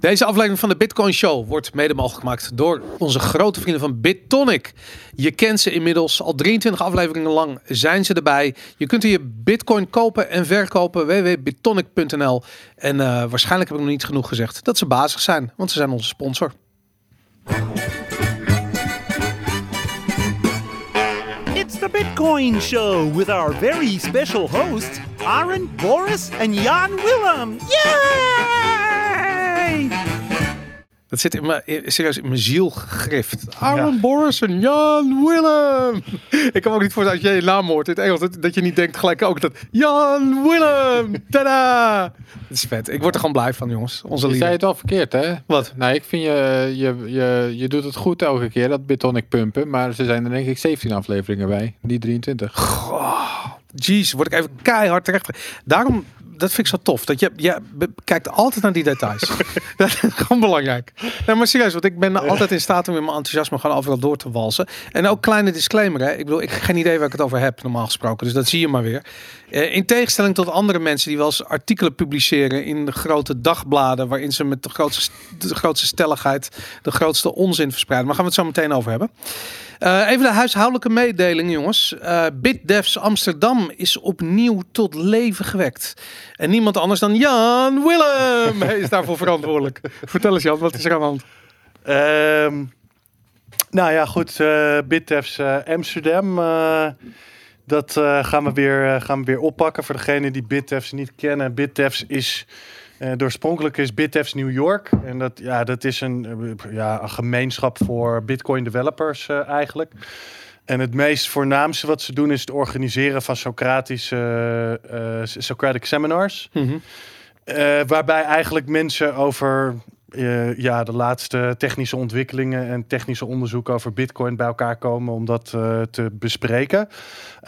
Deze aflevering van de Bitcoin Show wordt mede mogelijk gemaakt door onze grote vrienden van BitTonic. Je kent ze inmiddels, al 23 afleveringen lang zijn ze erbij. Je kunt hier Bitcoin kopen en verkopen, www.bittonic.nl. En uh, waarschijnlijk heb ik nog niet genoeg gezegd dat ze bazig zijn, want ze zijn onze sponsor. It's the Bitcoin Show with our very special hosts, Aaron, Boris, and Jan Willem. Yay! Dat zit in mijn, serieus in mijn ziel gegrift. Aaron Boris en Jan Willem. Ik kan me ook niet voorstellen als jij je naam hoort in het Engels, dat, dat je niet denkt gelijk ook dat Jan Willem. Tada! Het is vet. Ik word er gewoon blij van, jongens. Onze je zei het al verkeerd, hè? Wat? Nou, ik vind je, je, je, je doet het goed elke keer, dat Bitonic pumpen. Maar ze zijn er denk ik 17 afleveringen bij, niet 23. Goh, jeez, word ik even keihard terecht. Daarom dat vind ik zo tof. Dat je, je kijkt altijd naar die details. dat is gewoon belangrijk. Nee, maar serieus, want ik ben altijd in staat om in mijn enthousiasme gewoon overal door te walsen. En ook kleine disclaimer, hè. Ik bedoel, ik heb geen idee waar ik het over heb, normaal gesproken. Dus dat zie je maar weer. Eh, in tegenstelling tot andere mensen die wel eens artikelen publiceren in de grote dagbladen, waarin ze met de grootste, de grootste stelligheid de grootste onzin verspreiden. Maar gaan we het zo meteen over hebben. Uh, even de huishoudelijke mededeling, jongens. Uh, BitDevs Amsterdam is opnieuw tot leven gewekt. En niemand anders dan Jan Willem is daarvoor verantwoordelijk. Vertel eens Jan, wat is er aan de hand? Um, nou ja, goed. Uh, BitDevs Amsterdam. Dat gaan, we weer, gaan we weer oppakken. Voor degenen die BitDevs niet kennen. BitDevs is... Uh, oorspronkelijk is BitDevs New York. En dat, ja, dat is een, ja, een gemeenschap voor Bitcoin developers uh, eigenlijk. En het meest voornaamste wat ze doen is het organiseren van Socratische uh, Socratic seminars. Mm -hmm. waarbij eigenlijk mensen over uh, ja, de laatste technische ontwikkelingen en technische onderzoek over Bitcoin bij elkaar komen om dat uh, te bespreken.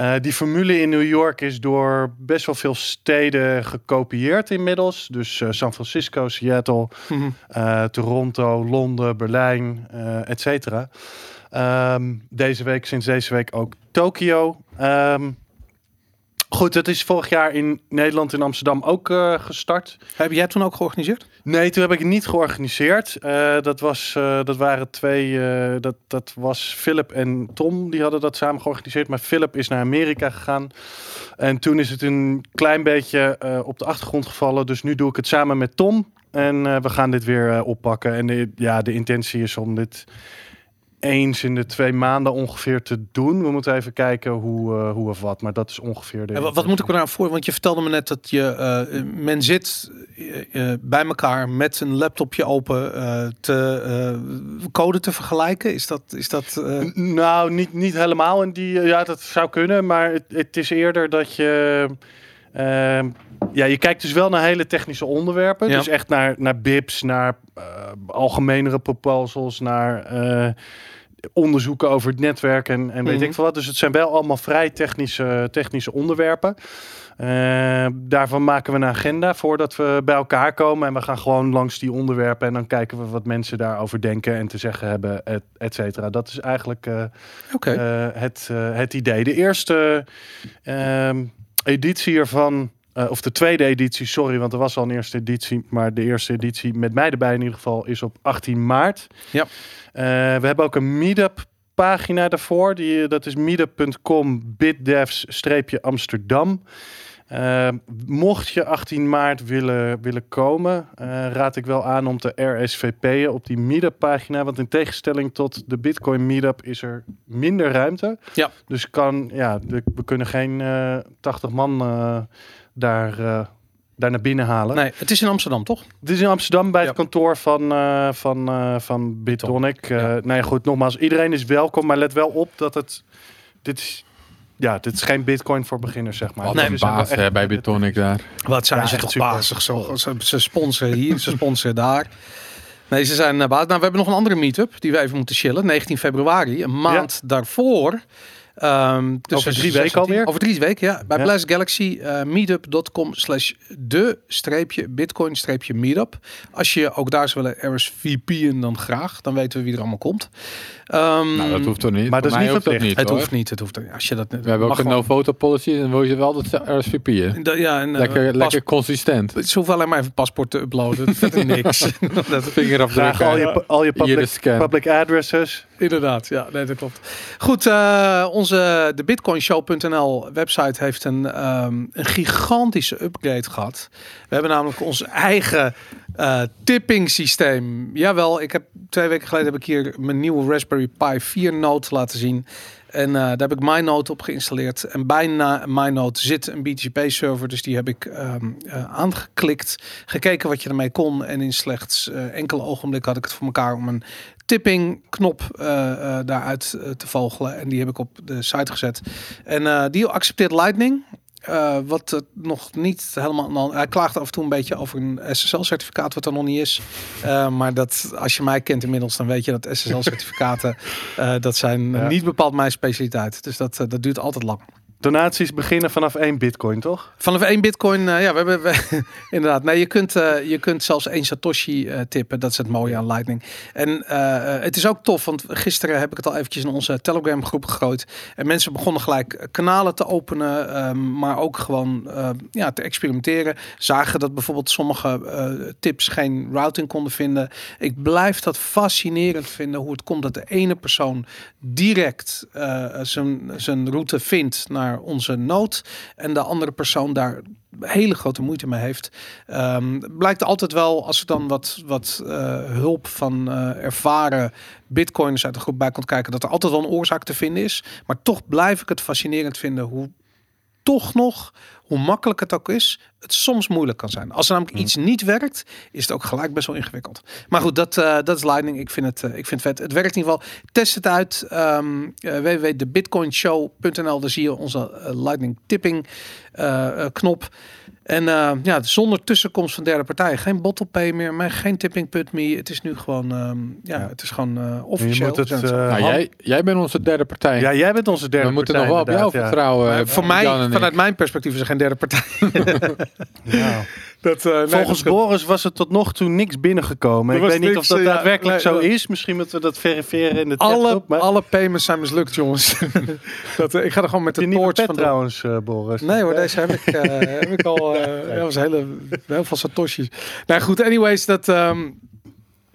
Uh, die formule in New York is door best wel veel steden gekopieerd inmiddels. Dus San Francisco, Seattle, mm -hmm. Toronto, Londen, Berlijn, et cetera. Um, deze week, sinds deze week ook Tokio. Um, Goed, dat is vorig jaar in Nederland in Amsterdam ook uh, gestart. Heb jij toen ook georganiseerd? Nee, toen heb ik het niet georganiseerd. Uh, dat, was, uh, dat waren twee. dat, dat was Philip en Tom. Die hadden dat samen georganiseerd. Maar Philip is naar Amerika gegaan. En toen is het een klein beetje op de achtergrond gevallen. Dus nu doe ik het samen met Tom. En we gaan dit weer oppakken. En de, ja, de intentie is om dit eens in de twee maanden ongeveer te doen. We moeten even kijken hoe, uh, hoe of wat, maar dat is ongeveer de. wat, wat moet ik me nou voor? Want je vertelde me net dat je uh, men zit uh, bij elkaar met een laptopje open te code te vergelijken. Is dat is dat? Nou, niet, niet helemaal. En die ja, dat zou kunnen, maar het, het is eerder dat je. Ehm, ja, je kijkt dus wel naar hele technische onderwerpen. Ja. Dus echt naar, naar BIPs, naar algemenere proposals, naar onderzoeken over het netwerk en, en weet mhm. ik veel wat. Dus het zijn wel allemaal vrij technische, technische onderwerpen. Uh, daarvan maken we een agenda voordat we bij elkaar komen. En we gaan gewoon langs die onderwerpen. En dan kijken we wat mensen daarover denken en te zeggen hebben, et, et cetera. Dat is eigenlijk uh, okay. uh, het, het idee. De eerste ehm, editie ervan. of de tweede editie, sorry, want er was al een eerste editie. Maar de eerste editie met mij erbij in ieder geval is op 18 maart. Ja. Uh, we hebben ook een meetup pagina daarvoor. Die, dat is meetup.com bitdevs-amsterdam. Uh, mocht je 18 maart willen, willen komen, uh, raad ik wel aan om te RSVP'en op die meetup pagina. Want in tegenstelling tot de Bitcoin meetup is er minder ruimte. Ja. Dus kan, ja, de, we kunnen geen 80 man daar daar naar binnen halen. Nee, het is in Amsterdam, toch? Het is in Amsterdam bij het kantoor van, uh, van, uh, van Bitonic. Uh, ja. Nee, goed, nogmaals, iedereen is welkom, maar let wel op dat het... Dit is, ja, dit is geen bitcoin voor beginners, zeg maar. Wat nee, een baas echt, bij Bitonic daar. Wat zijn ja, ze toch bazig? Zo, ze, ze sponsoren hier, ze sponsoren daar. Nee, ze zijn baas. Nou, we hebben nog een andere meetup die we even moeten chillen. 19 februari, een maand ja. daarvoor Tussen Over drie 6 en weken 10. alweer? Over drie weken, ja. Bij Ja. Blast Galaxy, eh, meetup.com slash de streepje bitcoin streepje meetup. Als je ook daar zou willen RSVP'en, dan graag. Dan weten we wie er allemaal komt. Ehm, Nou, dat hoeft toch niet? Maar dat is niet dat verplicht. niet, het hoor. hoeft niet, het hoeft. Als je dat, We hebben ook mag een no-photo policy en dan wil je wel dat RSVP'en. Ja, en, eh, Lekker, lekker consistent. Ze hoeven alleen maar even paspoort te uploaden. Verder niks. dat, Vingerafdruk. Al je, al je public, addresses. inderdaad, ja, nee, dat klopt. Goed, eh, onze de bitcoinshow.nl website heeft een, ehm, een gigantische upgrade gehad. We hebben namelijk ons eigen eh, tipping systeem. Jawel, ik heb twee weken geleden heb ik hier mijn nieuwe Raspberry Pi 4 Note laten zien. En eh, daar heb ik MyNote op geïnstalleerd. En bij na- MyNote zit een BTP-server. Dus die heb ik ehm, eh, aangeklikt. Gekeken wat je ermee kon. En in slechts enkele ogenblikken had ik het voor elkaar om een tipping-knop daaruit te vogelen. En die heb ik op de site gezet. En die accepteert Lightning. Eh, wat het nog niet helemaal. nou, Hij klaagt af en toe een beetje over een SSL-certificaat, wat er nog niet is. Eh, maar dat, als je mij kent inmiddels, dan weet je dat SSL-certificaten. eh, dat zijn Ja. niet bepaald mijn specialiteit. Dus dat, dat duurt altijd lang. Donaties beginnen vanaf 1 bitcoin, toch? Vanaf één bitcoin, eh, ja, we hebben inderdaad. Nee, je kunt, eh, je kunt zelfs één Satoshi eh, tippen. Dat is het mooie aan Lightning. En het is ook tof, want gisteren heb ik het al eventjes in onze Telegram groep gegooid. En mensen begonnen gelijk kanalen te openen, ehm, maar ook gewoon eh, ja, te experimenteren. Zagen dat bijvoorbeeld sommige tips geen routing konden vinden. Ik blijf dat fascinerend vinden hoe het komt dat de ene persoon direct zijn, zijn route vindt naar onze node en de andere persoon daar hele grote moeite mee heeft. Ehm, blijkt altijd wel, als er dan wat, wat eh, hulp van eh, ervaren bitcoiners uit de groep bij komt kijken, dat er altijd wel een oorzaak te vinden is. Maar toch blijf ik het fascinerend vinden hoe toch nog, hoe makkelijk het ook is, het soms moeilijk kan zijn. Als er namelijk iets niet werkt, is het ook gelijk best wel ingewikkeld. Maar goed, dat, eh, dat is Lightning. Ik vind, het, eh, ik vind het vet. Het werkt in ieder geval. Test het uit. Um, www.debitcoinshow.nl. Daar zie je onze eh, Lightning tipping eh, eh, knop. En eh, ja, zonder tussenkomst van derde partijen. Geen bottle meer, maar geen tipping.me. Het is nu gewoon, ehm, ja, het is gewoon eh officieel. moet het, eh, Nou, jij, jij bent onze derde partij. Ja, jij bent onze derde we moeten nog partij, wel op jou vertrouwen. Maar eh, voor mij, vanuit mijn perspectief, is er geen derde partij. Ja. Dat, eh, nee, Volgens dat- Boris was het tot nog toe niks binnengekomen. Er Ik weet niet niks, of dat ja, daadwerkelijk nee, zo nee. is. Misschien moeten we dat verifiëren in de alle, chat. Maar alle payments zijn mislukt, jongens. dat, ik ga er gewoon met heb je de pet van trouwens, eh, Boris? Nee hoor, deze heb ik, eh, heb ik al. Eh ja, was hele, heel veel satoshis. Nou goed, anyways, dat. ehm,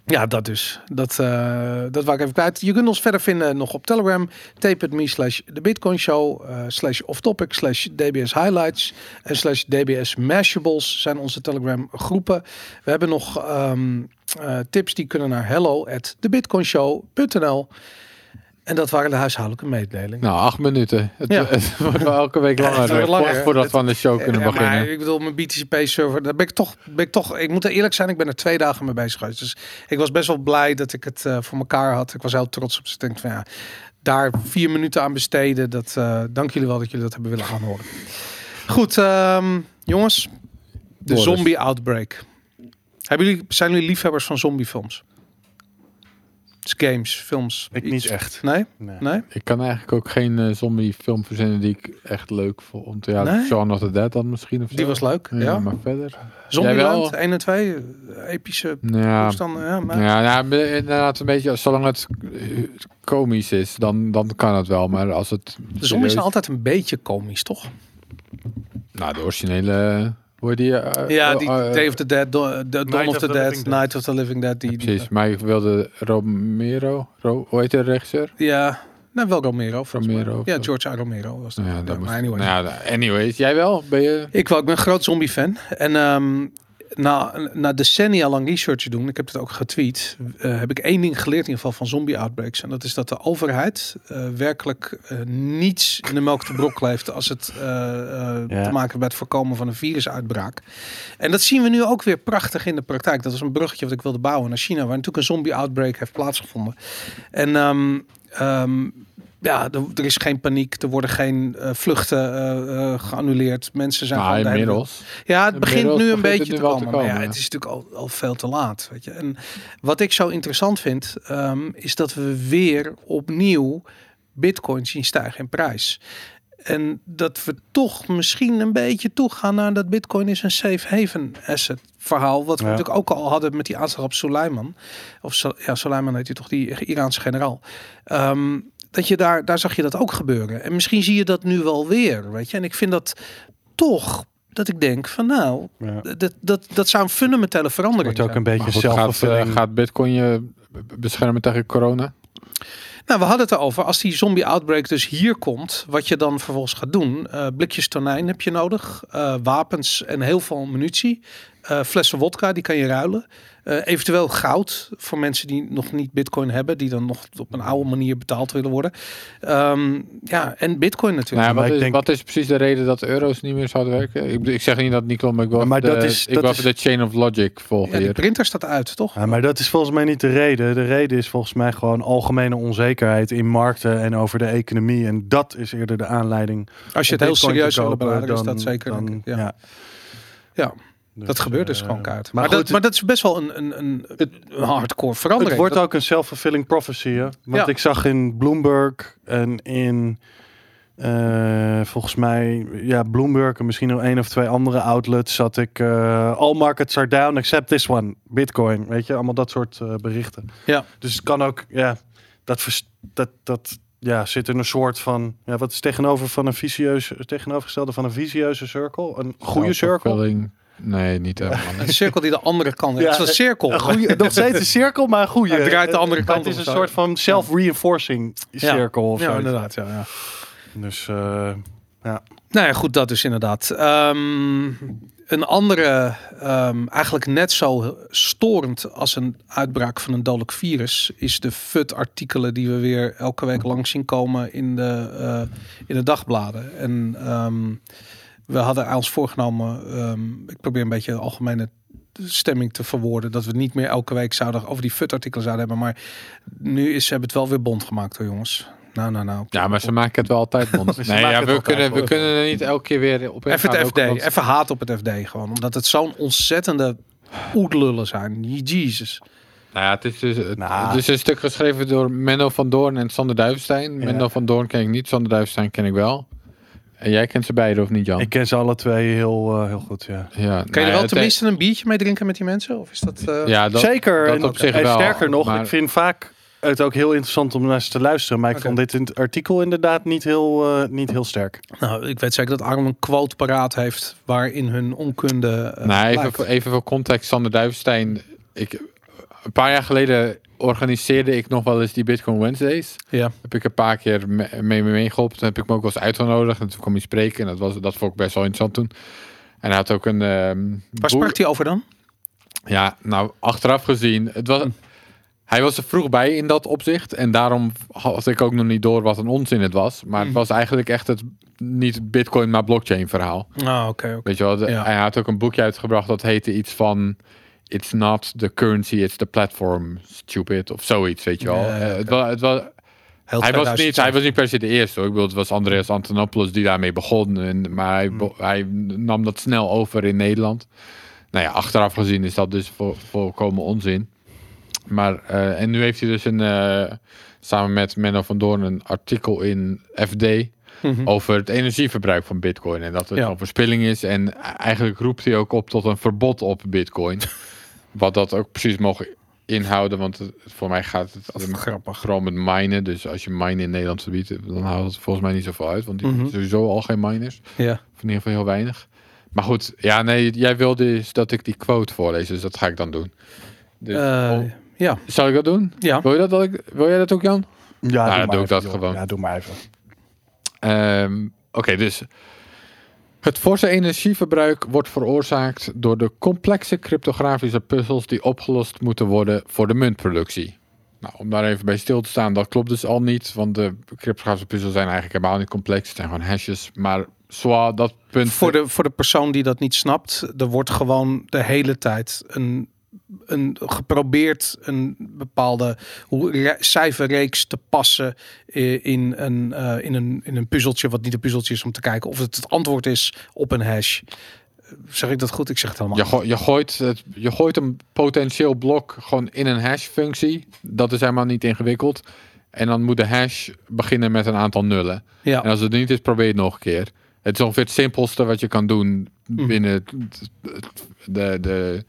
ja, dat dus. Dat, eh, dat wou ik even kwijt. Je kunt ons verder vinden nog op Telegram. Tape.me slash de Bitcoin Show. eh, slash off topic slash DBS highlights. En slash DBS mashables zijn onze Telegram groepen. We hebben nog ehm, eh, tips die kunnen naar hello at thebitcoinshow.nl. En dat waren de huishoudelijke mededelingen. Nou, acht minuten. Het, Ja. het wordt wel elke week langer. het langer. voordat Het- we aan de show kunnen beginnen. maar ik bedoel, mijn BTCP-server, daar ben ik toch, ben ik toch, ik moet er eerlijk zijn, ik ben er twee dagen mee bezig geweest. Dus ik was best wel blij dat ik het eh, voor elkaar had. Ik was heel trots op. Dus ik denk van ja, daar vier minuten aan besteden, dat, eh, dank jullie wel dat jullie dat hebben willen aanhoren. Goed, ehm, jongens, de Boris. zombie outbreak. Hebben jullie, zijn jullie liefhebbers van zombiefilms? Games, films. Ik iets? niet echt. Nee? Nee. Nee? Ik kan eigenlijk ook geen eh, zombie film verzinnen die ik echt leuk vond. Ja, Nee? Shaun of the Dead dan misschien of zo. Die was leuk. Ja. Ja, maar verder. Zombieland, wel? 1 en 2, epische Ja, toestanden. Ja, maar... ja, ja, be- inderdaad een beetje. Zolang het eh, komisch is, dan, dan kan het wel. Maar als het. De zombies serieus- zijn altijd een beetje komisch, toch? Nou, de originele. Hoe die? eh, Ja, eh, die eh, Day of the Dead, Do- the Dawn of, of the, the Dead, Living Dead. Night of the Living Dead. Die, die- Precies, maar ik wilde Romero. Ro, hoe heet de regisseur? ja, nou wel Romero. Romero Ja. George A. Romero was dat. Ja, Ja, moest, maar anyways. nou ja, anyways, jij wel? Ben je? Ik, wel, ik ben een groot zombie-fan. En ehm, na, na decennia lang research doen, ik heb het ook getweet, eh, heb ik één ding geleerd in ieder geval van zombie-outbreaks. En dat is dat de overheid eh, werkelijk eh, niets in de melk te brok leeft als het Ja. te maken heeft met het voorkomen van een virusuitbraak. En dat zien we nu ook weer prachtig in de praktijk. Dat is een bruggetje wat ik wilde bouwen naar China, waar natuurlijk een zombie-outbreak heeft plaatsgevonden. En ehm, ja, er, er is geen paniek. Er worden geen eh, vluchten eh, eh, geannuleerd. Mensen zijn Nou, gewoon de inmiddels. ja, het begint Inmiddels nu een begint beetje te wel te komen. Maar ja, komen, het is natuurlijk al, al veel te laat. Weet je. En wat ik zo interessant vind, ehm, is dat we weer opnieuw bitcoin zien stijgen in prijs. En dat we toch misschien een beetje toegaan naar dat bitcoin is een safe haven asset verhaal. Wat we Ja. natuurlijk ook al hadden met die aanslag op Soleiman. Of ja, Soleiman heet hij toch, die Iraanse generaal. Ehm, dat je daar, daar zag je dat ook gebeuren. En misschien zie je dat nu wel weer, weet je. En ik vind dat toch, dat ik denk van nou, Ja. dat, dat, dat zou een fundamentele verandering wordt ook zijn. een beetje goed, gaat, eh, gaat Bitcoin je beschermen tegen corona? Nou, we hadden het erover. Als die zombie outbreak dus hier komt, wat je dan vervolgens gaat doen. eh, blikjes tonijn heb je nodig. eh, wapens en heel veel munitie. Eh, flessen wodka, die kan je ruilen. Eh, eventueel goud voor mensen die nog niet bitcoin hebben. Die dan nog op een oude manier betaald willen worden. Ehm, ja, en bitcoin Nou natuurlijk. ja, wat, maar ik is, denk- wat is precies de reden dat de euro's niet meer zouden werken? Ik, bedoel, ik zeg niet dat het niet klopt, maar ik wil Ja, maar even dat de, is- ik dat is- de chain of logic volgen ja, hier. printer staat uit, toch? Ja, maar dat is volgens mij niet de reden. De reden is volgens mij gewoon algemene onzekerheid in markten en over de economie. En dat is eerder de aanleiding. Als je het heel serieus wil benaderen, is dan- dat zeker. dan- denk ik. ja. ja. Dus, dat gebeurt dus eh, gewoon kaart. Maar, Maar, goed, dat, maar dat is best wel een, een, een, een hardcore verandering. het wordt Dat- ook een self-fulfilling prophecy. Hè? Want Ja. ik zag in Bloomberg en in eh, volgens mij ja, Bloomberg en misschien nog één of twee andere outlets zat ik eh, all markets are down except this one, Bitcoin. Weet je, allemaal dat soort eh, berichten. Ja. Dus het kan ook, ja, dat, dat, dat ja, zit in een soort van, ja, wat is tegenover van een visieuze, tegenovergestelde van een visieuze cirkel? Een goede cirkel? Nee, niet helemaal. Een cirkel die de andere kant Ja, Het is een cirkel. Een nog steeds een cirkel, maar een goede. Hij draait de andere kant Het is een zo. soort van self-reinforcing cirkel of Ja, zo. inderdaad. Ja, ja. Dus eh, Nou ja, goed, dat dus inderdaad. Ehm, een andere, ehm, eigenlijk net zo storend als een uitbraak van een dodelijk virus, is de FUT-artikelen die we weer elke week langs zien komen in de, eh, in de dagbladen. En ehm, we hadden ons voorgenomen, ehm, ik probeer een beetje de algemene stemming te verwoorden, dat we niet meer elke week zouden over die FUT-artikelen zouden hebben. Maar nu is, ze hebben het wel weer bond gemaakt hoor jongens. Nou, nou, nou. Ja, maar ze maken het wel altijd bond. Nee, ja, we, kunnen, we kunnen er niet elke keer weer op Even het ook FD, even haat op het FD gewoon. Omdat het zo'n ontzettende oetlullen zijn. Jezus. Nou ja, het is, dus, het, Nou. het is een stuk geschreven door Menno van Doorn en Sander Duivenstein. Ja. Menno van Doorn ken ik niet, Sander Duivenstein ken ik wel. En jij kent ze beiden of niet, Jan? ik ken ze alle twee heel, eh, heel goed, ja. ja, Kan je nou er wel tenminste een biertje mee drinken met die mensen? Of is dat... eh, Ja, dat, Zeker. dat en, op zich en wel, sterker nog, maar- ik vind vaak het ook heel interessant om naar eens te luisteren. Maar ik vond dit in het artikel inderdaad niet heel, eh, niet heel sterk. Nou, ik weet zeker dat Arm een quote paraat heeft waarin hun onkunde Nou, even, voor, even voor context, Sander Duivenstein. Ik, een paar jaar geleden organiseerde ik nog wel eens die Bitcoin Wednesdays. Ja. Heb ik een paar keer me- mee mee meegeholpen. Toen heb ik me ook wel eens uitgenodigd. En toen kwam hij spreken. En dat, was, dat vond ik best wel interessant toen. En hij had ook een... ehm, Waar sprak hij over dan? Ja, nou, achteraf gezien, het was, hij was er vroeg bij in dat opzicht. En daarom had ik ook nog niet door wat een onzin het was. Maar het Mhm. was eigenlijk echt het niet Bitcoin, maar blockchain verhaal. Ah, oké. oké. Weet je wel, de- Ja. hij had ook een boekje uitgebracht dat heette iets van... It's not the currency, it's the platform, stupid. Of zoiets, weet je wel. Ja, Eh, het was, het was, Heel hij, was 2000 niet, hij was niet per se de eerste. Hoor. Ik bedoel, het was Andreas Antonopoulos die daarmee begon. En, maar hij, bo- hij nam dat snel over in Nederland. Nou ja, achteraf gezien is dat dus vo- volkomen onzin. Maar, eh, en nu heeft hij dus een, eh, samen met Menno van Doorn een artikel in FD Mhm. over het energieverbruik van Bitcoin. En dat het Ja. een verspilling is. En eigenlijk roept hij ook op tot een verbod op Bitcoin. Wat dat ook precies mogen inhouden. Want het- voor mij gaat het grappig. vooral met minen. Dus als je minen in Nederland verbiedt, dan houdt het volgens mij niet zoveel uit. Want die hebben sowieso al geen miners. Ja. Of in ieder geval heel weinig. Maar goed, ja, nee, jij wilde dus dat ik die quote voorlees. Dus dat ga ik dan doen. Dus, Eh, ja. zal ik dat doen? Ja. Wil, je dat, dat ik, wil jij dat ook, Jan? Ja, dan doe ik even, dat joh. gewoon. Ja, doe maar even. Ehm, Oké, dus het forse energieverbruik wordt veroorzaakt door de complexe cryptografische puzzels die opgelost moeten worden voor de muntproductie. Nou, om daar even bij stil te staan, dat klopt dus al niet, want de cryptografische puzzels zijn eigenlijk helemaal niet complex, het zijn gewoon hashes. Maar zwaar dat punt. Voor de, voor de persoon die dat niet snapt, er wordt gewoon de hele tijd een, een geprobeerd een bepaalde cijferreeks te passen in een, eh, in, een, in een puzzeltje, wat niet een puzzeltje is om te kijken of het het antwoord is op een hash. Zeg ik dat goed? Ik zeg het helemaal. Je, go- je, gooit het, je gooit een potentieel blok gewoon in een hash functie. Dat is helemaal niet ingewikkeld. En dan moet de hash beginnen met een aantal nullen. Ja. En als het niet is, probeer het nog een keer. Het is ongeveer het simpelste wat je kan doen Mhm. binnen de, de,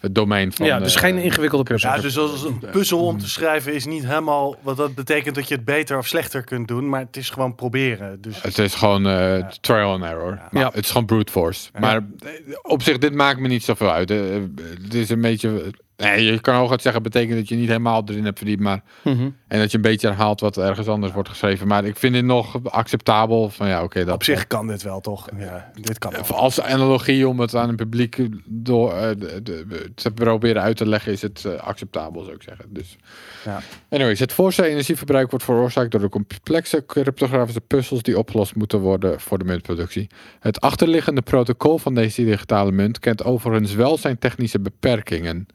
het domein van... ja, dus geen ingewikkelde puzzel. Ja, dus als een puzzel om te schrijven is niet helemaal... Wat dat betekent dat je het beter of slechter kunt doen. Maar het is gewoon proberen. Dus Het is gewoon eh, trial and error. Maar Ja. Het is gewoon brute force. Maar eh, op zich, dit maakt me niet zoveel uit. Het is een beetje... Nee, je kan hooguit zeggen, betekent dat je niet helemaal erin hebt verdiept. Maar, Mhm. en dat je een beetje herhaalt wat ergens anders wordt geschreven. Maar ik vind dit nog acceptabel. Van ja, oké. dat op zich kan dit wel, toch? Ja, dit kan wel. Als analogie om het aan het publiek door eh, de, de- te proberen uit te leggen, is het eh, acceptabel, zou ik zeggen. Dus. Ja. Anyways, het voorste energieverbruik wordt veroorzaakt door de complexe cryptografische puzzels die opgelost moeten worden voor de muntproductie. Het achterliggende protocol van deze digitale munt kent overigens wel zijn technische beperkingen.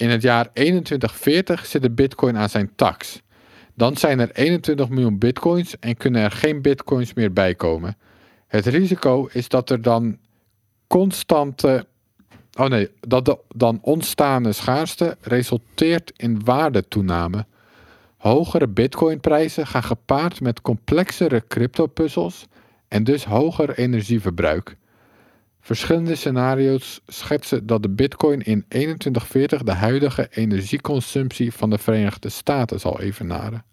In het jaar 2140 zit de bitcoin aan zijn tax. Dan zijn er 21 miljoen bitcoins en kunnen er geen bitcoins meer bij komen. Het risico is dat er dan constante. Oh nee, dat de dan ontstaande schaarste resulteert in waardetoename. Hogere bitcoinprijzen gaan gepaard met complexere cryptopuzzels en dus hoger energieverbruik. Verschillende scenario's schetsen dat de bitcoin in 2140 de huidige energieconsumptie van de Verenigde Staten zal evenaren.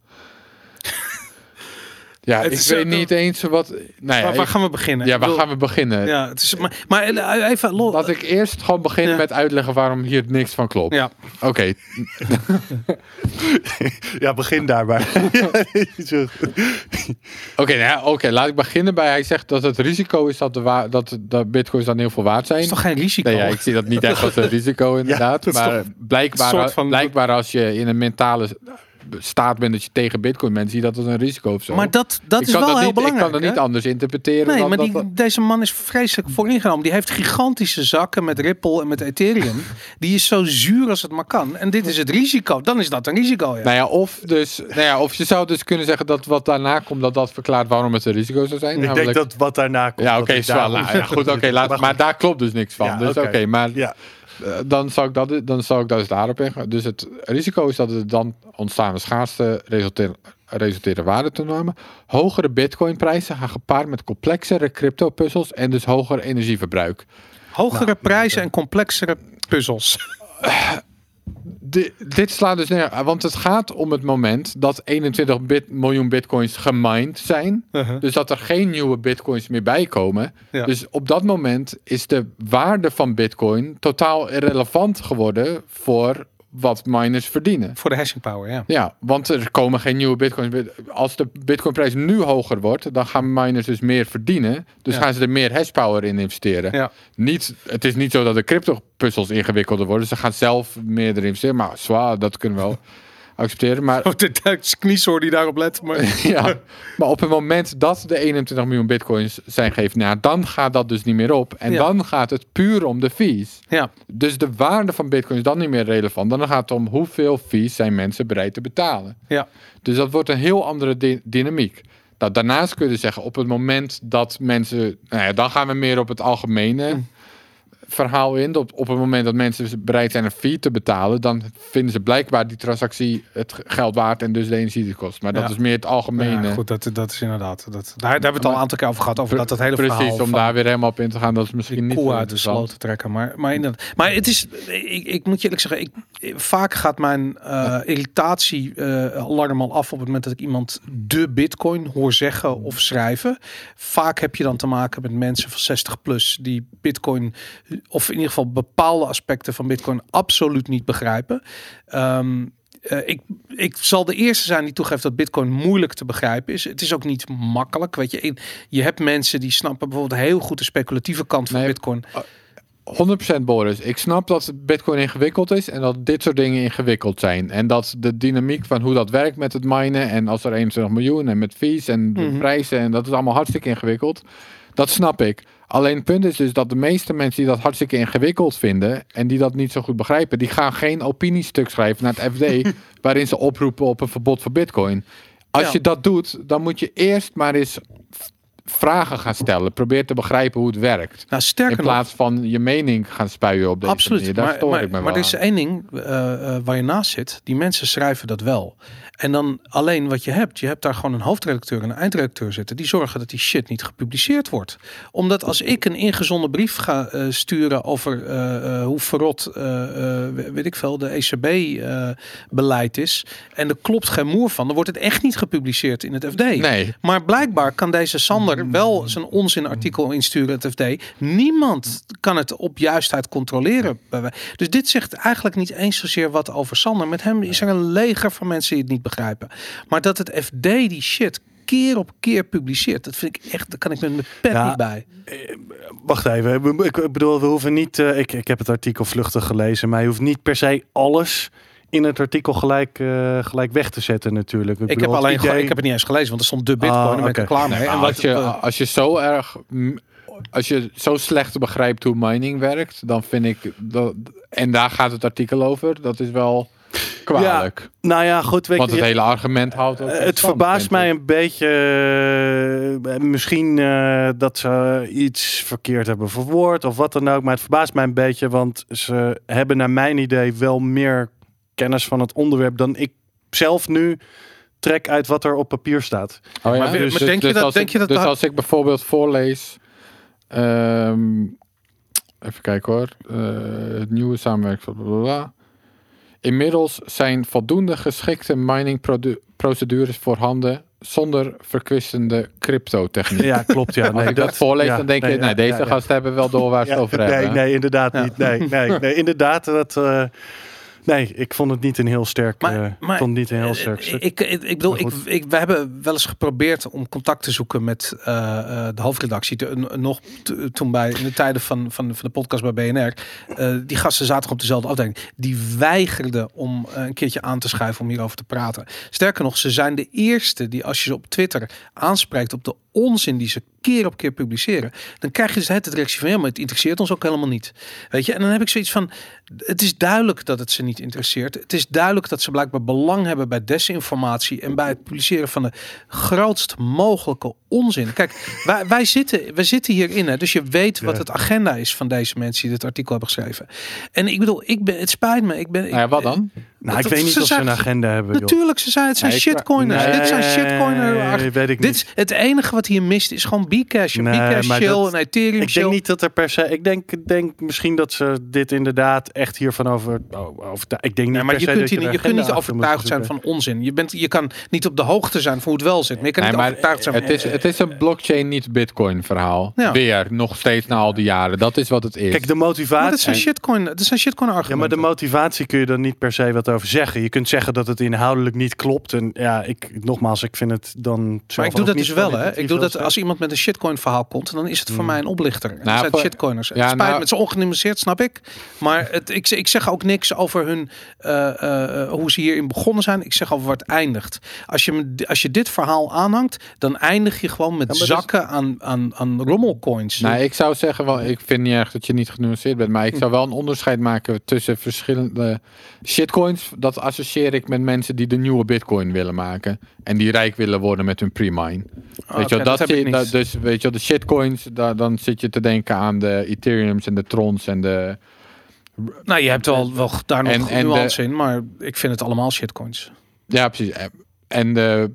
Ja, Het ik is, weet eh, niet eens wat. Nou ja, waar, gaan we beginnen? ja, waar bedoel- gaan we beginnen? Ja, het is, maar, maar eh, even los. Laat ik eerst gewoon beginnen Ja. met uitleggen waarom hier niks van klopt. Ja, Oké, Ja, begin daarbij. Oké, nou ja, oké, laat ik beginnen bij. Hij zegt dat het risico is dat de, wa- dat de bitcoins dan heel veel waard zijn. is toch geen risico? Nee, ja, ik zie dat niet echt als een risico inderdaad. dat is maar blijkbaar, blijkbaar als je in een mentale staat bent dat je tegen bitcoin bent, zie je dat als een risico of zo. maar dat, dat ik is kan wel dat heel niet, belangrijk. Ik kan dat hè? niet anders interpreteren Nee, dan maar dat die, dat- deze man is vreselijk voor ingenomen. Die heeft gigantische zakken met Ripple en met Ethereum. Die is zo zuur als het maar kan. En dit is het risico. Dan is dat een risico, ja. Nou ja, of, dus, nou ja, of je zou dus kunnen zeggen dat wat daarna komt, dat dat verklaart waarom het een risico zou zijn. Ik denk dat wat daarna komt... Ja, oké, Nou, ja, goed, oké, laat. Maar daar klopt dus niks van. Ja, dus oké, maar Ja, dan zou ik dat, dan zou ik dat dus daarop ingaan. Dus het risico is dat er dan ontstaande schaarste resulteren, resulteren waardetoename. Hogere bitcoinprijzen gaan gepaard met complexere crypto-puzzels en dus hoger energieverbruik. Hogere prijzen en complexere puzzels. Di- dit slaat dus neer, want het gaat om het moment dat 21 bit, miljoen bitcoins gemined zijn. Uh-huh. Dus dat er geen nieuwe bitcoins meer bij komen. Ja. Dus op dat moment is de waarde van bitcoin totaal irrelevant geworden voor wat miners verdienen. Voor de hashing power, ja. Ja, want er komen geen nieuwe bitcoins. Als de bitcoinprijs nu hoger wordt, dan gaan miners dus meer verdienen. Dus Ja. gaan ze er meer hashpower in investeren. Ja. Niet, het is niet zo dat de crypto puzzels ingewikkelder worden. Ze gaan zelf meer erin investeren. Maar zwaar, dat kunnen we wel accepteren. Maar Oh, de Duitse kniesoor die daarop let. Maar... ja, maar op het moment dat de 21 miljoen bitcoins zijn gegeven, nou, dan gaat dat dus niet meer op. En Ja. dan gaat het puur om de fees. Ja, Dus de waarde van bitcoin is dan niet meer relevant. Dan gaat het om hoeveel fees zijn mensen bereid te betalen. ja. Dus dat wordt een heel andere dy- dynamiek. Nou, daarnaast kun je zeggen, op het moment dat mensen... Nou ja, dan gaan we meer op het algemene Mm. Verhaal in. Op, op het moment dat mensen bereid zijn een fee te betalen... dan vinden ze blijkbaar die transactie het geld waard... en dus de energie die het kost. Maar dat Ja. is meer het algemene. Ja, goed, dat, dat is inderdaad. Dat, daar, daar hebben we het al een aantal keer over gehad. Over dat, dat hele Precies, verhaal om van daar weer helemaal op in te gaan. Dat is misschien niet koe uit de sloot te trekken. Maar, maar, inderdaad. maar het is, ik, ik moet je eerlijk zeggen, ik, vaak gaat mijn eh irritatie eh, alarm al af op het moment dat ik iemand de bitcoin hoor zeggen of schrijven. Vaak heb je dan te maken met mensen van 60 plus die bitcoin, of in ieder geval bepaalde aspecten van bitcoin absoluut niet begrijpen. Ehm, eh, ik, ik zal de eerste zijn die toegeeft dat Bitcoin moeilijk te begrijpen is. Het is ook niet makkelijk. Weet je, je hebt mensen die snappen bijvoorbeeld heel goed de speculatieve kant van Nee, Bitcoin. 100% Boris. Ik snap dat Bitcoin ingewikkeld is en dat dit soort dingen ingewikkeld zijn. En dat de dynamiek van hoe dat werkt met het minen en als er 21 miljoen en met fees en de Mhm. prijzen en dat is allemaal hartstikke ingewikkeld. Dat snap ik. Alleen het punt is dus dat de meeste mensen die dat hartstikke ingewikkeld vinden en die dat niet zo goed begrijpen, die gaan geen opiniestuk schrijven naar het FD waarin ze oproepen op een verbod voor Bitcoin. Als Ja. je dat doet, dan moet je eerst maar eens vragen gaan stellen. Probeer te begrijpen hoe het werkt. Nou, sterker In nog, plaats van je mening gaan spuien op deze Absoluut. manier. Daar maar stoor maar, ik me maar wel er is één ding eh, eh, waar je naast zit. Die mensen schrijven dat wel. En dan alleen wat je hebt. Je hebt daar gewoon een hoofdredacteur en een eindredacteur zitten. Die zorgen dat die shit niet gepubliceerd wordt. Omdat als ik een ingezonden brief ga eh, sturen over eh, eh, hoe verrot, weet ik veel, de ECB-beleid is. En er klopt geen moer van. Dan wordt het echt niet gepubliceerd in het FD. Nee, Maar blijkbaar kan deze Sander wel zijn onzinartikel insturen het FD. Niemand kan het op juistheid controleren. Dus dit zegt eigenlijk niet eens zozeer wat over Sander. Met hem is er een leger van mensen die het niet begrijpen. Maar dat het FD die shit keer op keer publiceert, dat vind ik echt, daar kan ik met mijn pet Ja. niet bij. Wacht even. we- Ik ik bedoel, we hoeven niet. eh, ik, ik heb het artikel vluchtig gelezen, maar je hoeft niet per se alles in het artikel gelijk, eh, gelijk weg te zetten, natuurlijk. Ik heb, bedoel, het alleen idee- ik heb het niet eens gelezen, want er stond de bitcoin Ah, en ik er klaar mee. En wat, als, je, eh, als je zo erg. Als je zo slecht begrijpt hoe mining werkt, dan vind ik dat. En daar gaat het artikel over. Dat is wel kwalijk. Nou ja, goed. Weet Want je, het hele argument houdt ook. Eh, Het verbaast mij een beetje. eh, misschien eh, dat ze iets verkeerd hebben verwoord of wat dan ook. Maar het verbaast mij een beetje, want ze hebben naar mijn idee wel meer kennis van het onderwerp dan ik zelf nu trek uit wat er op papier staat. Oh ja? Maar maar denk je dat- als denk ik, je dat dus als ik bijvoorbeeld voorlees. ehm, even kijken hoor. eh, het nieuwe samenwerking. bla, bla, bla. Inmiddels zijn voldoende geschikte mining produ- procedures voorhanden zonder verkwistende cryptotechniek. Ja, klopt. Ja, Als ik dat, voorlees, ja, dan denk nee, je, ja, nou, deze gasten hebben wel door waar ze het Ja, over nee, hebben. nee, inderdaad Ja. niet. Nee, nee, nee, inderdaad. Dat, eh, nee, ik vond het niet een heel sterk. Maar- eh, maar- vond niet een heel sterk Eh, stuk. Ik, ik, ik bedoel, ik, we hebben wel eens geprobeerd om contact te zoeken met eh, de hoofdredactie. Te- nog toen bij in de tijden van, van, van de podcast bij BNR. Die gasten zaten op dezelfde afdeling. Die weigerden om een keertje aan te schuiven om hierover te praten. Sterker nog, ze zijn de eerste die als je ze op Twitter aanspreekt op de onzin die ze keer op keer publiceren, dan krijg je dus het reactie van ja, maar het interesseert ons ook helemaal niet. Weet je, en dan heb ik zoiets van: het is duidelijk dat het ze niet interesseert. Het is duidelijk dat ze blijkbaar belang hebben bij desinformatie en bij het publiceren van de grootst mogelijke onzin. Kijk, wij, wij, zitten, wij zitten hierin, hè, dus je weet wat het agenda is van deze mensen die dit artikel hebben geschreven. En ik bedoel, ik ben, het spijt me. Ik ben, ik, Nou ja, wat dan? Nou, ik weet niet ze of ze een agenda hebben. joh. Natuurlijk, ze zijn, het zijn Nee, shitcoiners. Nee, dit zijn shitcoiners. weet ik Dit, niet. is- het enige wat hier mist is gewoon Bcash. Nee, Bcash maar chill, dat- een Ethereum Ik chill. denk niet dat er per se. Ik denk, ik denk misschien dat ze dit inderdaad echt hiervan over. Oh, over ik denk niet Nee, maar per je se kunt, dat hier, niet- je een kunt niet overtuigd zijn van onzin. Je, bent, je kan niet op de hoogte zijn van hoe het wel zit. Maar je kan Nee, niet maar overtuigd zijn van het is, het is een blockchain, niet bitcoin verhaal. Ja. Weer, nog steeds na al die jaren. Dat is wat het is. Kijk, de Maar dat motivatie. zijn shitcoin, dat zijn shitcoin Ja, maar argumenten. de motivatie kun je er niet per se wat over zeggen. Je kunt zeggen dat het inhoudelijk niet klopt. En ja, ik, nogmaals, ik vind het dan. maar ik doe dat niet dus wel, hè? Ik doe dat als iemand met een shitcoin verhaal komt, dan is het voor Hmm. mij een oplichter. En dat Nou, zijn voor- shitcoiners. Ja, het spijt nou- me, het is ongenuanceerd, snap ik. Maar het, ik, ik zeg ook niks over hun, eh, eh, hoe ze hierin begonnen zijn. Ik zeg over waar het eindigt. Als je, me- als je dit verhaal aanhangt, dan eindig je gewoon met Ja, zakken aan, aan, aan rommelcoins. Nou, ik zou zeggen, wel, ik vind niet erg dat je niet genuanceerd bent, maar ik zou wel een onderscheid maken tussen verschillende shitcoins. Dat associeer ik met mensen die de nieuwe bitcoin willen maken en die rijk willen worden met hun pre-mine. Weet je dat, dus weet je de shitcoins, da- dan zit je te denken aan de Ethereums en de Trons en de... Nou, je hebt wel, wel daar nog En- en de- nuance in, maar ik vind het allemaal shitcoins. Ja, precies. En de,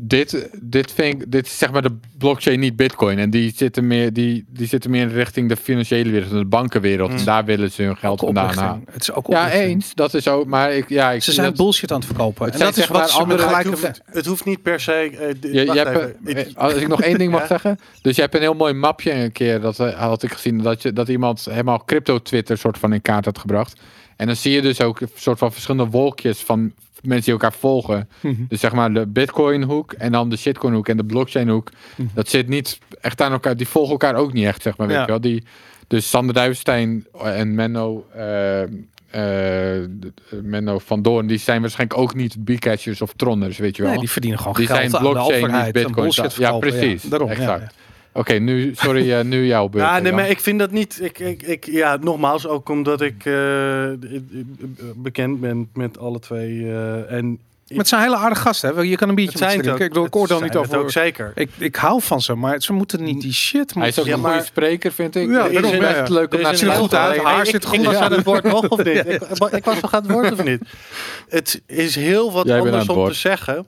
dit, dit, vind ik, dit is zeg maar de blockchain, niet bitcoin. En die zitten meer, die, die zitten meer richting de financiële wereld, de bankenwereld. En daar willen ze hun geld vandaan halen. Het is ook Ja, eens. Dat is ook. Maar ik, ja, ik Ze zijn dat- bullshit aan het verkopen. Het en dat is wat ze andere- gelijk Het hoeft, het hoeft niet per se. eh, Je, hebt, even. Ik- als ik nog één ding mag Ja. zeggen. Dus je hebt een heel mooi mapje een keer. Dat eh, had ik gezien. Dat, je, dat iemand helemaal crypto Twitter soort van in kaart had gebracht. En dan zie je dus ook een soort van verschillende wolkjes van mensen die elkaar volgen. Mhm. Dus zeg maar de Bitcoin hoek en dan de shitcoin hoek en de blockchain hoek. Mhm. Dat zit niet echt aan elkaar. Die volgen elkaar ook niet echt, zeg maar. Weet Ja. je wel. Die, dus Sander Duivenstein en Menno, eh, eh, Menno van Doorn, die zijn waarschijnlijk ook niet Bcashers of Tronners, weet je wel. Nee, die verdienen gewoon Die geld zijn aan de blockchain, niet overheid. en bitcoin. Ja, precies. daarom, Exact. ja. Oké, nu, sorry, eh, nu jouw beurt. Ja, nee, maar ik vind dat niet. Ik, ik, ik, ja, nogmaals, ook omdat ik eh, bekend ben met alle twee. eh, en Met zijn hele aardige gasten. Hè? Je kan een biertje Het met zijn het drinken. ook. Ik bedoel, ik oordeel Het niet het over... ook zeker. Ik, ik hou van ze, maar ze moeten niet die shit... Hij is ook een maar- goede spreker, vind ik. Ja, Hij is best ja. leuk om naar is te er goed luisteren. uit. Haar ik- zit ik, goed. was Ja. aan het woord nog of niet? Ik, ik was nog aan het woord of niet? Het is heel wat Jij anders het om te zeggen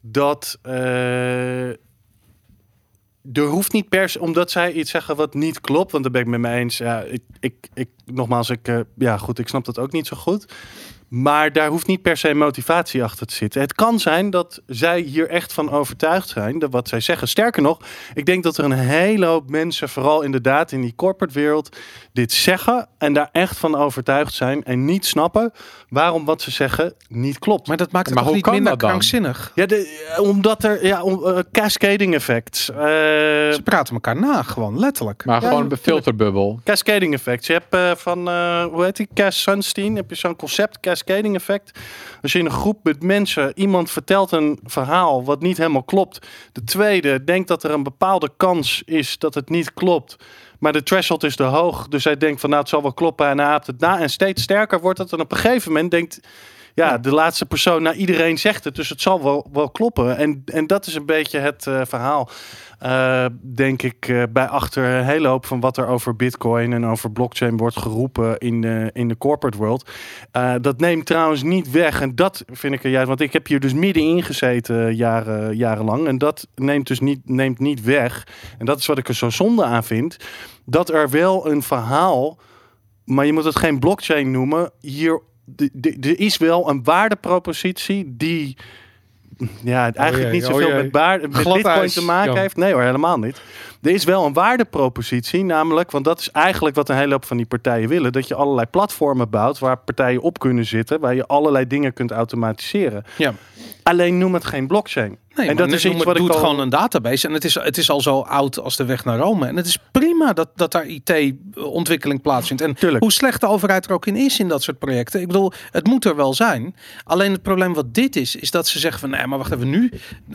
dat eh, er hoeft niet per se, omdat zij iets zeggen wat niet klopt, want daar ben ik met me eens. Ja, ik, ik, ik nogmaals, ik, eh, ja goed, ik snap dat ook niet zo goed. Maar daar hoeft niet per se motivatie achter te zitten. Het kan zijn dat zij hier echt van overtuigd zijn, dat wat zij zeggen. Sterker nog, ik denk dat er een hele hoop mensen, vooral inderdaad in die corporate wereld, dit zeggen en daar echt van overtuigd zijn en niet snappen waarom wat ze zeggen niet klopt. Maar dat maakt het Maar toch hoe niet kan minder dat dan? krankzinnig? Ja, de, omdat er ja, om, eh, cascading effect. eh, Ze praten elkaar na, gewoon letterlijk. Maar Ja, gewoon een filterbubbel. cascading effect. Je hebt eh, van, eh, hoe heet die, Cass Sunstein, heb je zo'n concept, cascading effect. Als je in een groep met mensen, iemand vertelt een verhaal wat niet helemaal klopt. De tweede denkt dat er een bepaalde kans is dat het niet klopt. Maar de threshold is te hoog. Dus hij denkt van nou het zal wel kloppen en hij aapt het na. En steeds sterker wordt het. En op een gegeven moment denkt ja, de laatste persoon, nou iedereen zegt het. Dus het zal wel, wel kloppen. En, en dat is een beetje het eh, verhaal. Eh, denk ik eh, bij achter een hele hoop van wat er over bitcoin en over blockchain wordt geroepen in de, in de corporate world. Dat neemt trouwens niet weg. En dat vind ik er juist, want ik heb hier dus middenin gezeten jaren, jarenlang. En dat neemt dus niet, neemt niet weg. En dat is wat ik er zo zonde aan vind. Dat er wel een verhaal, maar je moet het geen blockchain noemen. Hier, er is wel een waardepropositie die ja, eigenlijk niet zoveel met, baar, met Glad bitcoin ijs, te maken heeft. Nee hoor, helemaal niet. Er is wel een waardepropositie, namelijk, want dat is eigenlijk wat een hele hoop van die partijen willen, dat je allerlei platformen bouwt waar partijen op kunnen zitten, waar je allerlei dingen kunt automatiseren. Ja. Alleen noem het geen blockchain. Nee, en dat is iets wat ik doet al... gewoon een database. En het is, het is al zo oud als de weg naar Rome. En het is prima dat, dat daar IT-ontwikkeling plaatsvindt. En Tuurlijk. hoe slecht de overheid er ook in is in dat soort projecten. Ik bedoel, het moet er wel zijn. Alleen het probleem wat dit is, is dat ze zeggen van... Nee, maar wacht even, nu...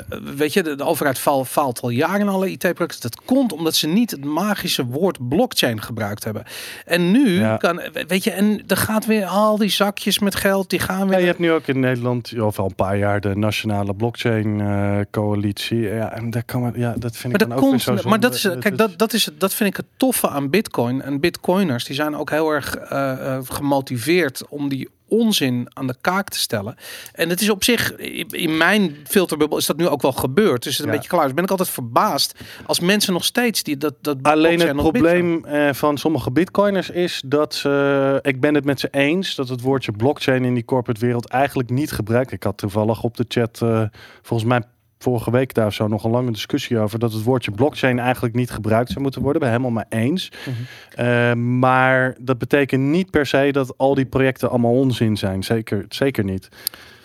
eh, Weet je, de, de overheid faalt, faalt al jaren in alle IT-projecten. Dat komt omdat ze niet het magische woord blockchain gebruikt hebben. En nu Ja. kan... Weet je, en er gaat weer al die zakjes met geld, die gaan weer... Ja, je hebt nu ook in Nederland, of al een paar jaar, de nationale blockchain eh, coalitie. Ja, en daar kan ja, dat vind Maar ik dat dan ook komt, zo maar dat is, kijk, dat, dat is, dat vind ik het toffe aan Bitcoin. En Bitcoiners, die zijn ook heel erg eh, eh, gemotiveerd om die onzin aan de kaak te stellen. En het is op zich, in mijn filterbubbel is dat nu ook wel gebeurd. Dus het is een Ja. beetje klaar. Dus ben ik altijd verbaasd als mensen nog steeds die dat dat Alleen het probleem eh, van sommige bitcoiners is dat ze, ik ben het met ze eens, dat het woordje blockchain in die corporate wereld eigenlijk niet gebruikt. Ik had toevallig op de chat, eh, volgens mij vorige week daar zo nog een lange discussie over, dat het woordje blockchain eigenlijk niet gebruikt zou moeten worden. Ben helemaal mee eens. Mhm. Eh, maar dat betekent niet per se dat al die projecten allemaal onzin zijn. Zeker, zeker niet.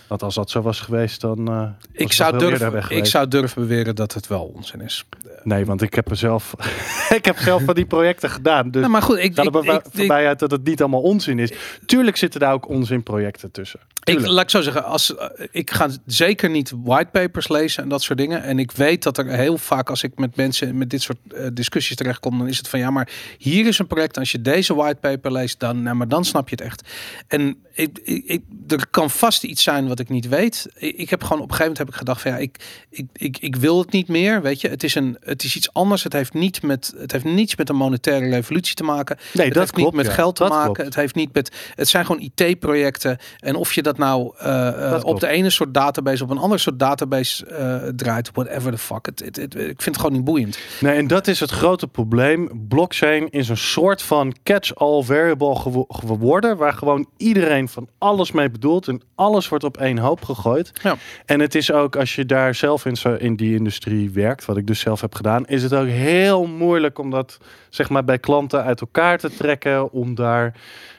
Want als dat zo was geweest, dan. was Ik zou, durven, ik zou durven beweren dat het wel onzin is. Nee, want ik heb er zelf. ik heb zelf van die projecten gedaan. Dus Nou, maar goed, ik, Ga er ik, voorbij uit dat het niet allemaal onzin is. Tuurlijk zitten daar ook onzinprojecten tussen. Ik, laat ik zo zeggen, als, ik ga zeker niet whitepapers lezen en dat soort dingen. En ik weet dat er heel vaak, als ik met mensen met dit soort eh, discussies terechtkom, dan is het van ja, maar hier is een project. Als je deze whitepaper leest, dan, nou, maar dan snap je het echt. En ik, ik, ik- er kan vast iets zijn wat ik niet weet. Ik, ik heb gewoon op een gegeven moment heb ik gedacht van ja, ik, ik, ik, ik wil het niet meer. Weet je, het is, een, het is iets anders. Het heeft, niet met, het heeft niets met een monetaire revolutie te maken. Nee, het dat heeft klopt. niet met ja. geld te Dat maken. klopt. Het heeft niet met. Het zijn gewoon IT-projecten. En of je dat nou eh, eh, Dat op de ene soort database, op een andere soort database eh, draait, whatever the fuck. Het, het, het- ik vind het gewoon niet boeiend. Nee, en dat is het grote probleem. Blockchain is een soort van catch-all variable gewo- geworden. Waar gewoon iedereen van alles mee bedoelt. En alles wordt op één hoop gegooid. Ja. En het is ook, als je daar zelf in, zo- in die industrie werkt, wat ik dus zelf heb gedaan, is het ook heel moeilijk om dat zeg maar bij klanten uit elkaar te trekken. Om daar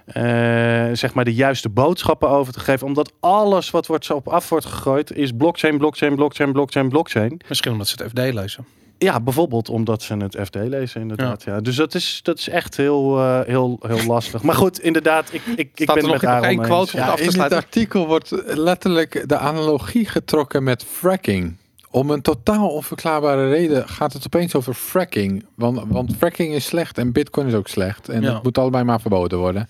eh, zeg maar de juiste boodschappen over te geven. Omdat alles wat wordt zo op af wordt gegooid is blockchain, blockchain, blockchain, blockchain, blockchain. Misschien omdat ze het FD lezen. Ja, bijvoorbeeld omdat ze het FD lezen, inderdaad. Ja. Dus dat is, dat is echt heel, eh, heel, heel lastig. Maar goed, inderdaad, ik, ik, ik ben er het nog met één Aaron quote Ja, het af te in dit sluiten? artikel wordt letterlijk de analogie getrokken met fracking. Om een totaal onverklaarbare reden gaat het opeens over fracking. Want, want fracking is slecht en bitcoin is ook slecht. En Ja. dat moet allebei maar verboden worden.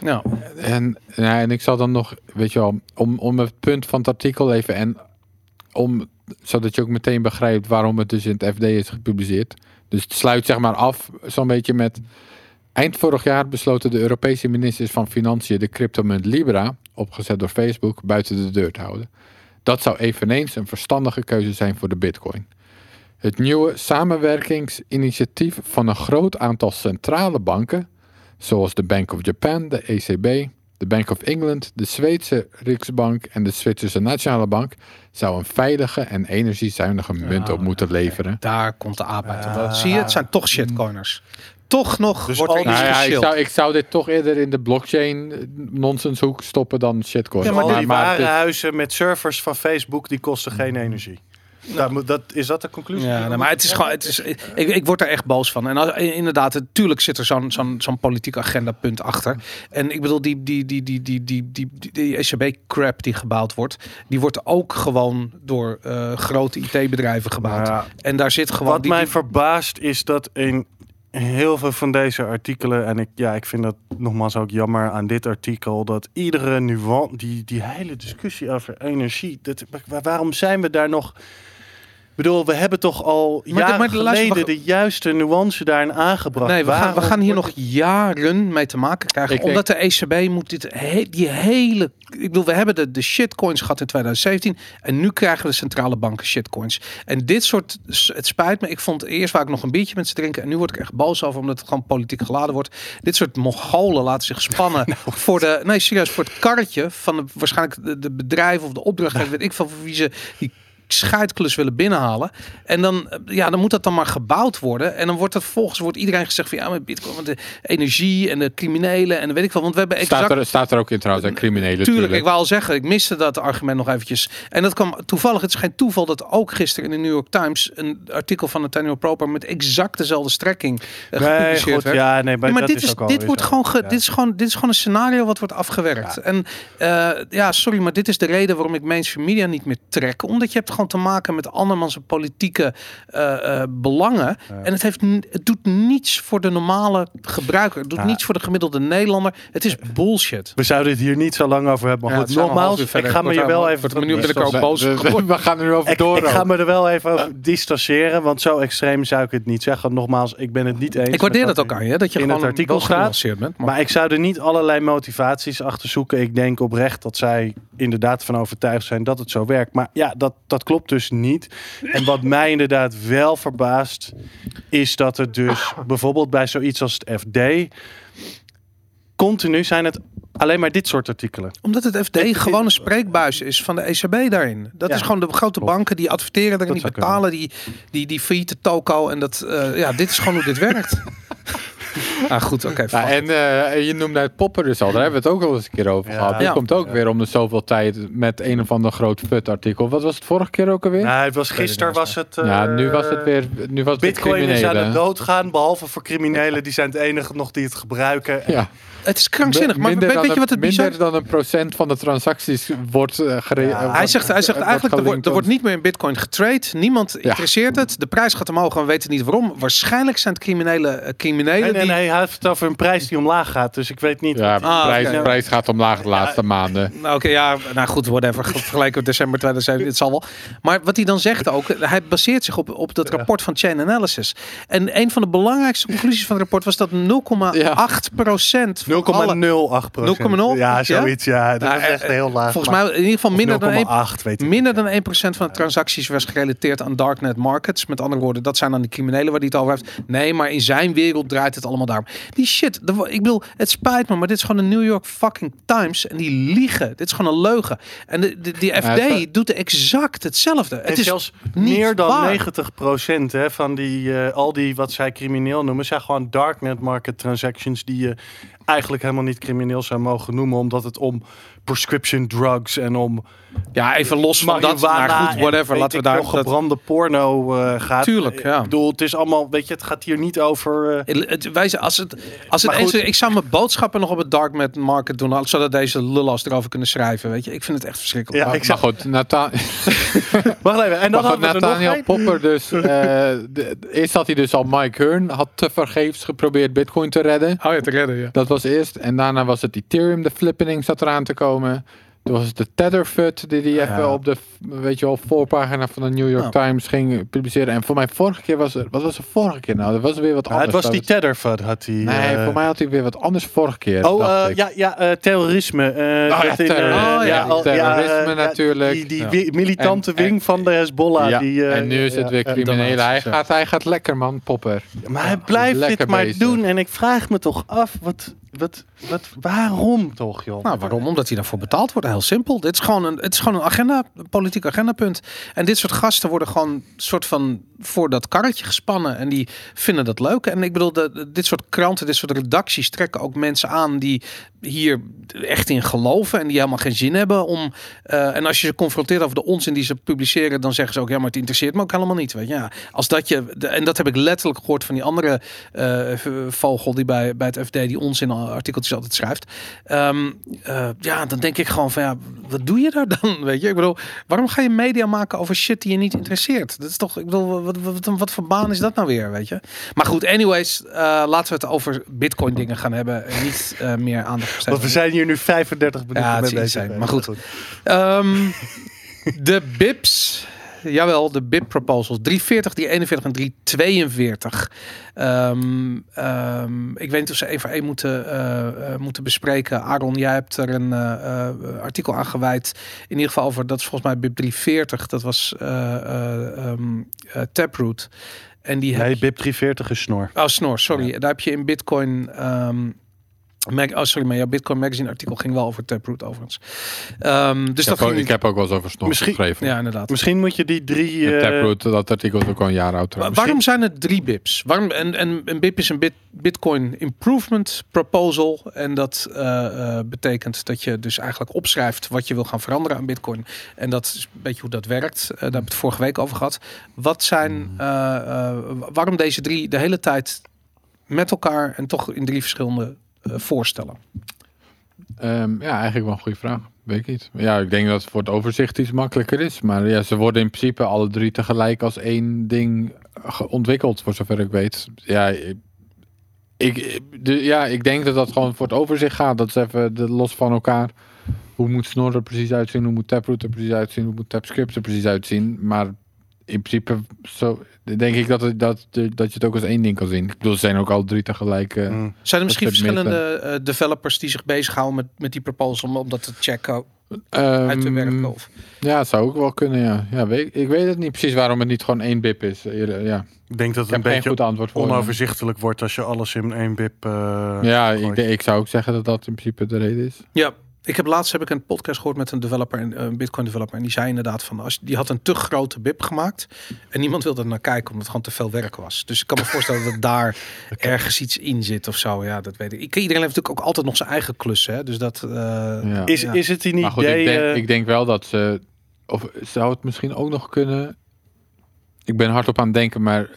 Ja. En, ja, en ik zal dan nog, weet je wel, om, om het punt van het artikel even en om, zodat je ook meteen begrijpt waarom het dus in het FD is gepubliceerd. Dus het sluit zeg maar af zo'n beetje met. Eind vorig jaar besloten de Europese ministers van Financiën de cryptomunt Libra, opgezet door Facebook, buiten de deur te houden. Dat zou eveneens een verstandige keuze zijn voor de Bitcoin. Het nieuwe samenwerkingsinitiatief van een groot aantal centrale banken, zoals de Bank of Japan, de ECB, de Bank of England, de Zweedse Riksbank en de Zwitserse Nationale Bank, zou een veilige en energiezuinige munt op moeten leveren. Daar komt de aap uit. Zie je, het zijn toch shitcoiners. Toch nog Dus wordt al er Nou ja, ik zou, ik zou dit toch eerder in de blockchain eh, nonsenshoek stoppen dan shitcoin. Ja, maar Al die maar warenhuizen met servers van Facebook, die kosten geen energie. Dat, moet- dat, is dat de conclusie? Ja, nee, maar het is gewoon, het is, ik, ik word er echt boos van. En als, inderdaad, natuurlijk zit er zo'n zo'n zo'n politiek agendapunt achter. En ik bedoel, die, die, die, die, die, die, die, die, die ECB-crap die gebouwd wordt, die wordt ook gewoon door eh, grote IT-bedrijven gebouwd. Ja. En daar zit gewoon. Wat die, mij verbaast is dat in heel veel van deze artikelen, en ik, ja, ik vind dat nogmaals ook jammer aan dit artikel, dat iedere nuance, die, die hele discussie over energie, dat, wa- waarom zijn we daar nog... Ik bedoel, we hebben toch al Maar de- jaren maar de- geleden juiste nuance daarin aangebracht. Nee, we gaan, we gaan hier nog jaren mee te maken krijgen. Ik omdat de ECB moet dit he- die hele. Ik bedoel, we hebben de, de shitcoins gehad in 2017. En nu krijgen we de centrale banken shitcoins. En dit soort. Het spijt me. Ik vond eerst waar ik nog een biertje met ze drinken. En nu word ik echt boos over omdat het gewoon politiek geladen wordt. Dit soort Mongolen laten zich spannen voor de. Nee, serieus, voor het karretje van de, waarschijnlijk de, de bedrijven of de opdrachtgever. weet ik van wie ze die scheidklus willen binnenhalen. En dan, eh, ja, dan moet dat dan maar gebouwd worden. En dan wordt het vervolgens wordt iedereen gezegd van ja, met Bitcoin, want de energie en de criminelen en weet ik veel. Want we hebben exact. staat, er, staat er ook in trouwens, hè, criminelen. Tuurlijk, ik wou al zeggen, ik miste dat argument nog eventjes. En dat kwam toevallig, het is geen toeval dat ook gisteren in de New York Times een artikel van Nathaniel Proper met exact dezelfde strekking eh, Nee, gepubliceerd goed, werd. ja, nee, maar, Ja, maar dat dit, is, is, ook wel dit, wordt zo. gewoon ge- Ja. dit, is gewoon, dit is gewoon een scenario wat wordt afgewerkt. En eh, ja, sorry, maar dit is de reden waarom ik mainstream media niet meer trek. Omdat je hebt gewoon te maken met andermans politieke eh, eh, belangen. En het, heeft, het doet niets voor de normale gebruiker. Het doet Ja. niets voor de gemiddelde Nederlander. Het is bullshit. We zouden het hier niet zo lang over hebben. Maar Ja, goed, nogmaals, ik ga me hier wel even... nu ben ik ook boos we, gaan er nu over Ik, door. ik ga me er wel even over distancieren, want zo extreem zou ik het niet zeggen. Nogmaals, ik ben het niet eens. Ik waardeer dat ook aan je, dat je in gewoon het artikel staat. bent. Maar, Maar ik zou er niet allerlei motivaties achter zoeken. Ik denk oprecht dat zij inderdaad van overtuigd zijn dat het zo werkt. Maar ja, dat, dat klopt dus niet. En wat mij inderdaad wel verbaast, is dat het dus bijvoorbeeld bij zoiets als het FD. Continu zijn het alleen maar dit soort artikelen. omdat het FD gewoon een spreekbuis is van de ECB daarin. Dat Ja, is gewoon de grote banken die adverteren Dat die betalen die, die, die failliete toko. En dat, eh, ja, dit is gewoon hoe dit werkt. ah, goed, oké. Ja, fuck. en eh, je noemde het popper dus al. Daar hebben we het ook al eens een keer over Ja. gehad. Die Ja. komt ook weer om de zoveel tijd met een of ander groot fut artikel. Wat was het vorige keer ook alweer? Nou, het was gisteren was het. ja, eh, nu was het weer, nu was het weer Bitcoin is aan het doodgaan, behalve voor criminelen. Die zijn het enige nog die het gebruiken. Ja. Het is krankzinnig. Maar Minder weet, je wat het een- bizar Minder dan een procent van de transacties wordt uh, Hij zegt, hij zegt eigenlijk, er wordt, er wordt niet. meer in bitcoin getrade. Niemand Ja. interesseert het. De prijs gaat omhoog en we weten niet waarom. Waarschijnlijk zijn het criminelen, eh, criminelen Nee, nee, die... nee, hij heeft het over een prijs die omlaag gaat. Dus ik weet niet. Ja, de Ah, prijs, prijs gaat omlaag de laatste maanden. Nou, Oké, ja, nou goed, whatever. Vergeleken met december 2007, het zal wel. Maar wat hij dan zegt ook, hij baseert zich op, op dat rapport van Chain Analysis. En een van de belangrijkste conclusies van het rapport was dat 0,8 procent 0,08 procent. 0,0? Ja, zoiets. Ja, dat Nou, is echt eh, heel laag. Volgens mij in ieder geval minder dan 1 0,8, weet ik. Minder dan 1% van de transacties was gerelateerd aan darknet markets. Met andere woorden, dat zijn dan de criminelen waar hij het over heeft. Nee, maar in zijn wereld draait het allemaal daarom. Die shit, dat ik bedoel, het spijt me, maar dit is gewoon de New York fucking Times. En die liegen. Dit is gewoon een leugen. En de, de, die FD doet exact hetzelfde. En Het is zelfs niet meer dan waar. 90% hè, van die, eh, al die wat zij crimineel noemen, zijn gewoon darknet market transactions die je eigenlijk helemaal niet crimineel zou mogen noemen, omdat het om prescription drugs en om Ja, even los van dat. Maar goed, whatever. Laten we daar... dat- gebrande porno eh, gaat. Tuurlijk, ja. Ik bedoel, het is allemaal, weet je, het gaat hier niet over... eh, Het, wij, zijn- als het, als het eens, ik zou mijn boodschappen nog op het dark met market doen, zodat deze lullas erover kunnen schrijven. Weet je, ik vind het echt verschrikkelijk. Ja, Maar, ik zeg- maar goed, Nathan Wacht even, en dan Maar goed, nog Nathaniel. Popper dus. eh, de- eerst had hij dus al Mike Hearn. Had te vergeefs geprobeerd Bitcoin te redden. Oh ja, te redden, ja. Dat was eerst. En daarna was het Ethereum. De flippening zat eraan te komen. Toen was het de Tetherfut die die even op de weet je wel, voorpagina van de New York Ja. Times ging publiceren. En voor mij vorige keer was er... Wat was er vorige keer nou? Dat was weer wat Ja, het anders. was die Dat Tetherfud, had hij. Nee, eh, voor mij had hij weer wat anders vorige keer. Oh, dacht eh, ja, ja terrorisme. ja, terrorisme. Oh, ja, al- terrorisme natuurlijk. Die, die wi- militante En- en- wing van de Hezbollah. Die, eh, en nu is het weer ja. criminelen. Hij gaat, hij gaat lekker, man, Popper. Maar hij blijft dit maar doen. En ik vraag me toch af, wat, wat, wat, waarom toch, joh? Nou, waarom? Omdat hij daarvoor betaald wordt. Heel simpel. Dit is gewoon een, het is gewoon een agenda, een politiek agendapunt. En dit soort gasten worden gewoon soort van voor dat karretje gespannen. En die vinden dat leuk. En ik bedoel, de, dit soort kranten, dit soort redacties trekken ook mensen aan die hier echt in geloven. En die helemaal geen zin hebben om. eh, en als je ze confronteert over de onzin die ze publiceren, dan zeggen ze ook, ja, maar het interesseert me ook helemaal niet. Weet je, ja, als dat je. en dat heb ik letterlijk gehoord van die andere eh, vogel die bij, bij het FD die onzin artikeltjes altijd schrijft. Ehm, eh, ja, dan denk ik gewoon van ja, wat doe je daar dan? Weet je, ik bedoel, waarom ga je media maken over shit die je niet interesseert? Dat is toch, ik bedoel, wat, wat, wat, wat voor baan is dat nou weer? Weet je, maar goed, anyways, eh, laten we het over Bitcoin dingen gaan hebben en niet eh, meer aandacht. Want we zijn hier nu 35 minuten Ja, mee bezig. maar goed. Ehm, de BIPs. Jawel, de BIP proposals. 340, 341 en 342. Ehm, ehm, ik weet niet of ze één voor één moeten, eh, eh, moeten bespreken. Aaron, jij hebt er een eh, artikel aan gewijd. In ieder geval over, dat is volgens mij BIP 340. Dat was eh, Taproot. En die heb Nee, BIP 340 is snor. Oh, snor, sorry. Daar heb je in Bitcoin. Mag, oh, sorry, maar jouw Bitcoin Magazine artikel ging wel over Taproot overigens. Ehm, dus Ik dat heb, ook, ging. ik heb ook wel eens over snor Misschien- geschreven. ja, inderdaad. Misschien moet je die drie... Eh, Taproot, dat artikel is ook al een jaar oud. Wa- waarom zijn het drie bips? Waarom, en, en een bip is een bit, Bitcoin Improvement Proposal. En dat eh, eh, betekent dat je dus eigenlijk opschrijft wat je wil gaan veranderen aan Bitcoin. En dat is een beetje hoe dat werkt. Eh, daar hebben we het vorige week over gehad. Wat zijn, eh, eh, waarom deze drie de hele tijd met elkaar en toch in drie verschillende voorstellen? Ehm, ja, eigenlijk wel een goede vraag. Weet ik niet. Ja, ik denk dat het voor het overzicht iets makkelijker is. Maar ja, ze worden in principe alle drie tegelijk als één ding ontwikkeld, voor zover ik weet. Ja, ik, de, ja, ik denk dat dat gewoon voor het overzicht gaat. Dat is even de, los van elkaar. Hoe moet Snor er precies uitzien? Hoe moet Taproot er precies uitzien? Hoe moet TapScript er precies uitzien? Maar in principe zo, denk ik dat, het, dat, dat je het ook als één ding kan zien. Ik bedoel, ze zijn ook al drie tegelijk. eh, mm. Zijn er misschien verschillende eh, developers die zich bezighouden met, met die proposal om, om dat te checken, uit te ehm, werken? Of? Ja, het zou ook wel kunnen, ja. ja weet, ik weet het niet precies waarom het niet gewoon één bip is. Eerder, Ja. Ik denk dat het een goed beetje antwoord voor. je. onoverzichtelijk wordt als je alles in één BIP eh Ja, ik, ik zou ook zeggen dat dat in principe de reden is. Ja, ik heb laatst heb ik een podcast gehoord met een developer, een Bitcoin developer, en die zei inderdaad van als die had een te grote BIP gemaakt en niemand wilde er naar kijken omdat het gewoon te veel werk was. Dus ik kan me voorstellen dat daar ergens iets in zit of zo. Ja, dat weet ik. ik. Iedereen heeft natuurlijk ook altijd nog zijn eigen klussen, hè? dus dat. eh, Ja. Is, Ja. is het goed, idee... ik denk, eh, ik denk wel dat ze... Of zou het misschien ook nog kunnen... Ik ben hardop aan het denken, maar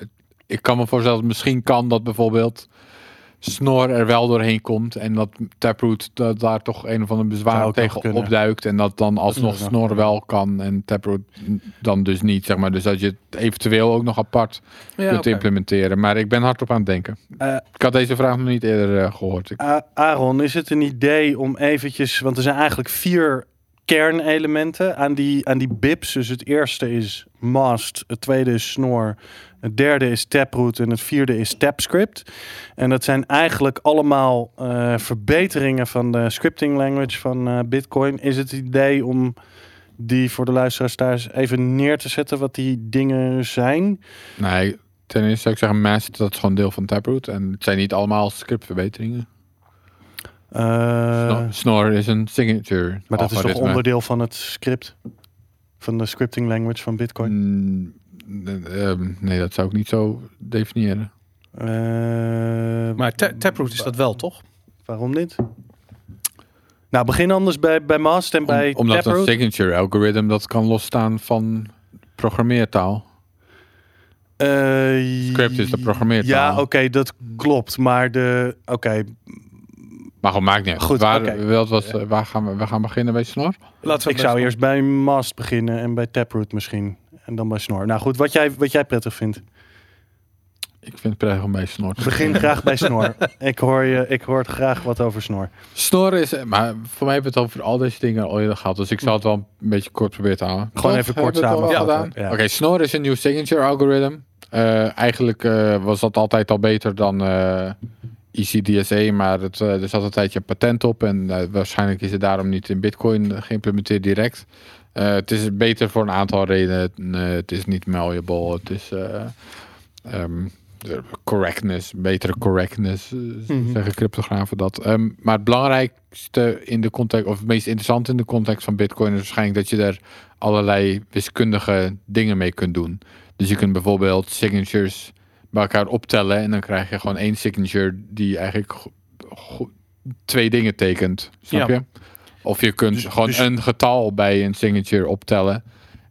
ik kan me voorstellen dat het misschien kan dat bijvoorbeeld Snor er wel doorheen komt en dat Taproot dat daar toch een of ander Zou bezwaar tegen kunnen. opduikt en dat dan alsnog nog Snor wel kan en Taproot dan dus niet, zeg maar. Dus dat je het eventueel ook nog apart ja, kunt implementeren. Maar ik ben hardop aan het denken. eh, Ik had deze vraag nog niet eerder eh, gehoord. Aaron, is het een idee om eventjes... Want er zijn eigenlijk vier kernelementen aan die, aan die BIPs. Dus het eerste is Mast, het tweede is Snor, het derde is Taproot en het vierde is TapScript. En dat zijn eigenlijk allemaal eh, verbeteringen van de scripting language van eh, Bitcoin. Is het idee om die voor de luisteraars thuis even neer te zetten wat die dingen zijn? nee, ten eerste zou ik zeggen, Mast, dat is gewoon deel van Taproot. En het zijn niet allemaal scriptverbeteringen. Eh, Snor, Snor is een signature. maar dat is toch algoritme. onderdeel van het script? Van de scripting language van Bitcoin? Mm, eh, ehm, nee, dat zou ik niet zo definiëren. Eh, Maar Ta- Taproot is dat wel, toch? waarom niet? Nou, begin anders bij, bij Mast en Om- bij omdat een signature algorithm dat kan losstaan van programmeertaal. Eh, Script is de programmeertaal. Ja, oké, dat klopt. Maar de... Oké, Maar goed, maakt niet uit. Goed, waar, oké. wat waar gaan we, we gaan beginnen bij Snor? Laten we ik zou eerst bij Mast beginnen en bij Taproot misschien. En dan bij Snor. Nou goed, wat jij, wat jij prettig vindt. Ik vind het prettig om bij Snor te Begin graag bij Snor. Ik hoor, je, ik hoor het graag wat over Snor. Snor is, maar voor mij hebben we het over al deze dingen al eerder gehad. Dus ik zal het wel een beetje kort proberen te houden. Gewoon Toch? even kort ja. Oké, Snor is een nieuw signature algorithm. Eh, eigenlijk eh, was dat altijd al beter dan eh ECDSA, maar het, eh, er zat een tijdje een patent op. En eh, waarschijnlijk is het daarom niet in Bitcoin geïmplementeerd direct. Eh, het is beter voor een aantal redenen. Het is niet malleable. Het is de correctness, betere correctness, eh, Mhm. zeggen cryptografen dat. Ehm, maar het belangrijkste in de context, of het meest interessante in de context van Bitcoin, is waarschijnlijk dat je er allerlei wiskundige dingen mee kunt doen. Dus je kunt bijvoorbeeld signatures bij elkaar optellen en dan krijg je gewoon één signature die eigenlijk twee dingen tekent. Snap Ja. je? Of je kunt Dus- gewoon dus- een getal bij een signature optellen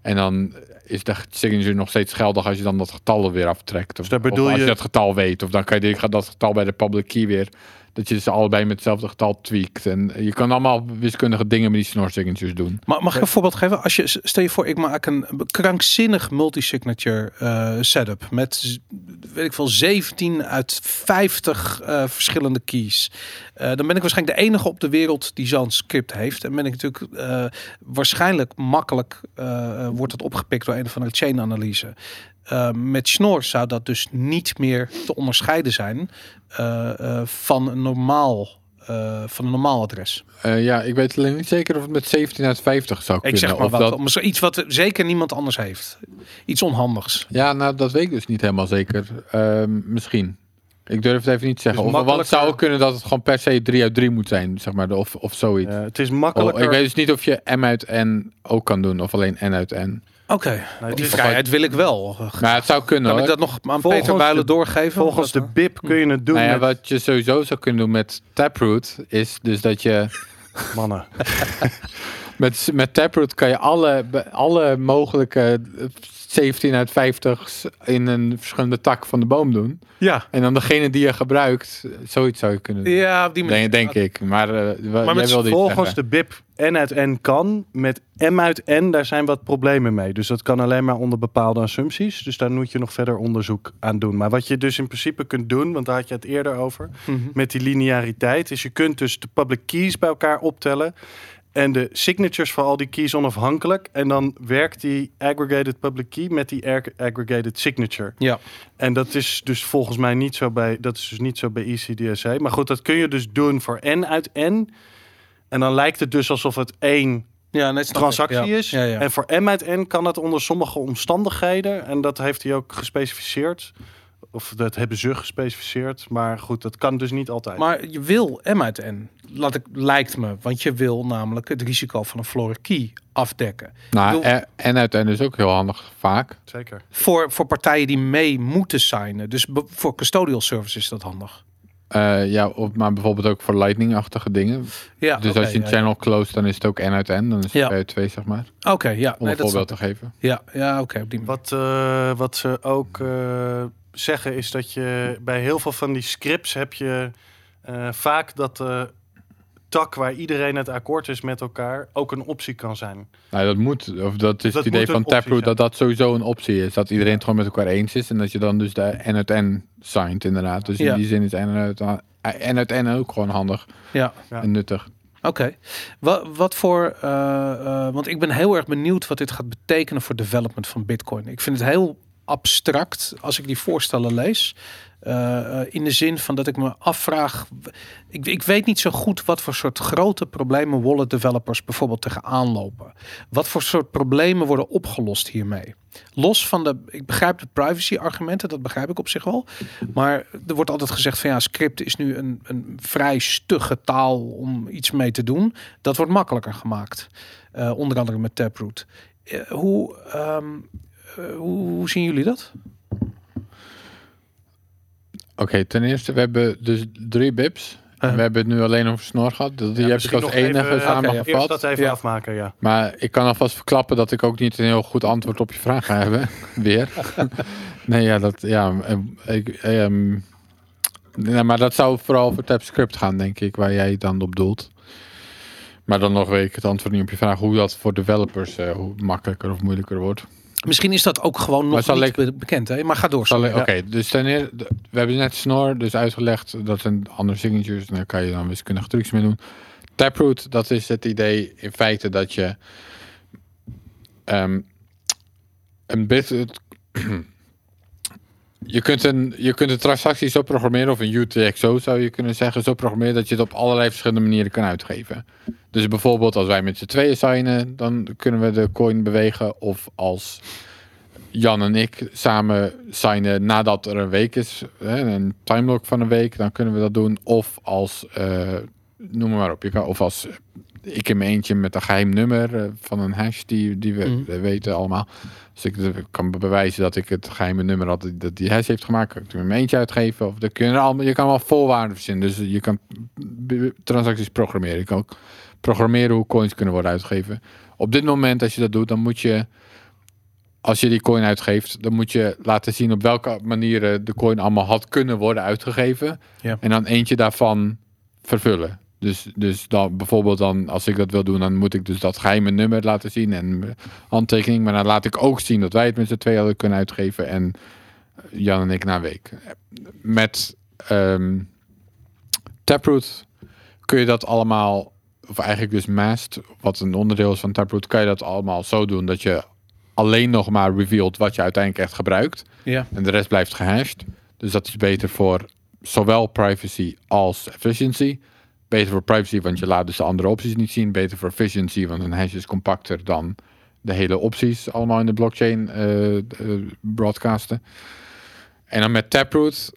en dan is de signature nog steeds geldig als je dan dat getal er weer aftrekt. Of, Dus of als je je- dat getal weet. Of dan kan je die- dat getal bij de public key weer. Dat je ze allebei met hetzelfde getal tweakt. En je kan allemaal wiskundige dingen met die snor signatures doen. Ma- mag ik een voorbeeld geven? Als je, stel je voor, ik maak een krankzinnig multi-signature eh, setup. Met, weet ik veel, 17 uit 50 eh, verschillende keys. Eh, dan ben ik waarschijnlijk de enige op de wereld die zo'n script heeft. En ben ik natuurlijk eh, waarschijnlijk makkelijk, wordt het opgepikt door een of andere chain-analyse. Met Schnorr zou dat dus niet meer te onderscheiden zijn van een normaal, eh, van een normaal adres. Eh, ja, ik weet alleen niet zeker of het met 17 uit 50 zou Ik kunnen. zeg maar of wat. dat, iets wat zeker niemand anders heeft. Iets onhandigs. ja, nou, dat weet ik dus niet helemaal zeker. Ehm, misschien. Ik durf het even niet te zeggen. Dus of, want het zou kunnen dat het gewoon per se 3 uit 3 moet zijn, zeg maar. Of, of zoiets. Eh, het is Oh, makkelijker. ik weet dus niet of je M uit N ook kan doen. Of alleen N uit N. Oké, het die vrijheid wil ik wel. Maar het zou kunnen Kan ik dat nog aan Volgens Peter Builen doorgeven? Volgens de BIP kun je het doen Nou ja, met wat je sowieso zou kunnen doen met Taproot is dus dat je mannen. met, met Taproot kan je alle, alle mogelijke 17 uit 50 in een verschillende tak van de boom doen. Ja. En dan degene die je gebruikt, zoiets zou je kunnen doen. Ja, op die manier. Denk, denk ik. Maar, eh, wa- jij met Volgens de BIP N uit N kan. Met M uit N, daar zijn wat problemen mee. Dus dat kan alleen maar onder bepaalde assumpties. Dus daar moet je nog verder onderzoek aan doen. Maar wat je dus in principe kunt doen, want daar had je het eerder over, Mhm. met die lineariteit, is je kunt dus de public keys bij elkaar optellen. En de signatures voor al die keys onafhankelijk. En dan werkt die aggregated public key met die ag- aggregated signature. Ja. En dat is dus volgens mij niet zo bij, dat is dus niet zo bij ECDSA. Maar goed, dat kun je dus doen voor N uit N. En dan lijkt het dus alsof het één Ja, net ik. transactie Ja. is. Ja, ja. En voor M uit N kan dat onder sommige omstandigheden. En dat heeft hij ook gespecificeerd. Of dat hebben ze gespecificeerd. Maar goed, dat kan dus niet altijd. Maar je wil M uit N. Laat ik, lijkt me. Want je wil namelijk het risico van een floor key afdekken. Nou, bedoel- eh, N uit N is ook heel handig vaak. Zeker. Voor, voor partijen die mee moeten signen. Dus voor custodial service is dat handig. Eh, ja, of, maar bijvoorbeeld ook voor lightning-achtige dingen. Ja, dus als je een ja, channel close, dan is het ook N uit N. Dan is het Ja. 2 uit 2, zeg maar. Oké, ja. Om Nee, een voorbeeld te geven. Ja, ja oké. op die manier. Wat, eh, wat ze ook eh, zeggen is dat je bij heel veel van die scripts heb je eh, vaak dat de tak waar iedereen het akkoord is met elkaar ook een optie kan zijn. Nou, dat moet. Of dat is Dat het idee van Taproot dat dat sowieso een optie is. Dat iedereen het gewoon met elkaar eens is. En dat je dan dus de N uit N signed, inderdaad. Dus Ja. in die zin is N uit, N uit N ook gewoon handig Ja. Ja. en nuttig. Oké. Wat, wat voor. eh, eh, want ik ben heel erg benieuwd wat dit gaat betekenen voor development van Bitcoin. Ik vind het heel abstract als ik die voorstellen lees. Eh, eh, in de zin van dat ik me afvraag. Ik, ik weet niet zo goed wat voor soort grote problemen wallet developers bijvoorbeeld tegenaan lopen. Wat voor soort problemen worden opgelost hiermee? Los van de. Ik begrijp de privacy argumenten, dat begrijp ik op zich wel. Maar er wordt altijd gezegd van ja, script is nu een, een vrij stugge taal om iets mee te doen. Dat wordt makkelijker gemaakt. Eh, onder andere met Taproot. Hoe, ehm, eh, hoe, hoe zien jullie dat? Oké, ten eerste, we hebben dus drie bips. Ja. We hebben het nu alleen over snor gehad. Dat- Die Ja, heb ik als enige even- samengevat. Eerst dat even Ja. afmaken, ja. Maar ik kan alvast verklappen dat ik ook niet een heel goed antwoord op je vraag ga hebben. Weer. nee, ja, dat, ja, eh, ik, ehm, nee, maar dat zou vooral voor TypeScript gaan, denk ik, waar jij dan op doelt. Maar dan nog weet ik het antwoord niet op je vraag hoe dat voor developers eh, hoe makkelijker of moeilijker wordt. Misschien is dat ook gewoon nog niet ik- be- bekend, hè? Maar ga door. Oké, dus ten eerste, we hebben net snor dus uitgelegd. Dat zijn andere signatures. En daar kan je dan wiskundige trucs mee doen. Taproot, dat is het idee in feite dat je ehm, een bit. je, kunt een, je kunt een transactie zo programmeren, of een UTXO zou je kunnen zeggen, zo programmeren dat je het op allerlei verschillende manieren kan uitgeven. Dus bijvoorbeeld als wij met z'n tweeën signen, dan kunnen we de coin bewegen. Of als Jan en ik samen signen nadat er een week is, een timelock van een week, dan kunnen we dat doen. Of als, eh, noem maar op, je kan, of als ik in mijn eentje met een geheim nummer eh, van een hash die, die we we weten allemaal. Dus ik eh, kan bewijzen dat ik het geheime nummer had dat die hash heeft gemaakt, kan ik het in mijn eentje uitgeven. Of dat kun je, allemaal, je kan wel voorwaarden verzinnen. Dus je kan transacties programmeren. Je kan ook programmeren hoe coins kunnen worden uitgegeven. Op dit moment, als je dat doet, dan moet je als je die coin uitgeeft, dan moet je laten zien op welke manieren de coin allemaal had kunnen worden uitgegeven. Ja. En dan eentje daarvan vervullen. Dus, dus dan bijvoorbeeld dan, als ik dat wil doen, dan moet ik dus dat geheime nummer laten zien en handtekening. Maar dan laat ik ook zien dat wij het met z'n tweeën hadden kunnen uitgeven en Jan en ik na een week. Met ehm, Taproot kun je dat allemaal, of eigenlijk dus Mast, wat een onderdeel is van Taproot, kan je dat allemaal zo doen dat je alleen nog maar revealed wat je uiteindelijk echt gebruikt. Ja. En de rest blijft gehashed. Dus dat is beter voor zowel privacy als efficiency. Beter voor privacy, want je laat dus de andere opties niet zien. Beter voor efficiency, want een hash is compacter dan de hele opties allemaal in de blockchain eh, eh, broadcasten. En dan met Taproot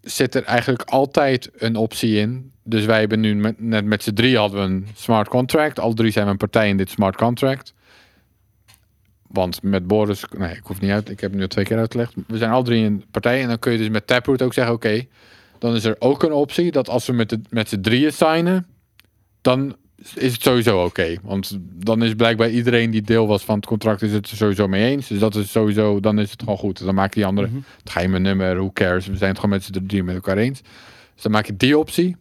zit er eigenlijk altijd een optie in. Dus wij hebben nu met, net met z'n drie hadden we een smart contract. Alle drie zijn we een partij in dit smart contract. Want met Boris, nee, ik hoef niet uit. Ik heb het nu twee keer uitgelegd. We zijn al drie een partij. En dan kun je dus met Taproot ook zeggen: oké, dan is er ook een optie dat als we met, de, met z'n drieën signen, dan is het sowieso oké. Want dan is blijkbaar iedereen die deel was van het contract, is het er sowieso mee eens. Dus dat is sowieso, dan is het gewoon goed. Dan maak je die andere, het geheime nummer, who cares. We zijn het gewoon met z'n drieën met elkaar eens. Dus dan maak je die optie.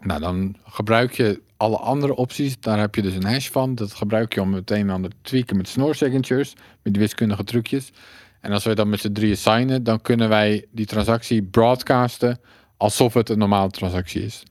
Nou, dan gebruik je alle andere opties. Daar heb je dus een hash van. Dat gebruik je om het een en ander te tweaken met snor signatures. Met die wiskundige trucjes. En als we dan met z'n drieën signen, dan kunnen wij die transactie broadcasten alsof het een normale transactie is.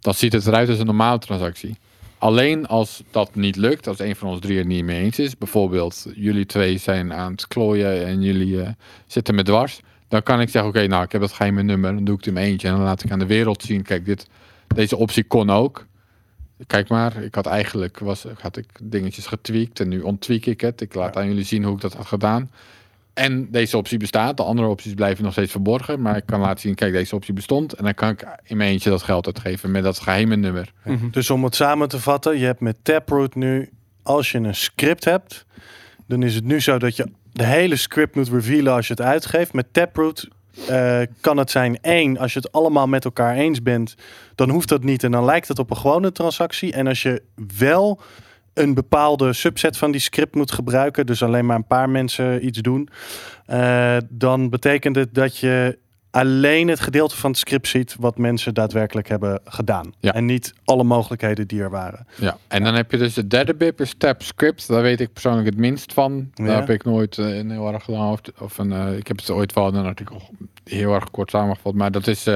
Dan ziet het eruit als een normale transactie. Alleen als dat niet lukt, als een van ons drie er niet mee eens is, bijvoorbeeld jullie twee zijn aan het klooien en jullie eh, zitten met dwars, dan kan ik zeggen: Oké, nou, ik heb dat geheime nummer, dan doe ik het in eentje en dan laat ik aan de wereld zien: Kijk, dit, deze optie kon ook. Kijk maar, ik had eigenlijk was, had ik dingetjes getweakt en nu onttweak ik het. Ik laat aan jullie zien hoe ik dat had gedaan. En deze optie bestaat. De andere opties blijven nog steeds verborgen. Maar ik kan laten zien, kijk, deze optie bestond. En dan kan ik in mijn eentje dat geld uitgeven met dat geheime nummer. Dus om het samen te vatten, je hebt met Taproot nu, als je een script hebt, dan is het nu zo dat je de hele script moet revealen als je het uitgeeft. Met Taproot eh, kan het zijn één, als je het allemaal met elkaar eens bent, dan hoeft dat niet en dan lijkt het op een gewone transactie. En als je wel een bepaalde subset van die script moet gebruiken, dus alleen maar een paar mensen iets doen, eh, dan betekent het dat je alleen het gedeelte van het script ziet wat mensen daadwerkelijk hebben gedaan. Ja. En niet alle mogelijkheden die er waren. Ja. En dan heb je dus de derde bip, is tab script. Daar weet ik persoonlijk het minst van. Daar Ja. heb ik nooit eh, een heel erg lang over. Of een, eh, ik heb het ooit wel in een artikel heel erg kort samengevat. Maar dat is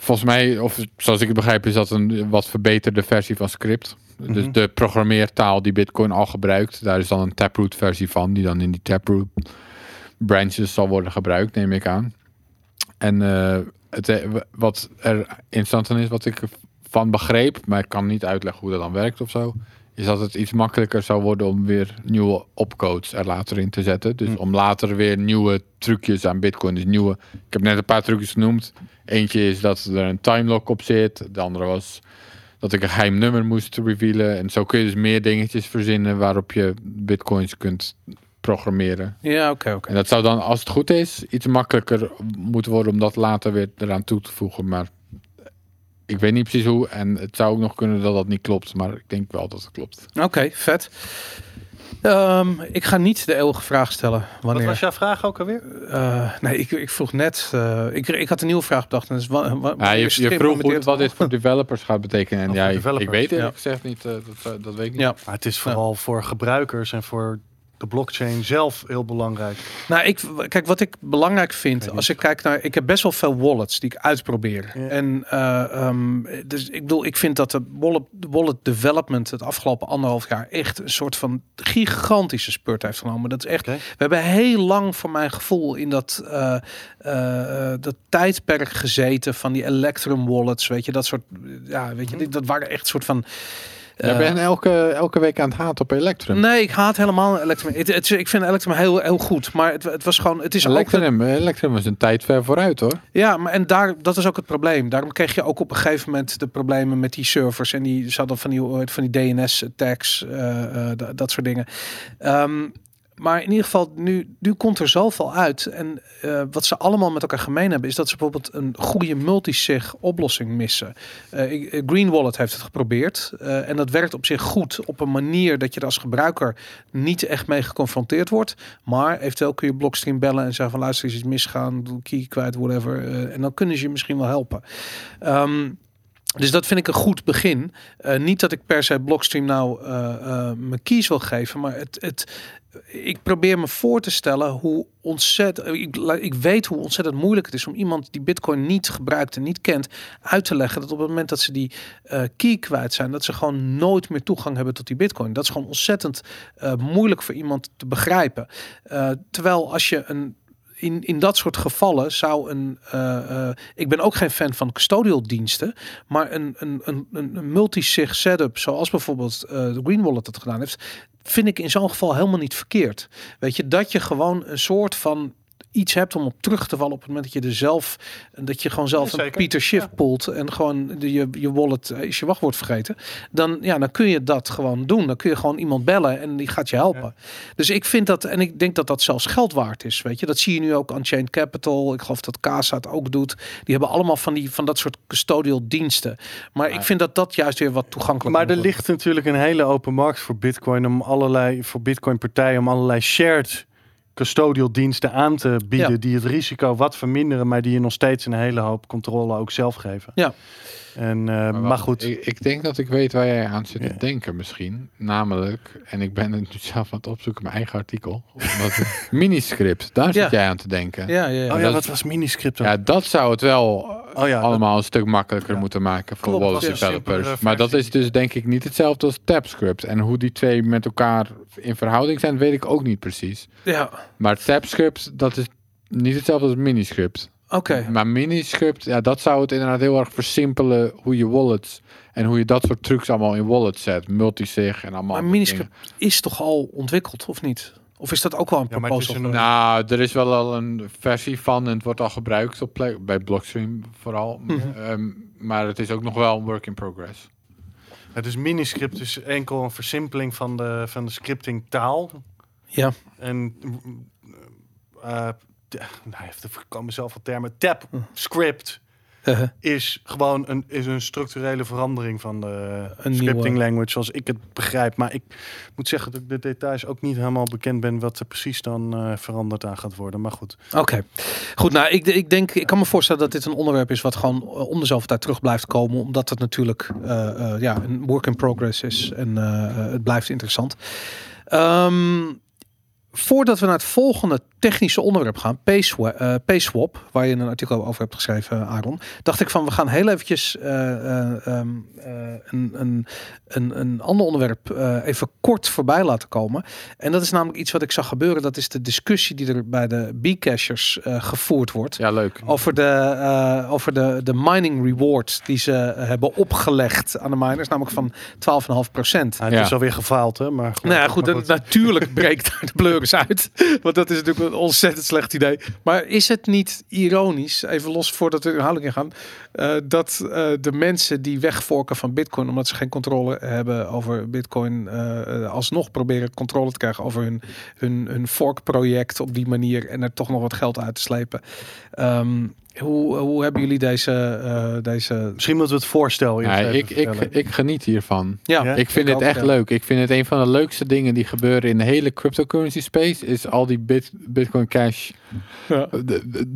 volgens mij, of zoals ik het begrijp, is dat een wat verbeterde versie van script. Dus Mhm. de programmeertaal die Bitcoin al gebruikt, daar is dan een Taproot versie van, die dan in die Taproot branches zal worden gebruikt, neem ik aan. En eh, het, eh, wat er interessant aan is, wat ik van begreep, maar ik kan niet uitleggen hoe dat dan werkt of zo, is dat het iets makkelijker zou worden om weer nieuwe opcodes er later in te zetten. Dus Hm. om later weer nieuwe trucjes aan Bitcoin, dus nieuwe. Ik heb net een paar trucjes genoemd. Eentje is dat er een timelock op zit. De andere was dat ik een geheim nummer moest revealen. En zo kun je dus meer dingetjes verzinnen waarop je Bitcoins kunt programmeren. Ja, oké, oké. En dat zou dan, als het goed is, iets makkelijker moeten worden om dat later weer eraan toe te voegen. Maar ik weet niet precies hoe. En het zou ook nog kunnen dat dat niet klopt. Maar ik denk wel dat het klopt. Oké, vet. Ehm, ik ga niet de eeuwige vraag stellen. Wat Wanneer? was jouw vraag ook alweer? Eh, nee, ik, ik vroeg net. eh, ik, ik had een nieuwe vraag bedacht. En dat is wa- wa- Ja, je, je het vroeg wat dit voor developers gaat betekenen. En Oh, ja, ik, weet eerlijk Ja. gezegd niet. eh, dat, dat weet ik niet. Ja. Maar het is vooral voor gebruikers en voor de blockchain zelf heel belangrijk. Nou, ik, kijk, wat ik belangrijk vind, als ik kijk naar, ik heb best wel veel wallets die ik uitprobeer. Ja. En eh, ehm, dus ik bedoel, ik vind dat de wallet, wallet development het afgelopen anderhalf jaar echt een soort van gigantische spurt heeft genomen. Dat is echt, we hebben heel lang voor mijn gevoel in dat, eh, eh, dat tijdperk gezeten van die Electrum wallets, weet je, dat soort, ja, weet je, dat waren echt soort van. Ja, eh, ben je elke, elke week aan het haat op Electrum? Nee, ik haat helemaal Electrum. Het, het, ik vind Electrum heel, heel goed, maar het, het was gewoon, het is ook Electrum, Electrum is een tijd ver vooruit hoor. Ja, maar en daar, dat is ook het probleem. Daarom kreeg je ook op een gegeven moment de problemen met die servers. En die ze hadden van die, van die DNS-tags, eh, eh, dat, dat soort dingen. Ehm, maar in ieder geval, nu, nu komt er zoveel uit. En eh, wat ze allemaal met elkaar gemeen hebben, is dat ze bijvoorbeeld een goede multisig oplossing missen. Eh, Green Wallet heeft het geprobeerd. en dat werkt op zich goed op een manier dat je er als gebruiker niet echt mee geconfronteerd wordt. Maar eventueel kun je Blockstream bellen en zeggen van luister, is iets misgaan, doe key kwijt, whatever. en dan kunnen ze je misschien wel helpen. Ehm, dus dat vind ik een goed begin. Eh, niet dat ik per se Blockstream nou eh, eh, mijn keys wil geven, maar het, het, ik probeer me voor te stellen hoe ontzettend. Ik, weet hoe ontzettend moeilijk het is om iemand die Bitcoin niet gebruikt en niet kent, uit te leggen dat op het moment dat ze die key kwijt zijn, dat ze gewoon nooit meer toegang hebben tot die Bitcoin. Dat is gewoon ontzettend moeilijk voor iemand te begrijpen. Terwijl als je een in, in dat soort gevallen zou een. eh, eh, ik ben ook geen fan van custodial diensten. Maar een, een, een, een multi-sig setup, zoals bijvoorbeeld eh, de Green Wallet het gedaan heeft. Vind ik in zo'n geval helemaal niet verkeerd. Weet je, dat je gewoon een soort van iets hebt om op terug te vallen op het moment dat je er zelf dat je gewoon zelf Ja, een. Peter Schiff poelt en gewoon de, je, je wallet is je wachtwoord vergeten dan ja dan kun je dat gewoon doen. Dan kun je gewoon iemand bellen en die gaat je helpen. Dus ik vind dat en ik denk dat dat zelfs geld waard is weet je. Dat zie je nu ook Unchained Capital. Ik geloof dat Casa het ook doet. Die hebben allemaal van die van dat soort custodial diensten. Maar ik vind dat dat juist weer wat toegankelijker Maar er ligt natuurlijk een hele open markt voor Bitcoin om allerlei voor Bitcoin partijen om allerlei shared custodial diensten aan te bieden Ja. die het risico wat verminderen, maar die je nog steeds een hele hoop controle ook zelf geven. Ja. En eh, maar, goed. Ik, ik denk dat ik weet waar jij aan zit Ja. te denken misschien. Namelijk, en ik ben het nu zelf aan het opzoeken, mijn eigen artikel. Omdat het- miniscript, daar Ja. zit jij aan te denken. ja ja ja oh ja, dat wat was miniscript dan? Ja, dat zou het wel Oh ja, allemaal een stuk makkelijker Ja. moeten maken voor Klopt, een developers. Maar dat is dus denk ik niet hetzelfde als TapScript. En hoe die twee met elkaar in verhouding zijn, weet ik ook niet precies. ja Maar TapScript, dat is niet hetzelfde als miniscript. Oké Maar miniscript, ja, dat zou het inderdaad heel erg versimpelen hoe je wallets en hoe je dat soort trucs allemaal in wallets zet. Multisig en allemaal. maar miniscript is toch al ontwikkeld of niet of is dat ook wel een Ja, proposal een-. Nou, er is wel al een versie van en het wordt al gebruikt op plek, bij Blockstream vooral. Mhm. Ehm, maar het is ook nog wel een work in progress. Het is miniscript is enkel een versimpeling van de van de scripting taal ja en eh uh, nou, ik kan mezelf wat termen. Tap script is gewoon een, is een structurele verandering van de Een scripting nieuwe- language, zoals ik het begrijp. Maar ik moet zeggen dat ik de details ook niet helemaal bekend ben wat er precies dan eh, veranderd aan gaat worden. Maar goed. Oké, goed. Nou, ik, ik denk, ik kan me voorstellen dat dit een onderwerp is wat gewoon eh, om de zoveel tijd terug blijft komen, omdat het natuurlijk eh, ja, een work in progress is en het blijft interessant. Ehm, voordat we naar het volgende technische onderwerp gaan, PaySwa- eh, PaySwap, waar je een artikel over hebt geschreven, Aaron, dacht ik van we gaan heel eventjes eh, eh, ehm, eh, een, een, een, een ander onderwerp eh, even kort voorbij laten komen. En dat is namelijk iets wat ik zag gebeuren. Dat is de discussie die er bij de B-cashers eh, gevoerd wordt. Ja, leuk. Over, de, eh, over de, de mining reward die ze eh, hebben opgelegd aan de miners. Namelijk van 12,5 procent. Nou, het Ja. is alweer gefaald, hè? Maar goed. Nou ja, goed, natuurlijk breekt daar de uit. Want dat is natuurlijk een ontzettend slecht idee. Maar is het niet ironisch, even los voordat we inhoudelijk in gaan, eh, dat eh, de mensen die wegvorken van Bitcoin, omdat ze geen controle hebben over Bitcoin, eh, alsnog proberen controle te krijgen over hun, hun, hun fork-project op die manier en er toch nog wat geld uit te slepen. Ehm, Hoe, hoe hebben jullie deze... eh, deze... Misschien moeten we het voorstel eerst Ja, even ik, ik, ik geniet hiervan. Ja, Ja? Ik vind ik het ook, echt ja. leuk. Ik vind het een van de leukste dingen die gebeuren in de hele cryptocurrency space. Is al die bit, Bitcoin Cash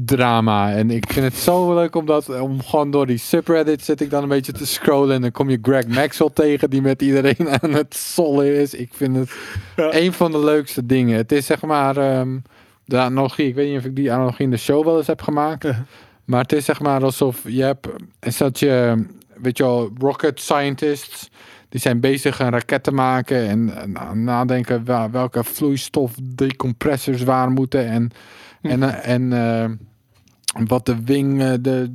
drama. En ik vind het zo leuk om, dat, om gewoon door die subreddit zit ik dan een beetje te scrollen. En dan kom je Greg Maxwell tegen die met iedereen aan het sollen is. Ik vind het een van de leukste dingen. Het is zeg maar ehm, de analogie. Ik weet niet of ik die analogie in de show wel eens heb gemaakt. Maar het is zeg maar alsof je hebt, is dat je, weet je wel, rocket scientists, die zijn bezig een raket te maken en na- nadenken wel- welke vloeistof decompressors waar moeten en, en, eh, en eh, wat de wing, de,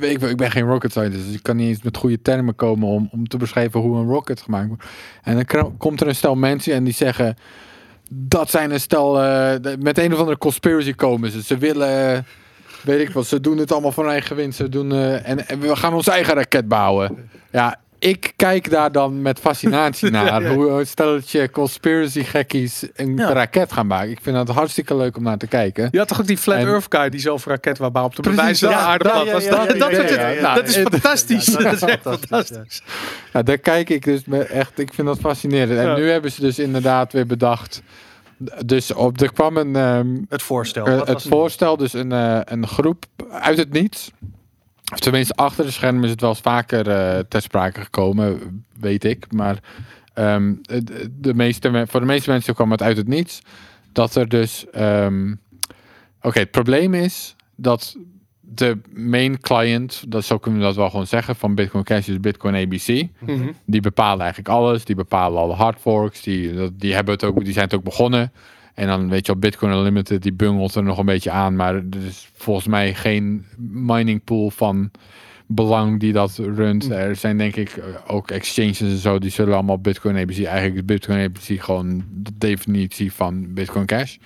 ik, ben geen rocket scientist, dus ik kan niet eens met goede termen komen om, om te beschrijven hoe een rocket gemaakt wordt. En dan komt er een stel mensen en die zeggen, dat zijn een stel, eh, met een of andere conspiracy komen ze. Ze willen, weet ik wat, ze doen het allemaal voor hun eigen winst. Ze doen, eh, en, en we gaan onze eigen raket bouwen. Ja, ik kijk daar dan met fascinatie naar. Hoe een stelletje conspiracy gekkies een Ja. raket gaan maken. Ik vind dat hartstikke leuk om naar te kijken. Je had toch ook die Flat En- Earth guy die zelf een raket wou bouwen op de bewijzen dat de ja, aarde ja, plat ja, was. ja, Dat, ja, dat, ja, soort- ja, ja. Nou, dat is fantastisch. Ja, dat is echt fantastisch. Ja, daar kijk ik dus echt, ik vind dat fascinerend. En Ja. nu hebben ze dus inderdaad weer bedacht. Dus op, er kwam een, ehm, Het voorstel. Eh, het voorstel, dus een, eh, een groep uit het niets. Of tenminste, achter de schermen is het wel eens vaker eh, ter sprake gekomen, weet ik. Maar ehm, de, de meeste, me- voor de meeste mensen kwam het uit het niets. Dat er dus. ehm, Oké, het probleem is dat de main client, dat zo kunnen we dat wel gewoon zeggen, van Bitcoin Cash is Bitcoin ABC. Mhm. Die bepalen eigenlijk alles. Die bepalen alle hardforks. Die, die, hebben het ook, die zijn het ook begonnen. En dan weet je wel, Bitcoin Unlimited, die bungelt er nog een beetje aan. Maar er is volgens mij geen mining pool van belang die dat runt. Er zijn denk ik ook exchanges en zo, die zullen allemaal Bitcoin ABC. Eigenlijk is Bitcoin ABC gewoon de definitie van Bitcoin Cash.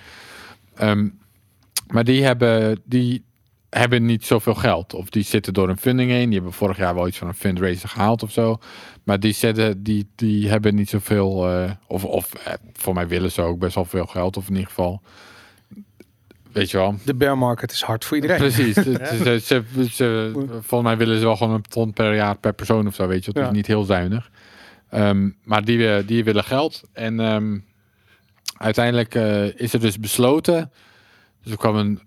Ehm, maar die hebben, die hebben niet zoveel geld. Of die zitten door een funding heen. Die hebben vorig jaar wel iets van een fundraiser gehaald of zo. Maar die, zetten, die, die hebben niet zoveel. eh of of eh, voor mij willen ze ook best wel veel geld. Of in ieder geval. Weet je wel. De bear market is hard voor iedereen. Precies. ze, ze, ze, ze- volgens mij willen ze wel gewoon een ton per jaar per persoon of zo. Weet je, het Ja. is niet heel zuinig. Ehm, maar die, eh, die willen geld. En ehm, uiteindelijk is er dus besloten. Dus er kwam een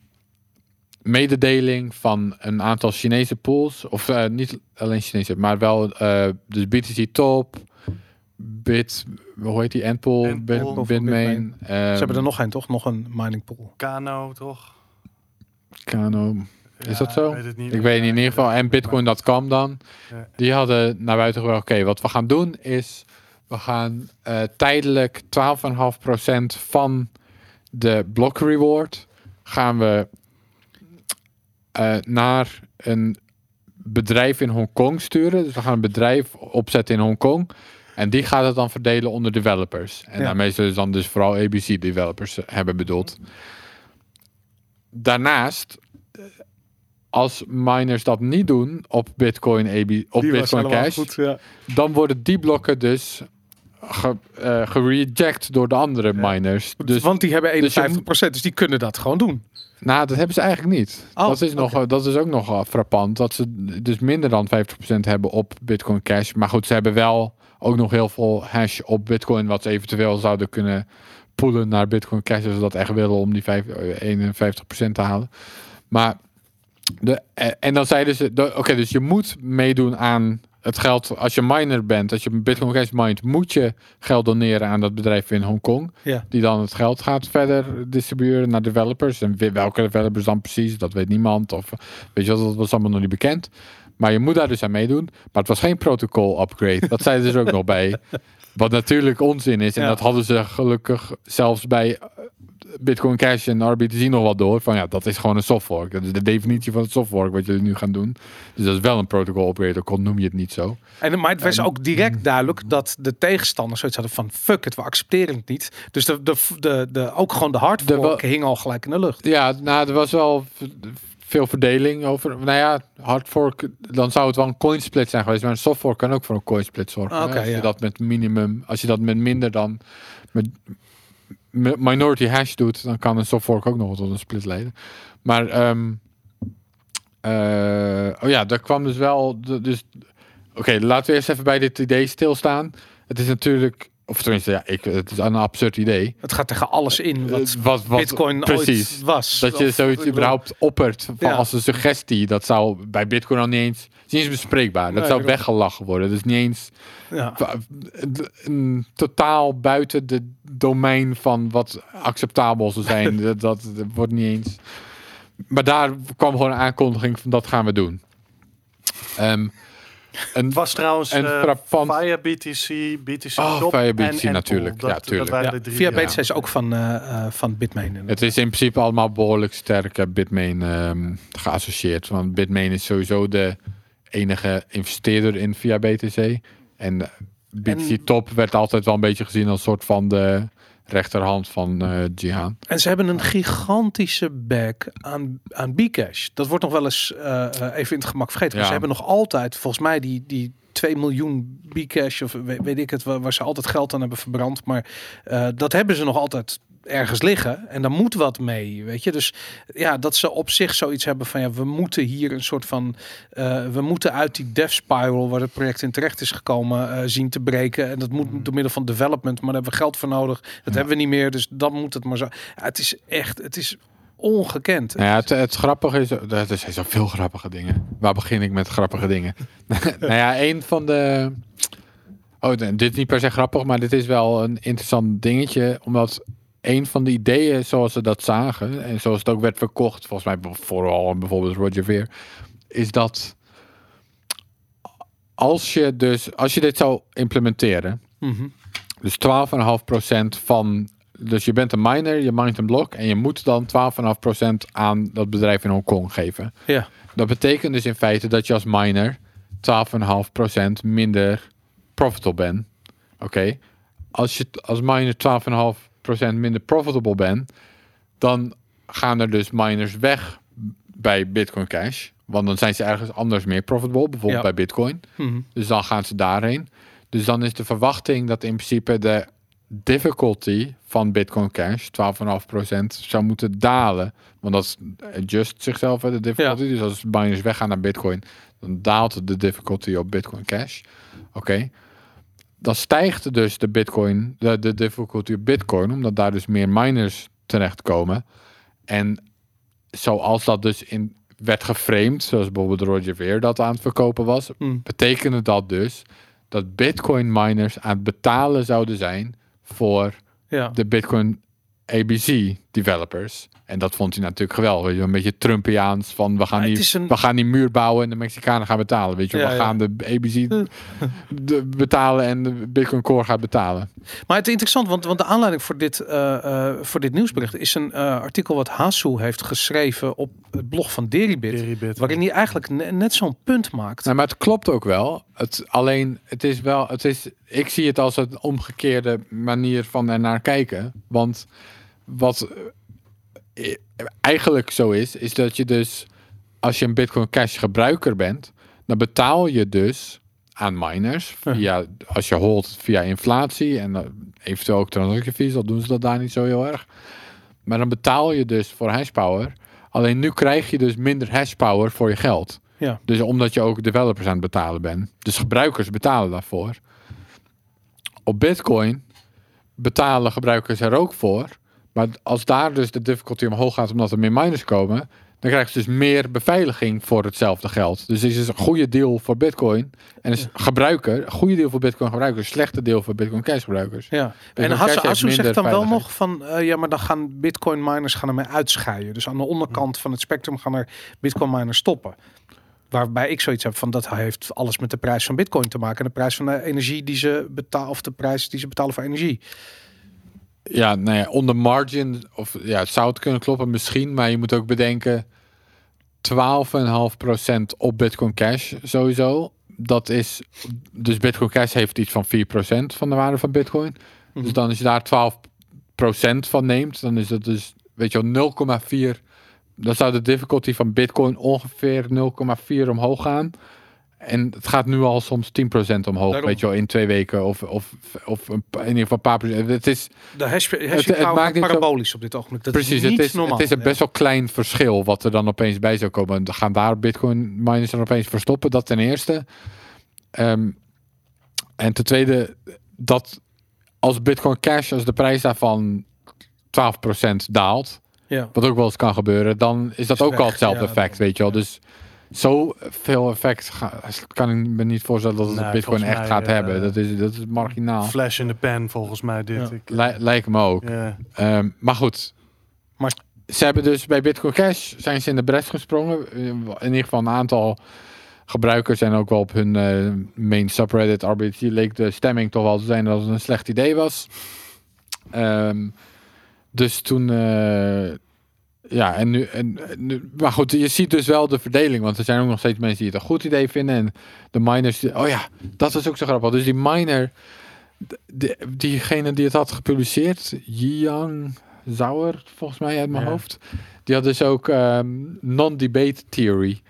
mededeling van een aantal Chinese pools. Of eh, niet alleen Chinese, maar wel eh dus BTC Top, Bit, hoe heet die? Endpool, Endpool. Bit, Bitmain. Ze hebben er ehm, nog een, toch? Nog een mining pool. Kano, toch? Kano. Is Ja, dat zo? Ik weet het niet. Ik weet niet, in ieder geval. En Bitcoin.com dan. Ja. Die hadden naar buiten gebracht. Oké, wat we gaan doen is... We gaan eh, tijdelijk 12,5% van de block reward... gaan we eh, naar een bedrijf in Hongkong sturen. Dus we gaan een bedrijf opzetten in Hongkong. En die gaat het dan verdelen onder developers. En Ja. daarmee zullen ze dan dus vooral ABC developers eh, hebben bedoeld. Daarnaast, eh, als miners dat niet doen op Bitcoin, AB, op Die Bitcoin Cash, goed, ja. dan worden die blokken dus ge, eh, gereject door de andere miners. Dus Want die hebben 51%, dus je dus, die kunnen dat gewoon doen. Nou, dat hebben ze eigenlijk niet. Oh, dat, is nog, dat is ook nog frappant. Dat ze dus minder dan 50% hebben op Bitcoin Cash. Maar goed, ze hebben wel ook nog heel veel hash op Bitcoin. Wat ze eventueel zouden kunnen poelen naar Bitcoin Cash. Als ze dat echt willen om die vijf- eh, 51% te halen. Maar de, en dan zeiden ze, oké, dus je moet meedoen aan het geld. Als je miner bent, als je Bitcoin Cash mined, moet je geld doneren aan dat bedrijf in Hongkong. Ja. Die dan het geld gaat verder distribueren naar developers. En welke developers dan precies, dat weet niemand. Of weet je dat was allemaal nog niet bekend. Maar je moet daar dus aan meedoen. Maar het was geen protocol upgrade. Dat zeiden ze er ook nog bij. Wat natuurlijk onzin is. En Ja. dat hadden ze gelukkig zelfs bij Bitcoin Cash en RBTC nog wel door. Van ja, dat is gewoon een softfork. Dat is de definitie van het softfork wat jullie nu gaan doen. Dus dat is wel een protocol upgrade. Ook al noem je het niet zo. En, maar het was ook direct duidelijk dat de tegenstanders zoiets hadden van fuck it, we accepteren het niet. Dus de, de, de, de, ook gewoon de hard De fork wel- hing al gelijk in de lucht. Ja, nou, er was wel veel verdeling over. Nou ja, hardfork, dan zou het wel een coinsplit zijn geweest. Maar een softfork kan ook voor een coinsplit zorgen. Ah, als je ja. dat met minimum, als je dat met minder dan met minority hash doet, dan kan een softfork ook nog tot een split leiden. Maar ehm, Eh, oh ja, daar kwam dus wel. Dus, Oké, laten we eerst even bij dit idee stilstaan. Het is natuurlijk, of tenminste, ja, ik, het is een absurd idee. Het gaat tegen alles in wat, Eh, wat, wat, Bitcoin precies. ooit was. Dat je zoiets überhaupt oppert van Ja. als een suggestie. Dat zou bij Bitcoin al niet eens, is niet eens bespreekbaar. Dat zou weggelachen worden. Dus niet eens Ja. een totaal buiten de domein van wat acceptabel zou zijn. dat, dat, dat wordt niet eens. Maar daar kwam gewoon een aankondiging van dat gaan we doen. Ehm een, Het was trouwens En eh, frappant- via BTC, BTC Oh, Top via BTC en natuurlijk. Dat, Ja, tuurlijk. Dat waren Ja, de drie. via ja. BTC is ook van, eh, eh, van Bitmain. het is in principe allemaal behoorlijk sterk Bitmain ehm, geassocieerd. Want Bitmain is sowieso de enige investeerder in via BTC. En eh, BTC En- Top werd altijd wel een beetje gezien als soort van de rechterhand van eh Jihan. En ze hebben een gigantische back aan, aan Bcash. Dat wordt nog wel eens eh, even in het gemak vergeten. Maar ze hebben nog altijd, volgens mij, die, die 2 miljoen Bcash, of weet, weet ik het, waar, waar ze altijd geld aan hebben verbrand. Maar dat hebben ze nog altijd ergens liggen. En daar moet wat mee, weet je. Dus ja, dat ze op zich zoiets hebben van, ja, we moeten hier een soort van, eh, we moeten uit die dev spiral, waar het project in terecht is gekomen, eh, zien te breken. En dat moet door middel van development, maar daar hebben we geld voor nodig. Dat hebben we niet meer, dus dan moet het maar zo. Ja, het is echt, het is ongekend. Nou ja, het, het grappige is, er zijn zoveel grappige dingen. Waar begin ik met grappige dingen? nou ja, een van de... Oh, dit is niet per se grappig, maar dit is wel een interessant dingetje. Omdat een van de ideeën zoals ze dat zagen, en zoals het ook werd verkocht, volgens mij vooral bijvoorbeeld Roger Ver, is dat als je dus, als je dit zou implementeren, Mhm. dus 12,5% van. Dus je bent een miner, je mined een blok en je moet dan 12,5% aan dat bedrijf in Hongkong geven. Ja, Dat betekent dus in feite dat je als miner 12,5% minder profitable bent. Oké. Als je als miner 12,5% minder profitable bent, dan gaan er dus miners weg bij Bitcoin Cash. Want dan zijn ze ergens anders meer profitable, bijvoorbeeld Ja. bij Bitcoin. Mhm. Dus dan gaan ze daarheen. Dus dan is de verwachting dat in principe de difficulty van Bitcoin Cash 12,5% zou moeten dalen. Want dat adjust zichzelf de difficulty. Dus als miners weggaan naar Bitcoin, dan daalt de difficulty op Bitcoin Cash. Oké. Dan stijgt dus de Bitcoin, de, de difficulty Bitcoin, omdat daar dus meer miners terechtkomen. En zoals dat dus in werd geframed, zoals bijvoorbeeld Roger Ver dat aan het verkopen was, Mm. betekende dat dus dat Bitcoin miners aan het betalen zouden zijn voor ja. de Bitcoin ABC developers. En dat vond hij natuurlijk geweldig. Weet je, een beetje Trumpiaans van we gaan, die, is een- we gaan die muur bouwen en de Mexicanen gaan betalen. Weet je, Ja, we ja. gaan de ABC de, betalen en de Bitcoin Core gaat betalen. Maar het is interessant, want, want de aanleiding voor dit, eh, eh, voor dit nieuwsbericht is een eh, artikel wat Hasu heeft geschreven op het blog van Deribit. Deribit. Waarin hij eigenlijk ne- net zo'n punt maakt. Nou, maar het klopt ook wel. Het, alleen, het is wel, het is, ik zie het als een omgekeerde manier van ernaar kijken. Want wat eh, eigenlijk zo is, is dat je dus, als je een Bitcoin Cash gebruiker bent, dan betaal je dus aan miners via, als je holt via inflatie en eh, eventueel ook transactiefees, al doen ze dat daar niet zo heel erg. Maar dan betaal je dus voor hashpower. Alleen nu krijg je dus minder hashpower voor je geld. Ja. Dus omdat je ook developers aan het betalen bent. Dus gebruikers betalen daarvoor. Op Bitcoin betalen gebruikers er ook voor. Maar als daar dus de difficulty omhoog gaat omdat er meer miners komen, dan krijg je dus meer beveiliging voor hetzelfde geld. Dus dit is een goede deal voor Bitcoin. En is gebruiker, een goede deal voor Bitcoin gebruikers, een slechte deal voor Bitcoin Cash gebruikers. Ja. En Bitcoin Hasu, Cash heeft Hasu zegt dan wel nog van, eh, ja, maar dan gaan Bitcoin miners gaan ermee uitscheiden. Dus aan de onderkant van het spectrum gaan er Bitcoin miners stoppen. Waarbij ik zoiets heb van dat heeft alles met de prijs van Bitcoin te maken en de prijs van de energie die ze betalen of de prijs die ze betalen voor energie. Ja, nou ja, on the margin, of ja, het zou het kunnen kloppen misschien, maar je moet ook bedenken, 12,5% op Bitcoin Cash sowieso. Dat is, dus Bitcoin Cash heeft iets van 4% van de waarde van Bitcoin. Dus dan als je daar 12% van neemt, dan is dat dus, weet je wel, 0,4. Dan zou de difficulty van Bitcoin ongeveer 0,4 omhoog gaan. En het gaat nu al soms 10% omhoog, Daarom. weet je wel, in twee weken. Of, of, of een, in ieder geval een paar procent. Het is, De hash, hashing het power maakt zo- parabolisch op dit ogenblik. Dat precies, is het niet is, normaal. het is een best wel klein verschil wat er dan opeens bij zou komen. Dan gaan daar bitcoin miners dan opeens verstoppen, dat ten eerste. Ehm, en ten tweede, dat als bitcoin cash, als de prijs daarvan 12% daalt, Ja. wat ook wel eens kan gebeuren, dan is dat Is ook weg, al hetzelfde ja, effect, weet je wel. ja. Dus zo veel effect ga- kan ik me niet voorstellen dat het Nee, bitcoin echt mij, gaat eh, hebben. Dat is, dat is marginaal. Flash in the pan volgens mij dit. Ja. Ik, Lij- lijkt me ook. ja. Ehm, maar goed. Maar- ze hebben dus bij Bitcoin Cash zijn ze in de bres gesprongen. Eh, In ieder geval een aantal gebruikers en ook wel op hun eh, main subreddit RBT leek de stemming toch wel te zijn dat het een slecht idee was. Ehm, dus toen, eh, ja, en nu, en, nu, maar goed, je ziet dus wel de verdeling, want er zijn ook nog steeds mensen die het een goed idee vinden en de miners, die- oh ja, dat is ook zo grappig. Dus die miner, de, diegene die het had gepubliceerd, Yang Zauer, volgens mij uit mijn Ja. hoofd, die had dus ook ehm, non-debate theory.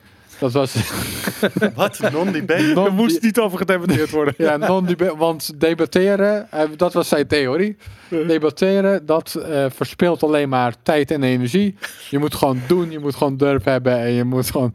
Dat was Wat? Non-debate? non Er moest niet over gedebatteerd worden. ja, non-deba- want debatteren, eh, dat was zijn theorie. Debatteren, dat eh verspilt alleen maar tijd en energie. Je moet gewoon doen, je moet gewoon durf hebben en je moet gewoon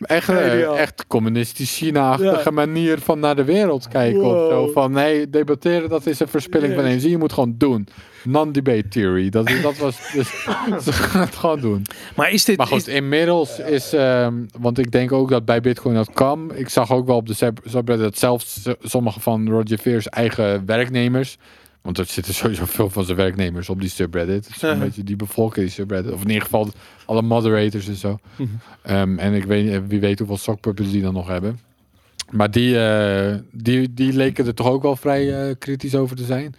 echt, eh, echt communistisch China-achtige manier van naar de wereld kijken of zo. Van nee, debatteren dat is een verspilling van energie, je moet gewoon doen. Non-debate theory, dat, dat was dus, ze gaan het gewoon doen. Maar is dit... Maar goed, is- inmiddels is, ehm, want ik denk ook dat bij Bitcoin.com, ik zag ook wel op de sub- subreddit dat zelfs sommige van Roger Veer's eigen werknemers, want er zitten sowieso veel van zijn werknemers op die subreddit, dus een beetje die bevolken die subreddit, of in ieder geval alle moderators en zo. Mhm. Ehm, en ik weet wie weet hoeveel sockpuppets die dan nog hebben. Maar die, eh, die, die leken er toch ook wel vrij eh, kritisch over te zijn.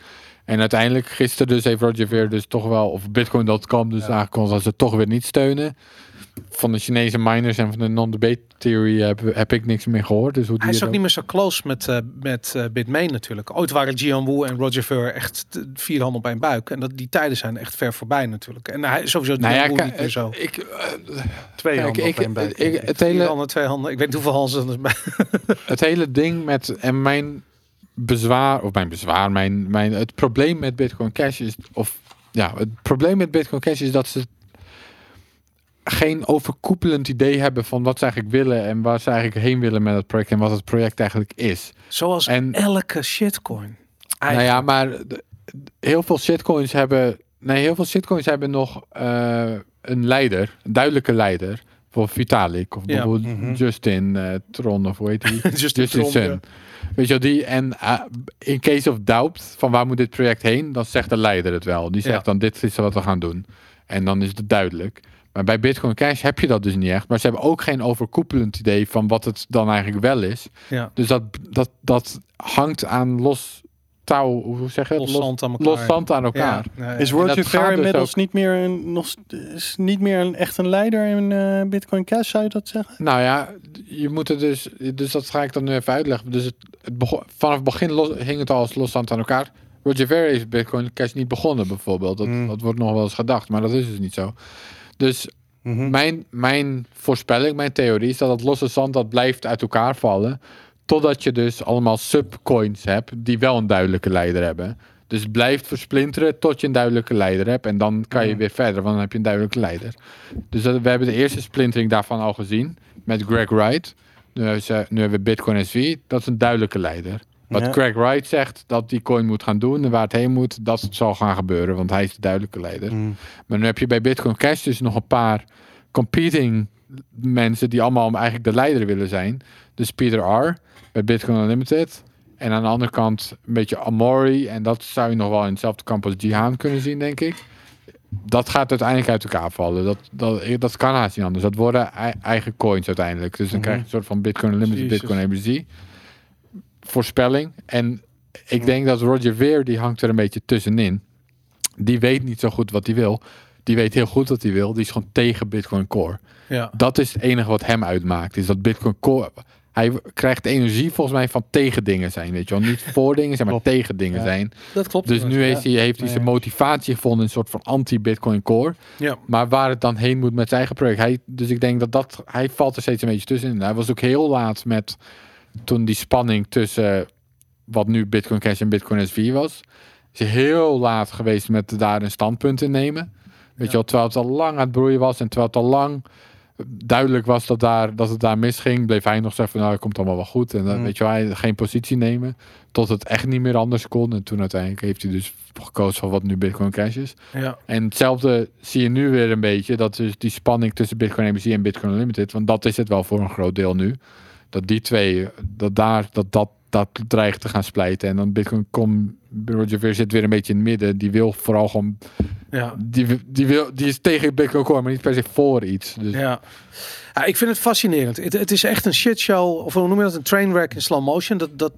En uiteindelijk, gisteren dus heeft Roger Ver dus toch wel, of Bitcoin.com dus aangekondigd dat ze het toch weer niet steunen. Van de Chinese miners en van de non-debate theory heb, heb ik niks meer gehoord. Dus hoe die Hij is ook niet meer zo close met, eh met eh Bitmain natuurlijk. Ooit waren Jian Wu en Roger Ver echt vier handen op één buik. En dat, die tijden zijn echt ver voorbij natuurlijk. En hij sowieso Nou ja, niet meer zo. ik, eh, Twee kijk, handen ik, op één buik. ik- het, Vier hele, handen, twee handen. Ik weet niet hoeveel handen er bij. het hele ding met en mijn bezwaar of mijn bezwaar, mijn, mijn het probleem met Bitcoin Cash is of ja, het probleem met Bitcoin Cash is dat ze geen overkoepelend idee hebben van wat ze eigenlijk willen en waar ze eigenlijk heen willen met het project en wat het project eigenlijk is. Zoals En- elke shitcoin. Nou ja, maar de- heel veel shitcoins hebben. Nee, heel veel shitcoins hebben nog eh, een leider, een duidelijke leider. Voor Vitalik of Ja. bijvoorbeeld Mhm. Justin eh, Tron of hoe heet die? Justin Justin Tron, ja. Weet je wel, die en eh, in case of doubt van waar moet dit project heen, dan zegt de leider het wel. Die zegt Ja. dan dit is wat we gaan doen. En dan is het duidelijk. Maar bij Bitcoin Cash heb je dat dus niet echt. Maar ze hebben ook geen overkoepelend idee van wat het dan eigenlijk wel is. Ja. Dus dat, dat, dat hangt aan los touw, hoe zeg je het? Los zand aan elkaar. los zand aan elkaar. Ja, nee. Is Roger Ver dus inmiddels ook- niet meer een, nog, is niet meer een, echt een leider in eh, Bitcoin Cash, zou je dat zeggen? Nou ja, je moet het dus, dus dat ga ik dan nu even uitleggen. Dus het, het begon, vanaf het begin los, hing het al als loszand aan elkaar. Roger Ver is Bitcoin Cash niet begonnen bijvoorbeeld. Dat, Mm. dat wordt nog wel eens gedacht, maar dat is dus niet zo. Dus Mhm. mijn, mijn voorspelling, mijn theorie is dat het losse zand dat blijft uit elkaar vallen. Totdat je dus allemaal subcoins hebt die wel een duidelijke leider hebben. Dus het blijft versplinteren tot je een duidelijke leider hebt. En dan kan je weer verder, want dan heb je een duidelijke leider. Dus dat, we hebben de eerste splintering daarvan al gezien met Greg Wright. Nu, hebben ze- nu hebben we Bitcoin SV, dat is een duidelijke leider. Wat Ja. Greg Wright zegt dat die coin moet gaan doen en waar het heen moet, dat zal gaan gebeuren, want hij is de duidelijke leider. Mhm. Maar nu heb je bij Bitcoin Cash dus nog een paar competing mensen die allemaal eigenlijk de leider willen zijn. Dus Peter R. bij Bitcoin Unlimited. En aan de andere kant een beetje Amori. En dat zou je nog wel in hetzelfde kamp als Jihan kunnen zien, denk ik. Dat gaat uiteindelijk uit elkaar vallen. Dat, dat, dat kan haast niet anders. Dat worden ei- eigen coins uiteindelijk. Dus dan Mhm. krijg je een soort van Bitcoin Unlimited, Jezus. Bitcoin ABC. Voorspelling. En ik denk dat Roger Ver, die hangt er een beetje tussenin. Die weet niet zo goed wat hij wil. Die weet heel goed wat hij wil. Die is gewoon tegen Bitcoin Core. ja. Dat is het enige wat hem uitmaakt. Is dat Bitcoin Core. hij krijgt energie volgens mij van tegen dingen zijn, weet je wel. Niet voor dingen zijn, maar Klopt. tegen dingen Ja. zijn. Dat klopt. Dus nu heeft hij, heeft hij zijn motivatie gevonden in een soort van anti-Bitcoin core. Ja. Maar waar het dan heen moet met zijn eigen project. Hij, dus ik denk dat dat, hij valt er steeds een beetje tussenin. Hij was ook heel laat met toen die spanning tussen wat nu Bitcoin Cash en Bitcoin SV was. Is heel laat geweest met daar een standpunt in nemen. Weet je wel, terwijl het al lang aan het broeien was en terwijl het al lang duidelijk was dat, daar, dat het daar misging, bleef hij nog zeggen van nou, het komt allemaal wel goed. En dan Mm. weet je wel, hij geen positie nemen tot het echt niet meer anders kon. En toen uiteindelijk heeft hij dus gekozen van wat nu Bitcoin Cash is. Ja. En hetzelfde zie je nu weer een beetje. Dat dus die spanning tussen Bitcoin MBC en Bitcoin Unlimited. Want dat is het wel voor een groot deel nu. Dat die twee, dat daar, dat dat, dat dreigt te gaan splijten. En dan Bitcoin com, Roger Ver zit weer een beetje in het midden. Die wil vooral gewoon, Ja. die, die, wil, die is tegen Bitcoin Core, maar niet per se voor iets. Dus Ja. ja, ik vind het fascinerend. Het, het is echt een shitshow, of hoe noem je dat, een trainwreck in slow motion. Dat, dat-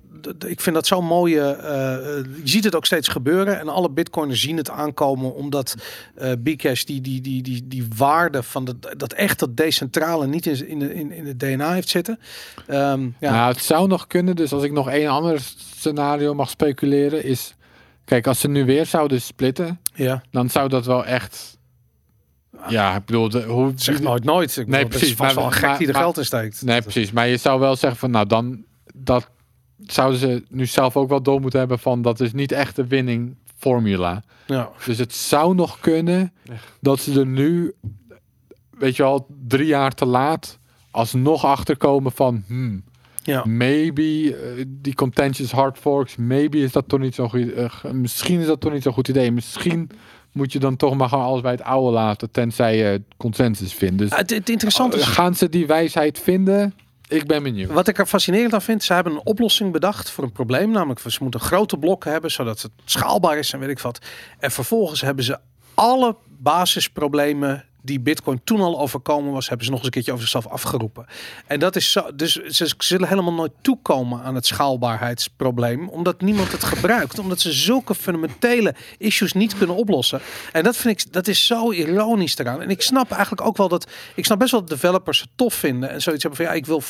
ik vind dat zo'n mooie. eh, je ziet het ook steeds gebeuren en alle bitcoiners zien het aankomen, omdat eh Bcash die, die, die, die, die waarde van dat, dat echt dat decentrale niet in, in, in, het DNA heeft zitten. Ehm, ja, Nou, het zou nog kunnen. Dus als ik nog één ander scenario mag speculeren, is. Kijk, als ze nu weer zouden splitten, ja. dan zou dat wel echt. Ja, ik bedoel, de, hoe. Zeg nooit nooit. Ik Nee, bedoel, precies, is vast maar- wel een gek maar- die er maar- geld in steekt. Nee, precies. Maar je zou wel zeggen van, nou dan, dat zouden ze nu zelf ook wel door moeten hebben van, dat is niet echt de winning formula. Ja. Dus het zou nog kunnen dat ze er nu, weet je wel, drie jaar te laat alsnog achterkomen van, hmm, Ja. maybe eh, die contentious hard forks, maybe is dat toch niet zo'n goed, eh, misschien is dat toch niet zo'n goed idee. Misschien moet je dan toch maar gewoon alles bij het oude laten, tenzij je consensus vindt. Dus Het, het interessante is, gaan ze die wijsheid vinden? Ik ben benieuwd. Wat ik er fascinerend aan vind, ze hebben een oplossing bedacht voor een probleem. Namelijk, ze moeten grote blokken hebben, zodat het schaalbaar is en weet ik wat. En vervolgens hebben ze alle basisproblemen die Bitcoin toen al overkomen was, hebben ze nog eens een keertje over zichzelf afgeroepen. En dat is zo. Dus ze zullen helemaal nooit toekomen aan het schaalbaarheidsprobleem, omdat niemand het gebruikt, omdat ze zulke fundamentele issues niet kunnen oplossen. En dat vind ik, dat is zo ironisch eraan. En ik snap eigenlijk ook wel dat, ik snap best wel dat developers het tof vinden en zoiets hebben van ja, ik wil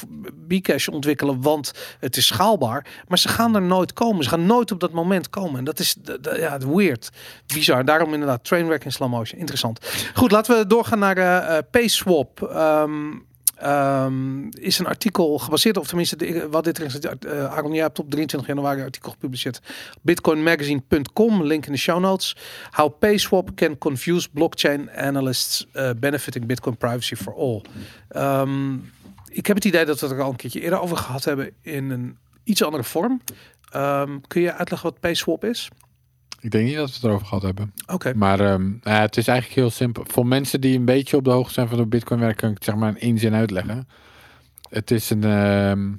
Bcash ontwikkelen, want het is schaalbaar. Maar ze gaan er nooit komen. Ze gaan nooit op dat moment komen. En dat is ja, weird. Bizar. Daarom inderdaad, trainwreck in slow motion. Interessant. Goed, laten we doorgaan naar eh eh, PaySwap. Ehm, ehm, is een artikel gebaseerd, of tenminste, wat dit is, uh, Aaron, jij hebt op 23 januari artikel gepubliceerd. Bitcoinmagazine.com, link in de show notes. How PaySwap can confuse blockchain analysts uh, benefiting Bitcoin privacy for all. Ehm, ik heb het idee dat we het er al een keertje eerder over gehad hebben in een iets andere vorm. Kun je uitleggen wat PaySwap is? Ik denk niet dat we het erover gehad hebben. Oké. Maar ehm, ja, het is eigenlijk heel simpel. Voor mensen die een beetje op de hoogte zijn van hoe Bitcoin werkt, kan ik het zeg maar in één zin uitleggen. Het is een ehm,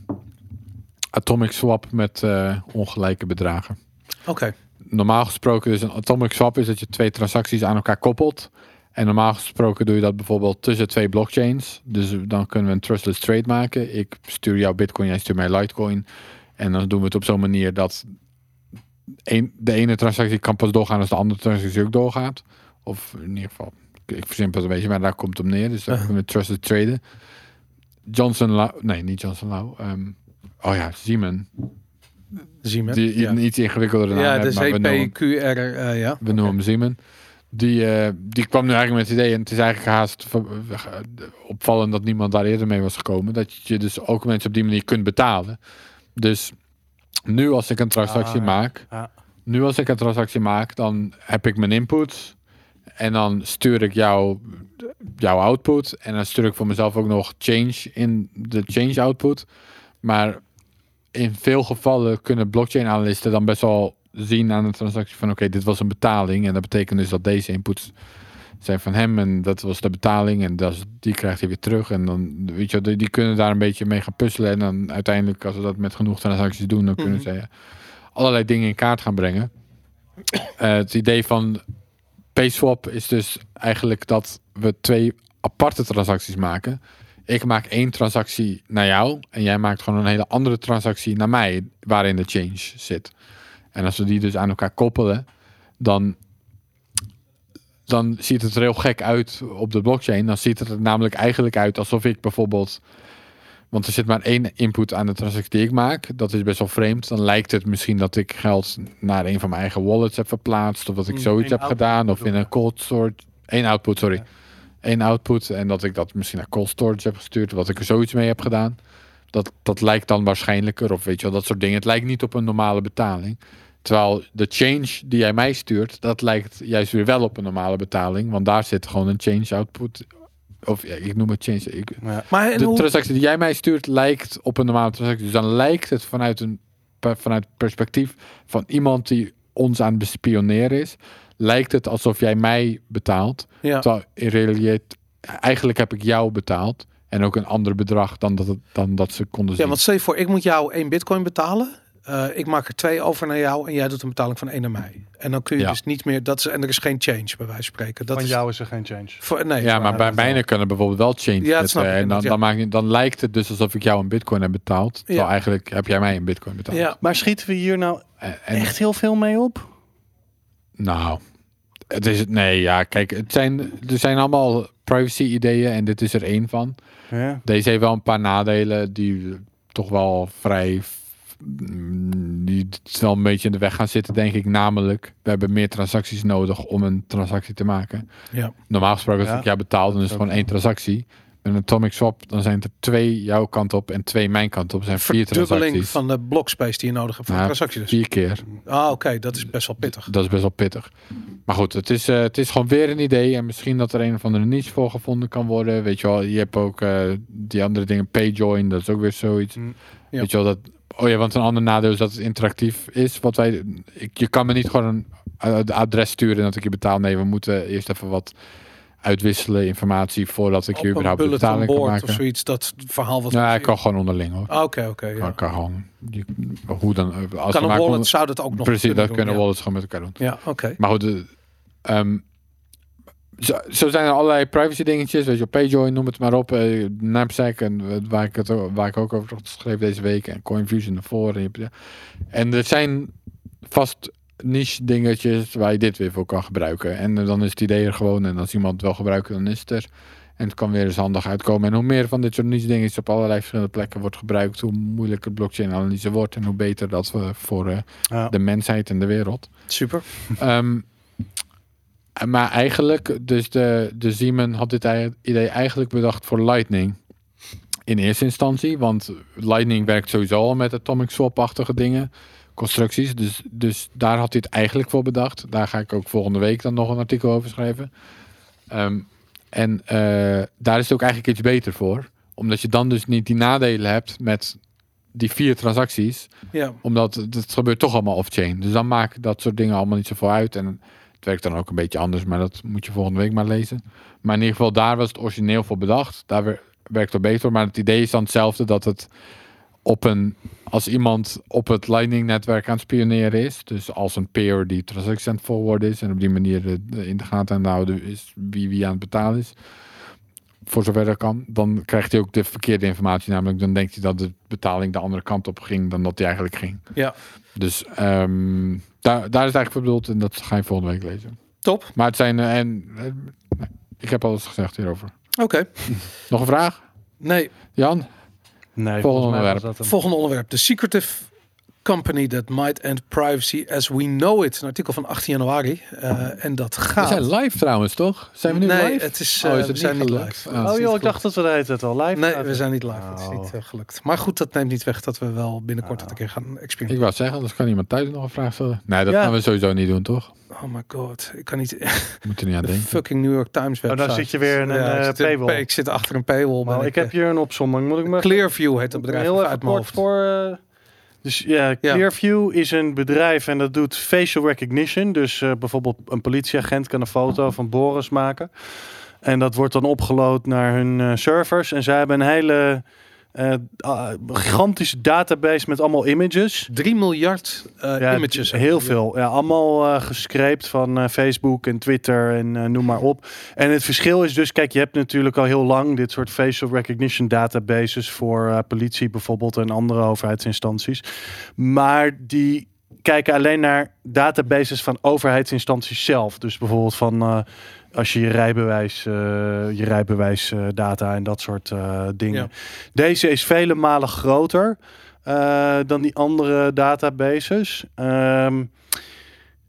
atomic swap met eh, ongelijke bedragen. Oké. Normaal gesproken, dus een atomic swap is dat je twee transacties aan elkaar koppelt. En normaal gesproken doe je dat bijvoorbeeld tussen twee blockchains. Dus dan kunnen we een trustless trade maken. Ik stuur jou Bitcoin, jij stuurt mij Litecoin. En dan doen we het op zo'n manier dat een, de ene transactie kan pas doorgaan als de andere transactie ook doorgaat. Of in ieder geval, ik- versimpel het een beetje, maar daar komt het op neer. Dus dan Uh-huh. kunnen we trusted traden. Johnson Lau, nee, niet Johnson Lau. ehm, oh ja, Siemens. Je Die ja. een iets ingewikkelder naam ja, de CPQR, eh ja. we noemen hem Siemens. Die, eh, die kwam nu eigenlijk met het idee, en het is eigenlijk haast opvallend dat niemand daar eerder mee was gekomen, dat je dus ook mensen op die manier kunt betalen. Dus nu als ik een transactie Ah, maak, ja. nu als ik een transactie maak, dan heb ik mijn input en dan stuur ik jou jouw output en dan stuur ik voor mezelf ook nog change in de change output. Maar in veel gevallen kunnen blockchain analisten dan best wel zien aan de transactie van oké, dit was een betaling en dat betekent dus dat deze inputs zijn van hem en dat was de betaling en dat is, die krijgt hij weer terug en dan weet je die, die kunnen daar een beetje mee gaan puzzelen en dan uiteindelijk als we dat met genoeg transacties doen, dan kunnen Mhm. ze allerlei dingen in kaart gaan brengen. Eh, het idee van PaySwap is dus eigenlijk dat we twee aparte transacties maken. Ik maak één transactie naar jou en jij maakt gewoon een hele andere transactie naar mij, waarin de change zit. En als we die dus aan elkaar koppelen, dan, dan ziet het er heel gek uit op de blockchain. Dan ziet het er namelijk eigenlijk uit alsof ik bijvoorbeeld Want er zit maar één input aan de transactie die ik maak. Dat is best wel vreemd. Dan lijkt het misschien dat ik geld naar een van mijn eigen wallets heb verplaatst. Of dat ik zoiets heb gedaan. Of in een cold storage. Eén output, sorry. Eén output. En dat ik dat misschien naar cold storage heb gestuurd. Wat ik er zoiets mee heb gedaan. Dat, dat lijkt dan waarschijnlijker. Of weet je wel, dat soort dingen. Het lijkt niet op een normale betaling. Terwijl de change die jij mij stuurt, dat lijkt juist weer wel op een normale betaling. Want daar zit gewoon een change output. Of ja, ik noem het change. Ik, Ja. Maar de hoe, transactie die jij mij stuurt lijkt op een normale transactie. Dus dan lijkt het vanuit een vanuit het perspectief van iemand die ons aan het bespioneren is, lijkt het alsof jij mij betaalt. ja. Terwijl in realiteit eigenlijk heb ik jou betaald en ook een ander bedrag dan dat, het, dan dat ze konden zien. ja, want stel je voor, ik moet jou één bitcoin betalen. Eh, ik maak er twee over naar jou en jij doet een betaling van één naar mij. En dan kun je Ja. dus niet meer, dat is, en er is geen change bij wijze van spreken. Dat Van is, jou is er geen change. Voor, nee, ja, maar bij mijne kunnen bijvoorbeeld wel change Ja, dat zetten. snap ik en dan, ja. dan, maak je, dan lijkt het dus alsof ik jou een bitcoin heb betaald. Terwijl Ja. eigenlijk heb jij mij een bitcoin betaald. Ja, Maar schieten we hier nou En- en- echt heel veel mee op? Nou, het is het. Nee, ja, kijk, het zijn, er zijn allemaal privacy-ideeën en dit is er één van. Ja. Deze heeft wel een paar nadelen die toch wel vrij. Die wel een beetje in de weg gaan zitten, denk ik. Namelijk, we hebben meer transacties nodig om een transactie te maken. ja. Normaal gesproken, als Ja, ik jou betaal, dan is het gewoon één transactie. Met een Atomic Swap, dan zijn er twee jouw kant op en twee mijn kant op. Zijn vier transacties. van de blockspace die je nodig hebt voor Ja, een transactie dus. Vier keer. Ah, oké, dat is best wel pittig. Dat is best wel pittig. Maar goed, het is, eh, het is gewoon weer een idee. En misschien dat er een of andere niche voor gevonden kan worden. Weet je wel, je hebt ook eh, die andere dingen. Payjoin, dat is ook weer zoiets. Mm. Ja. Weet je wel, dat... Oh ja, want een ander nadeel is dat het interactief is. Wat wij... Ik, je kan me niet gewoon een eh, adres sturen en dat ik je betaal. Nee, we moeten eerst even wat uitwisselen, informatie, voordat ik je Op een überhaupt bulletin betaling kan maken. of zoiets, dat verhaal wat... Ja, ik kan gewoon onderling hoor. Ah, Oké, oké. ja. Kan, gewoon. Je, hoe dan? Als Kan een wallet, zou dat ook nog Precies, dat doen, kunnen ja. wallets gewoon met elkaar doen. Ja, oké. Maar goed, de, ehm, zo, zo zijn er allerlei privacy dingetjes. Weet je, op Payjoy, noem het maar op. eh, Knapsack, en, eh, waar, ik het, waar ik ook over geschreven deze week. En CoinFusion ervoor. En, je en er zijn vast niche dingetjes waar je dit weer voor kan gebruiken. En eh, dan is het idee er gewoon. En als iemand het wel gebruikt, dan is het er. En het kan weer eens handig uitkomen. En hoe meer van dit soort niche dingetjes op allerlei verschillende plekken wordt gebruikt, hoe moeilijker blockchain analyse wordt. En hoe beter dat we voor eh, Ja. de mensheid en de wereld. Super. Ehm, maar eigenlijk, dus de, de Siemens had dit idee eigenlijk bedacht voor Lightning. In eerste instantie, want Lightning werkt sowieso al met atomic swap-achtige dingen, constructies. Dus, dus daar had hij het eigenlijk voor bedacht. Daar ga ik ook volgende week dan nog een artikel over schrijven. Ehm, en eh, daar is het ook eigenlijk iets beter voor. Omdat je dan dus niet die nadelen hebt met die vier transacties Ja, omdat het, het gebeurt toch allemaal off-chain. Dus dan maakt dat soort dingen allemaal niet zoveel uit. En het werkt dan ook een beetje anders, maar dat moet je volgende week maar lezen. Maar in ieder geval, daar was het origineel voor bedacht. Daar wer- werkt het beter. Maar het idee is dan hetzelfde dat het op een. Als iemand op het Lightning-netwerk aan het spioneren is, dus als een peer die het forwarden is en op die manier de in de gaten aan houden is wie wie aan het betalen is, voor zover dat kan, dan krijgt hij ook de verkeerde informatie. Namelijk, dan denkt hij dat de betaling de andere kant op ging dan dat die eigenlijk ging. ja. Dus ehm, daar, daar is het eigenlijk voor bedoeld en dat ga je volgende week lezen. Top. Maar het zijn, eh, en eh, ik heb alles gezegd hierover. Oké. Nog een vraag? Nee, Jan? Nee, Volgende volgens mij onderwerp. volgende onderwerp. The secretive company that might end privacy as we know it. Een artikel van 18 januari. Eh, en dat We gaat... zijn live trouwens, toch? Zijn we nu nee, live? het is, Oh, eh, is we het zijn niet gelukt? live. Oh. Het Oh joh, ik dacht dat we de tijd al live Nee, we zijn niet live. Het is Oh. niet eh, gelukt. Maar goed, dat neemt niet weg dat we wel binnenkort het een keer gaan Ik experimenteren. wou zeggen, anders kan iemand thuis nog een vraag stellen. Nee, dat Ja. gaan we sowieso niet doen, toch? Oh my god, ik kan niet. We moeten er niet aan De denken. fucking New York Times dan website. zit je weer in een, ik eh, paywall. pa- Ik zit achter een paywall. Maar ik heb hier een opzomming. Moet ik me Clearview heet dat bedrijf heel even kort hoofd. voor. Dus ja, Clearview is een bedrijf en dat doet facial recognition. Dus eh, bijvoorbeeld een politieagent kan een foto van Boris maken. En dat wordt dan opgeload naar hun eh, servers. En zij hebben een hele ah, gigantische database met allemaal images. 3 miljard eh, Ja, images. Heel veel. Ja, allemaal eh gescreept van Facebook en Twitter en noem maar op. En het verschil is dus, kijk, je hebt natuurlijk al heel lang dit soort facial recognition databases voor politie bijvoorbeeld en andere overheidsinstanties. Maar die kijken alleen naar databases van overheidsinstanties zelf. Dus bijvoorbeeld van als je je rijbewijs, eh, je rijbewijsdata en dat soort eh, dingen. Ja. Deze is vele malen groter eh, dan die andere databases. Ehm,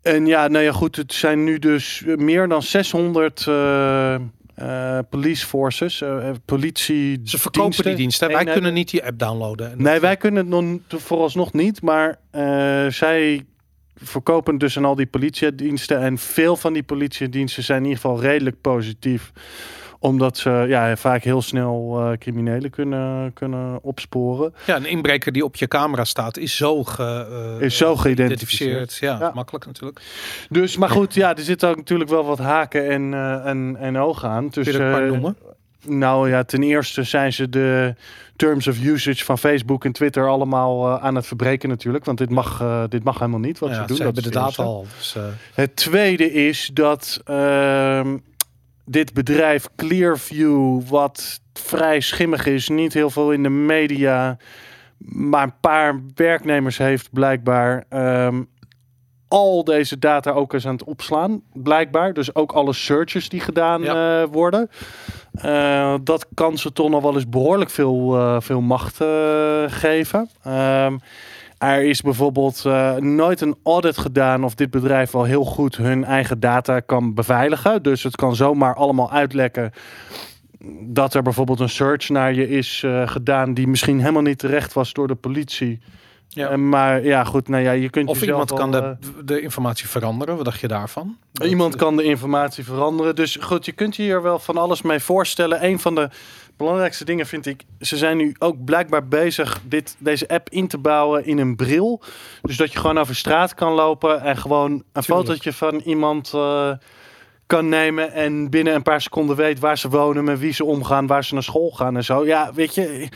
en ja, nou ja, goed, het zijn nu dus meer dan 600 eh, eh, police forces, eh, politie. Ze verkopen die diensten. Wij kunnen niet die app downloaden. En Nee, wij kunnen het nog vooralsnog niet, maar eh, zij verkopen dus aan al die politiediensten. En veel van die politiediensten zijn in ieder geval redelijk positief. Omdat ze ja, vaak heel snel eh, criminelen kunnen, kunnen opsporen. Ja, een inbreker die op je camera staat is zo, ge, eh, Is zo geïdentificeerd. Ja, Ja. makkelijk natuurlijk. Dus, maar goed, ja, er zitten ook natuurlijk wel wat haken en, eh, en, en ogen aan. Dus, Kun je een paar noemen? Nou ja, ten eerste zijn ze de terms of usage van Facebook en Twitter allemaal eh, aan het verbreken natuurlijk. Want dit mag, eh, dit mag helemaal niet wat Ja, ze doen. ze dat hebben is de data al. Dus, eh, Het tweede is dat ehm, dit bedrijf Clearview, wat vrij schimmig is, niet heel veel in de media, maar een paar werknemers heeft blijkbaar. ehm, al deze data ook eens aan het opslaan, blijkbaar. Dus ook alle searches die gedaan Ja. worden. Eh, dat kan ze toch nog wel eens behoorlijk veel, eh, veel macht eh, geven. Ehm, er is bijvoorbeeld nooit een audit gedaan of dit bedrijf wel heel goed hun eigen data kan beveiligen. Dus het kan zomaar allemaal uitlekken dat er bijvoorbeeld een search naar je is gedaan die misschien helemaal niet terecht was door de politie. Ja. Eh, maar ja, goed, nou ja, je kunt of iemand kan de, de informatie veranderen. Wat dacht je daarvan? eh, iemand kan de informatie veranderen. Dus goed, je kunt je hier wel van alles mee voorstellen. Een van de belangrijkste dingen vind ik, ze zijn nu ook blijkbaar bezig dit, deze app in te bouwen in een bril. Dus dat je gewoon over straat kan lopen en gewoon een Tuurlijk. fotootje van iemand eh, kan nemen en binnen een paar seconden weet waar ze wonen, met wie ze omgaan, waar ze naar school gaan en zo. Ja, weet je,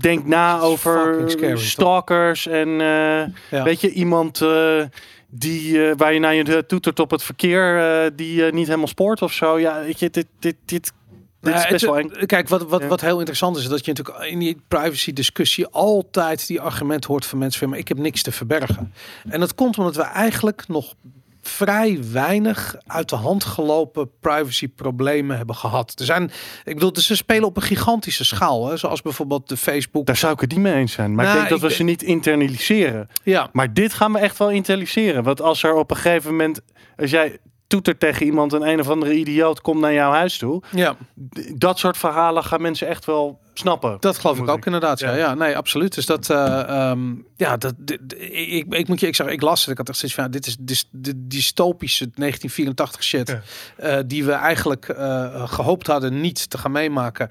denk na over toch? stalkers en eh, Ja. weet je, iemand eh, die eh, waar je naar je toetert op het verkeer, die niet helemaal spoort of zo. Ja, weet je, dit, dit, dit, dit is best wel eng. Kijk, wat, wat, wat heel interessant is, is dat je natuurlijk in die privacy discussie altijd die argument hoort van mensen van, maar ik heb niks te verbergen. En dat komt omdat we eigenlijk nog vrij weinig uit de hand gelopen privacy problemen hebben gehad. Er zijn, ik bedoel, ze spelen op een gigantische schaal, hè, zoals bijvoorbeeld de Facebook. Daar zou ik het niet mee eens zijn. Maar Nou, ik denk dat ik we ze niet internaliseren. Ja, Maar dit gaan we echt wel internaliseren. Want als er op een gegeven moment, als jij toetert tegen iemand en een of andere idioot komt naar jouw huis toe, ja. dat soort verhalen gaan mensen echt wel snappen. Dat geloof ik ook ik. inderdaad. Ja, Ja. ja, nee, absoluut. Dus dat, eh, ehm, ja, dat, dit- ik, ik moet je, ik zeg, ik las het. Ik had echt zoiets van, ja, dit is de dystopische 1984 shit, Ja. eh, die we eigenlijk eh, gehoopt hadden niet te gaan meemaken.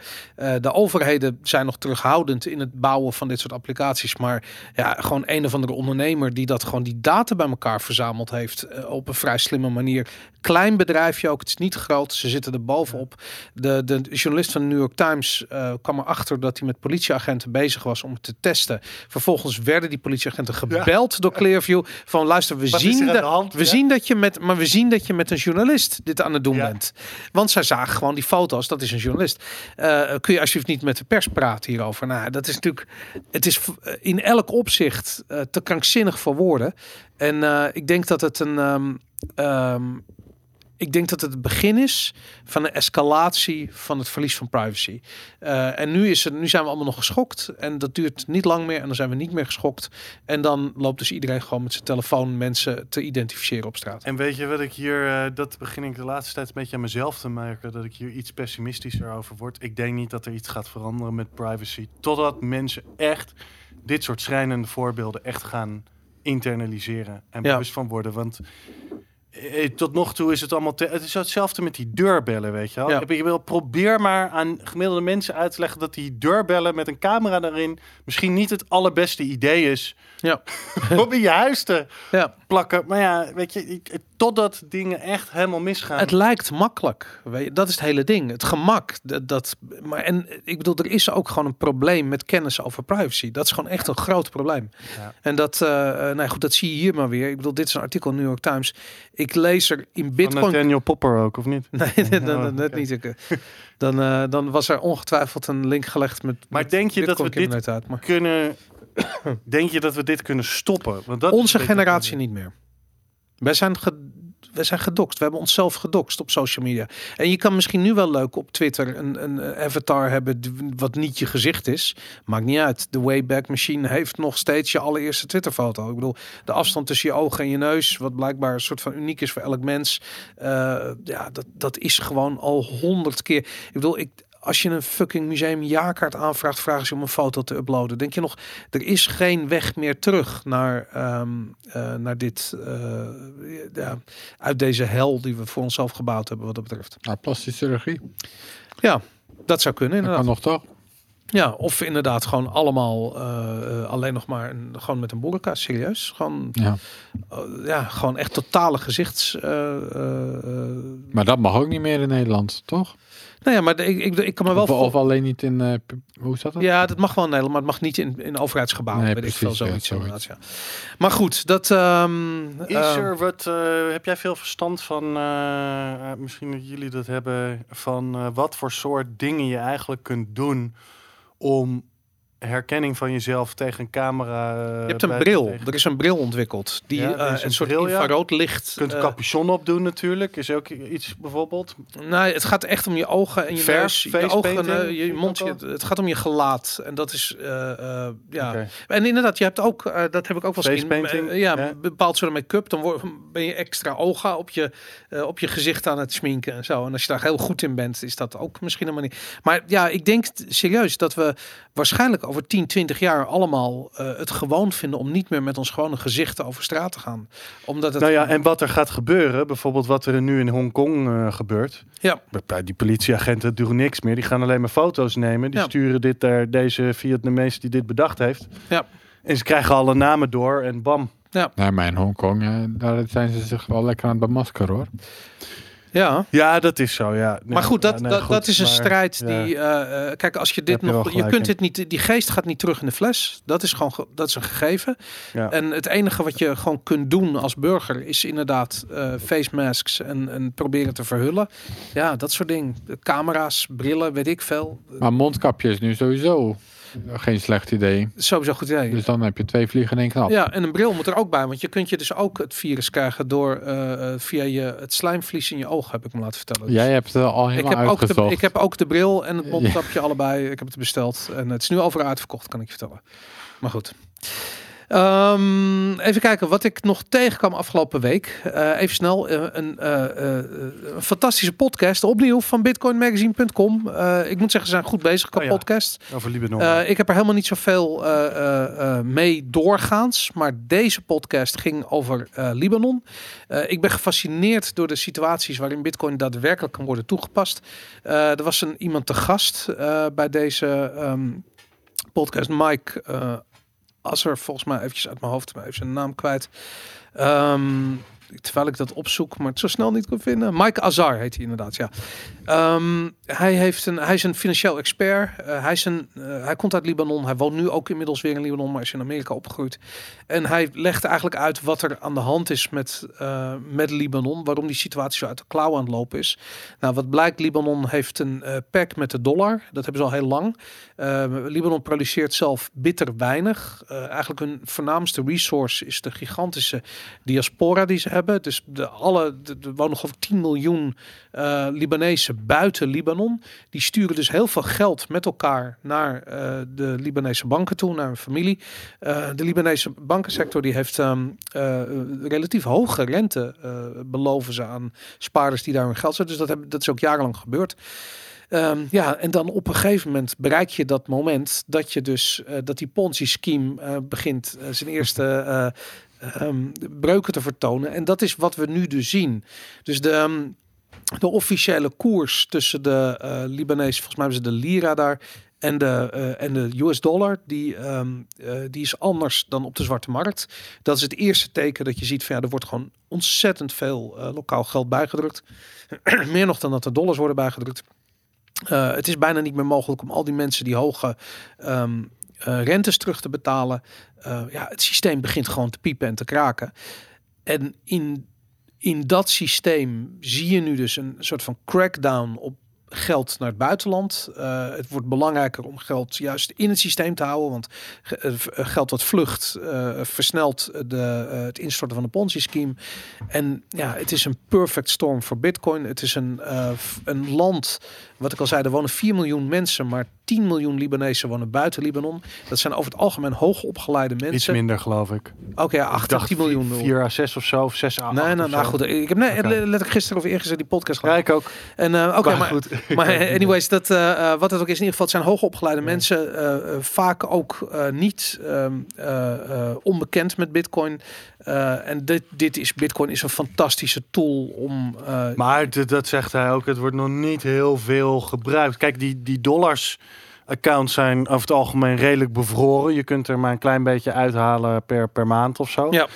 De overheden zijn nog terughoudend in het bouwen van dit soort applicaties, maar ja, gewoon een of andere ondernemer die dat gewoon die data bij elkaar verzameld heeft op een vrij slimme manier. Klein bedrijfje ook, het is niet groot, ze zitten er bovenop. De, de journalist van de New York Times kwam erachter dat hij met politieagenten bezig was om het te testen. Vervolgens werden die politieagenten gebeld door Clearview van luister, we Wat zien dat we Ja. zien dat je met, maar we zien dat je met een journalist dit aan het doen Ja. bent. Want zij zagen gewoon die foto's, dat is een journalist. Eh, kun je alsjeblieft niet met de pers praten hierover? Nou, dat is natuurlijk, het is in elk opzicht eh, te krankzinnig voor woorden. En eh, ik denk dat het een, ehm, ehm, ik denk dat het het begin is van een escalatie van het verlies van privacy. Eh, en nu, is het, nu zijn we allemaal nog geschokt. En dat duurt niet lang meer. En dan zijn we niet meer geschokt. En dan loopt dus iedereen gewoon met zijn telefoon mensen te identificeren op straat. En weet je wat ik hier, eh, dat begin ik de laatste tijd een beetje aan mezelf te merken, dat ik hier iets pessimistischer over word. Ik denk niet dat er iets gaat veranderen met privacy, totdat mensen echt dit soort schrijnende voorbeelden echt gaan internaliseren en Ja. bewust van worden. Want tot nog toe is het allemaal, te, het is hetzelfde met die deurbellen, weet je wel. Ja. Ik wil probeer maar aan gemiddelde mensen uit te leggen dat die deurbellen met een camera daarin misschien niet het allerbeste idee is Ja. om in je huis te Ja. Plakken. Maar ja, weet je, ik- totdat dingen echt helemaal misgaan. Het lijkt makkelijk. Weet je, dat is het hele ding. Het gemak. Dat, dat, maar, en ik bedoel, er is ook gewoon een probleem met kennis over privacy. Dat is gewoon echt een groot probleem. Ja. En dat, eh, eh, nou ja, goed, dat zie je hier maar weer. Ik bedoel, dit is een artikel in New York Times. Ik lees er in Van Bitcoin. Nathaniel Popper ook, of niet? Nee, dan, Oh, net oké. niet. Dan, eh, dan was er ongetwijfeld een link gelegd met. Maar met denk je dat we dit Maar Kunnen, denk je dat we dit kunnen stoppen? Want dat onze generatie niet meer. Wij zijn, wij zijn gedoxt. We hebben onszelf gedoxt op social media. En je kan misschien nu wel leuk op Twitter een, een avatar hebben wat niet je gezicht is. Maakt niet uit. De Wayback Machine heeft nog steeds je allereerste Twitterfoto. Ik bedoel, de afstand tussen je ogen en je neus, wat blijkbaar een soort van uniek is voor elk mens. eh, ja, dat, dat is gewoon al honderd keer. Ik bedoel, ik, als je een fucking museum jaarkaart aanvraagt, vragen ze om een foto te uploaden. Denk je nog, er is geen weg meer terug naar, ehm, eh, naar dit, eh, ja, uit deze hel die we voor onszelf gebouwd hebben wat dat betreft. Nou, plastische chirurgie. Ja, dat zou kunnen Dat inderdaad. kan nog toch? Ja, of inderdaad gewoon allemaal eh, eh, alleen nog maar een, gewoon met een boerenka, serieus. Gewoon, Ja. eh, ja, gewoon echt totale gezichts... eh. Maar dat mag ook niet meer in Nederland, toch? nou ja, maar ik, ik, ik kan me wel... Of, voor- of alleen niet in... eh, hoe zat dat? Ja, dat mag wel in Nederland, maar het mag niet in, in overheidsgebouwen. Nee, weet ik precies, veel, ja, zoiets. ja. Maar goed, dat... ehm, Is ehm, er wat, eh, heb jij veel verstand van, misschien dat jullie dat hebben, van eh, wat voor soort dingen je eigenlijk kunt doen om herkenning van jezelf tegen een camera. eh, Je hebt een bril. tegen- Er is een bril ontwikkeld. Die Ja, eh, een, een soort bril, ja. infraroodlicht. Je kunt een eh, capuchon opdoen natuurlijk. Is ook iets bijvoorbeeld. Nee, het gaat echt om je ogen en je Verf, neus, je face ogen, painting, eh, je mond. je- het gaat om je gelaat en dat is eh, eh, ja. En inderdaad, je hebt ook, eh, dat heb ik ook wel eens in, eh, ja, bepaald soort make-up. Dan word, ben je extra ogen op je, eh, op je gezicht aan het sminken en zo. En als je daar heel goed in bent, is dat ook misschien een manier. Maar ja, ik denk serieus dat we waarschijnlijk over 10, 20 jaar allemaal eh, het gewoon vinden om niet meer met ons gewone gezichten over straat te gaan. Omdat het Nou ja, en wat er gaat gebeuren, bijvoorbeeld wat er nu in Hongkong eh gebeurt. Ja. Bij Die politieagenten doen niks meer. Die gaan alleen maar foto's nemen. Die Ja. sturen dit naar deze Vietnamees die dit bedacht heeft. Ja. En ze krijgen alle namen door en bam. Nee, maar in Hongkong, eh, daar zijn ze zich wel lekker aan het bemaskeren hoor. Ja. Ja, dat is zo, ja. Maar goed, dat, Ja, nee, dat, goed, dat is een maar- strijd die. eh, eh, kijk, als je dit je nog. Je kunt dit niet. Die geest gaat niet terug in de fles. Dat is gewoon. ge- Dat is een gegeven. Ja. En het enige wat je gewoon kunt doen als burger is inderdaad eh, face masks en, en proberen te verhullen. Ja, dat soort dingen. Camera's, brillen, weet ik veel. Maar mondkapje is nu sowieso geen slecht idee. Sowieso goed idee. Dus dan heb je twee vliegen in één knap. Ja, en een bril moet er ook bij, want je kunt je dus ook het virus krijgen door eh, eh, via je het slijmvlies in je oog, heb ik me laten vertellen. Dus- Jij hebt het al ik helemaal heb, ook de, uitgezocht. ik heb ook de bril en het mondkapje allebei. Ik heb het besteld. En het is nu overal uitverkocht, kan ik je vertellen. Maar goed. Ehm, even kijken wat ik nog tegenkwam afgelopen week. Eh, even snel. eh, een, eh, een fantastische podcast. Opnieuw van bitcoinmagazine.com. Ik moet zeggen, ze zijn goed bezig qua Oh ja. podcast. Over Libanon. Ik heb er helemaal niet zoveel mee doorgaans. Maar deze podcast ging over Libanon. Ik ben gefascineerd door de situaties waarin Bitcoin daadwerkelijk kan worden toegepast. Er was een, iemand te gast bij deze ehm, podcast, Mike Asser, volgens mij eventjes uit mijn hoofd, maar even zijn naam kwijt. Ehm, terwijl ik dat opzoek, maar het zo snel niet kan vinden. Mike Azar heet hij inderdaad, ja. Ehm, hij, heeft een, hij is een financieel expert. Eh, hij, is een, eh, hij komt uit Libanon. Hij woont nu ook inmiddels weer in Libanon, maar is in Amerika opgegroeid. En hij legt eigenlijk uit wat er aan de hand is met, eh, met Libanon. Waarom die situatie zo uit de klauw aan het lopen is. Nou, wat blijkt, Libanon heeft een pact met de dollar. Dat hebben ze al heel lang. Eh, Libanon produceert zelf bitter weinig. Eigenlijk hun voornaamste resource is de gigantische diaspora die ze hebben. Dus de, alle, de, er wonen ik 10 miljoen Libanezen buiten Libanon. Die sturen dus heel veel geld met elkaar naar eh, de Libanese banken toe, naar hun familie. Eh, de Libanese bankensector die heeft eh, relatief hoge rente beloven ze aan spaarders die daar hun geld zetten. Dus dat, hebben, dat is ook jarenlang gebeurd. Ehm, ja, en dan op een gegeven moment bereik je dat moment dat je dus dat die Ponzi-scheme begint zijn eerste eh, ehm, breuken te vertonen. En dat is wat we nu dus zien. Dus de, de officiële koers tussen de eh Libanese, volgens mij hebben ze de lira daar, En de, eh, en de US dollar, die, ehm, eh, die is anders dan op de zwarte markt. Dat is het eerste teken dat je ziet van ja, er wordt gewoon ontzettend veel lokaal geld bijgedrukt. Meer nog dan dat er dollars worden bijgedrukt. Het is bijna niet meer mogelijk om al die mensen die hoge ehm, eh, rentes terug te betalen. Ja, het systeem begint gewoon te piepen en te kraken. En in, in dat systeem zie je nu dus een soort van crackdown op geld naar het buitenland. Eh, het wordt belangrijker om geld juist in het systeem te houden, want eh, eh, geld wat vlucht versnelt de, het instorten van de Ponzi-scheme. En ja, het is een perfect storm voor Bitcoin. Het is een, een land, wat ik al zei, er wonen 4 miljoen mensen, maar 10 miljoen Libanezen wonen buiten Libanon. Dat zijn over het algemeen hoogopgeleide Iets mensen. minder, geloof ik. Oké, ja, Ik 8 dacht 10 miljoen. 4 à 6 of zo, of 6 à 8 Nee, nou, nou goed. Ik heb net letterlijk gisteren of eergisteren die podcast Ja, gehad. ik ook. En eh, oké, Maar maar, goed. maar anyways, dat, eh, eh, wat het ook is, in ieder geval, het zijn hoogopgeleide mensen, eh, eh, vaak ook eh, niet ehm, eh, eh, onbekend met Bitcoin. Eh, en dit, dit is Bitcoin is een fantastische tool om. eh, Maar dat zegt hij ook, het wordt nog niet heel veel gebruikt. Kijk, die, die dollars accounts zijn over het algemeen redelijk bevroren. Je kunt er maar een klein beetje uithalen per, per maand of zo. Ja.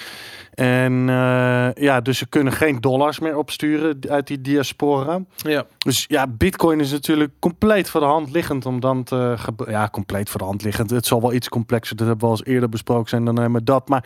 En eh, ja, dus ze kunnen geen dollars meer opsturen uit die diaspora. ja, Dus ja, bitcoin is natuurlijk compleet voor de hand liggend om dan te... Ja, compleet voor de hand liggend. Het zal wel iets complexer, dat hebben we al eens eerder besproken zijn dan helemaal dat. Maar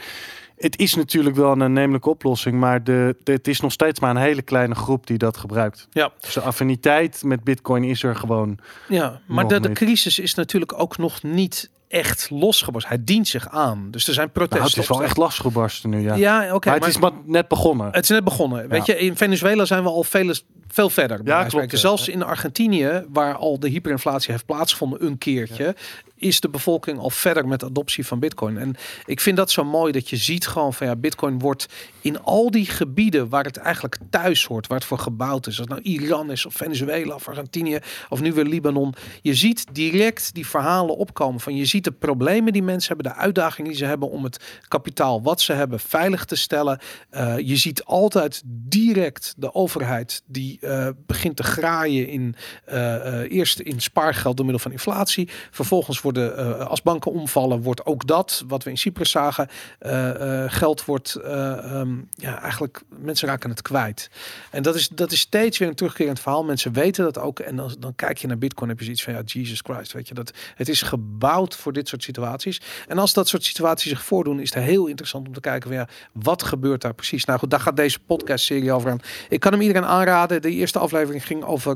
het is natuurlijk wel een aannemelijke oplossing. Maar de, de- het is nog steeds maar een hele kleine groep die dat gebruikt. ja, Dus de affiniteit met bitcoin is er gewoon. ja. Maar de, de crisis is natuurlijk ook nog niet echt losgebarst. Hij dient zich aan. Dus er zijn Nou, protesten. het is wel echt losgebarsten nu, ja. Ja, oké. maar het is maar net begonnen. Het is net begonnen. Weet je, in Venezuela zijn we al veel, veel verder. van klopt, ja. Zelfs in Argentinië, waar al de hyperinflatie heeft plaatsgevonden een keertje, is de bevolking al verder met adoptie van Bitcoin. En ik vind dat zo mooi dat je ziet gewoon van ja, Bitcoin wordt in al die gebieden waar het eigenlijk thuis hoort, waar het voor gebouwd is. Als nou Iran is of Venezuela of Argentinië of nu weer Libanon. Je ziet direct die verhalen opkomen van je ziet de problemen die mensen hebben, de uitdagingen die ze hebben om het kapitaal wat ze hebben veilig te stellen. Eh, je ziet altijd direct de overheid die eh, begint te graaien in eh, eerst in spaargeld door middel van inflatie. Vervolgens worden eh, als banken omvallen, wordt ook dat wat we in Cyprus zagen. eh, eh, geld wordt eh, ehm, ja eigenlijk mensen raken het kwijt. En dat is dat is steeds weer een terugkerend verhaal. Mensen weten dat ook. En dan, dan kijk je naar Bitcoin, heb je zoiets van ja, Jesus Christ, weet je dat het is gebouwd voor dit soort situaties. En als dat soort situaties zich voordoen, is het heel interessant om te kijken van ja, wat gebeurt daar precies? Nou goed, daar gaat deze podcast-serie over aan. Ik kan hem iedereen aanraden. De eerste aflevering ging over,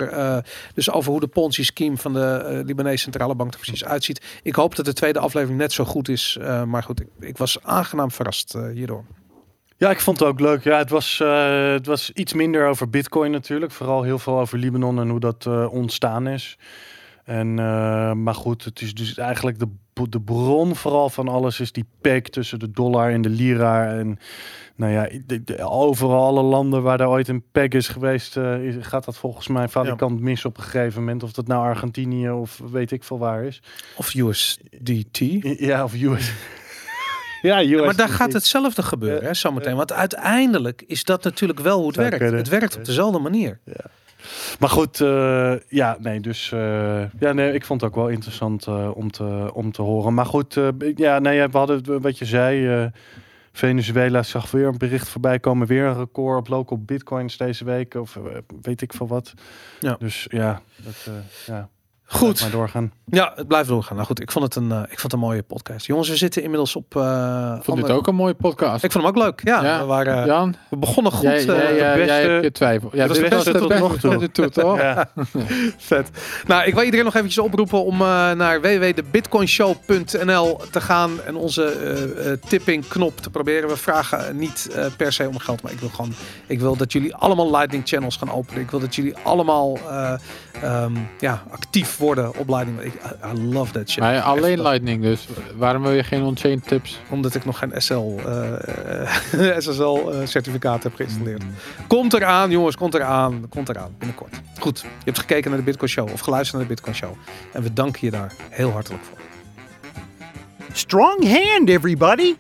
dus over hoe de Ponzi-scheme van de Libanese Centrale Bank er precies uitziet. Ik hoop dat de tweede aflevering net zo goed is. eh, maar goed, ik, ik was aangenaam verrast eh, hierdoor. Ja, ik vond het ook leuk. Ja, het was, eh, het was iets minder over bitcoin natuurlijk. Vooral heel veel over Libanon en hoe dat ontstaan is. En, maar goed, het is dus eigenlijk de, de bron vooral van alles is die peg tussen de dollar en de lira. En nou ja, de- de- overal alle landen waar er ooit een peg is geweest, is- gaat dat volgens mij valikant mis op een gegeven moment. Of dat nou Argentinië of weet ik veel waar is. Of USDT. Ja, of US. ja, US. Maar daar gaat hetzelfde gebeuren, hè, zometeen. Want uiteindelijk is dat natuurlijk wel hoe het Zou werkt. kunnen. Het werkt op dezelfde manier. Maar goed, eh, ja, nee, dus eh, ja, nee, ik vond het ook wel interessant eh, om, te, om te horen. Maar goed, ja, nee, we hadden wat je zei. Venezuela zag weer een bericht voorbij komen, weer een record op local bitcoins deze week, of weet ik veel wat. Ja. Dus ja, dat, ja. Goed. maar doorgaan. Ja, het blijft doorgaan. Nou goed, ik vond het een, eh, ik vond het een mooie podcast. Jongens, we zitten inmiddels op... eh Ik vond dit andere- ook een mooie podcast. Ik vond hem ook leuk. Ja, Ja. We, waren, Jan, we begonnen goed. jij, eh, jij, jij, beste- jij hebt je twijfel. Ja, dat is beste tot nog toe. tot toe, toch? Ja. Vet. Nou, ik wil iedereen nog eventjes oproepen om eh, naar www.debitcoinshow.nl te gaan en onze eh, eh, tipping knop te proberen. We vragen niet eh, per se om geld, maar ik wil gewoon, ik wil dat jullie allemaal Lightning channels gaan openen. Ik wil dat jullie allemaal eh, ehm, ja, actief worden op Lightning. Ik, I, I love that shit. Maar alleen. Lightning dus. Waarom wil je geen on-chain tips? Omdat ik nog geen SL, eh, SSL eh, certificaat heb geïnstalleerd. Komt eraan, jongens, komt eraan. Komt eraan, binnenkort. Goed, je hebt gekeken naar de Bitcoin Show of geluisterd naar de Bitcoin Show. En we danken je daar heel hartelijk voor. Strong hand, everybody!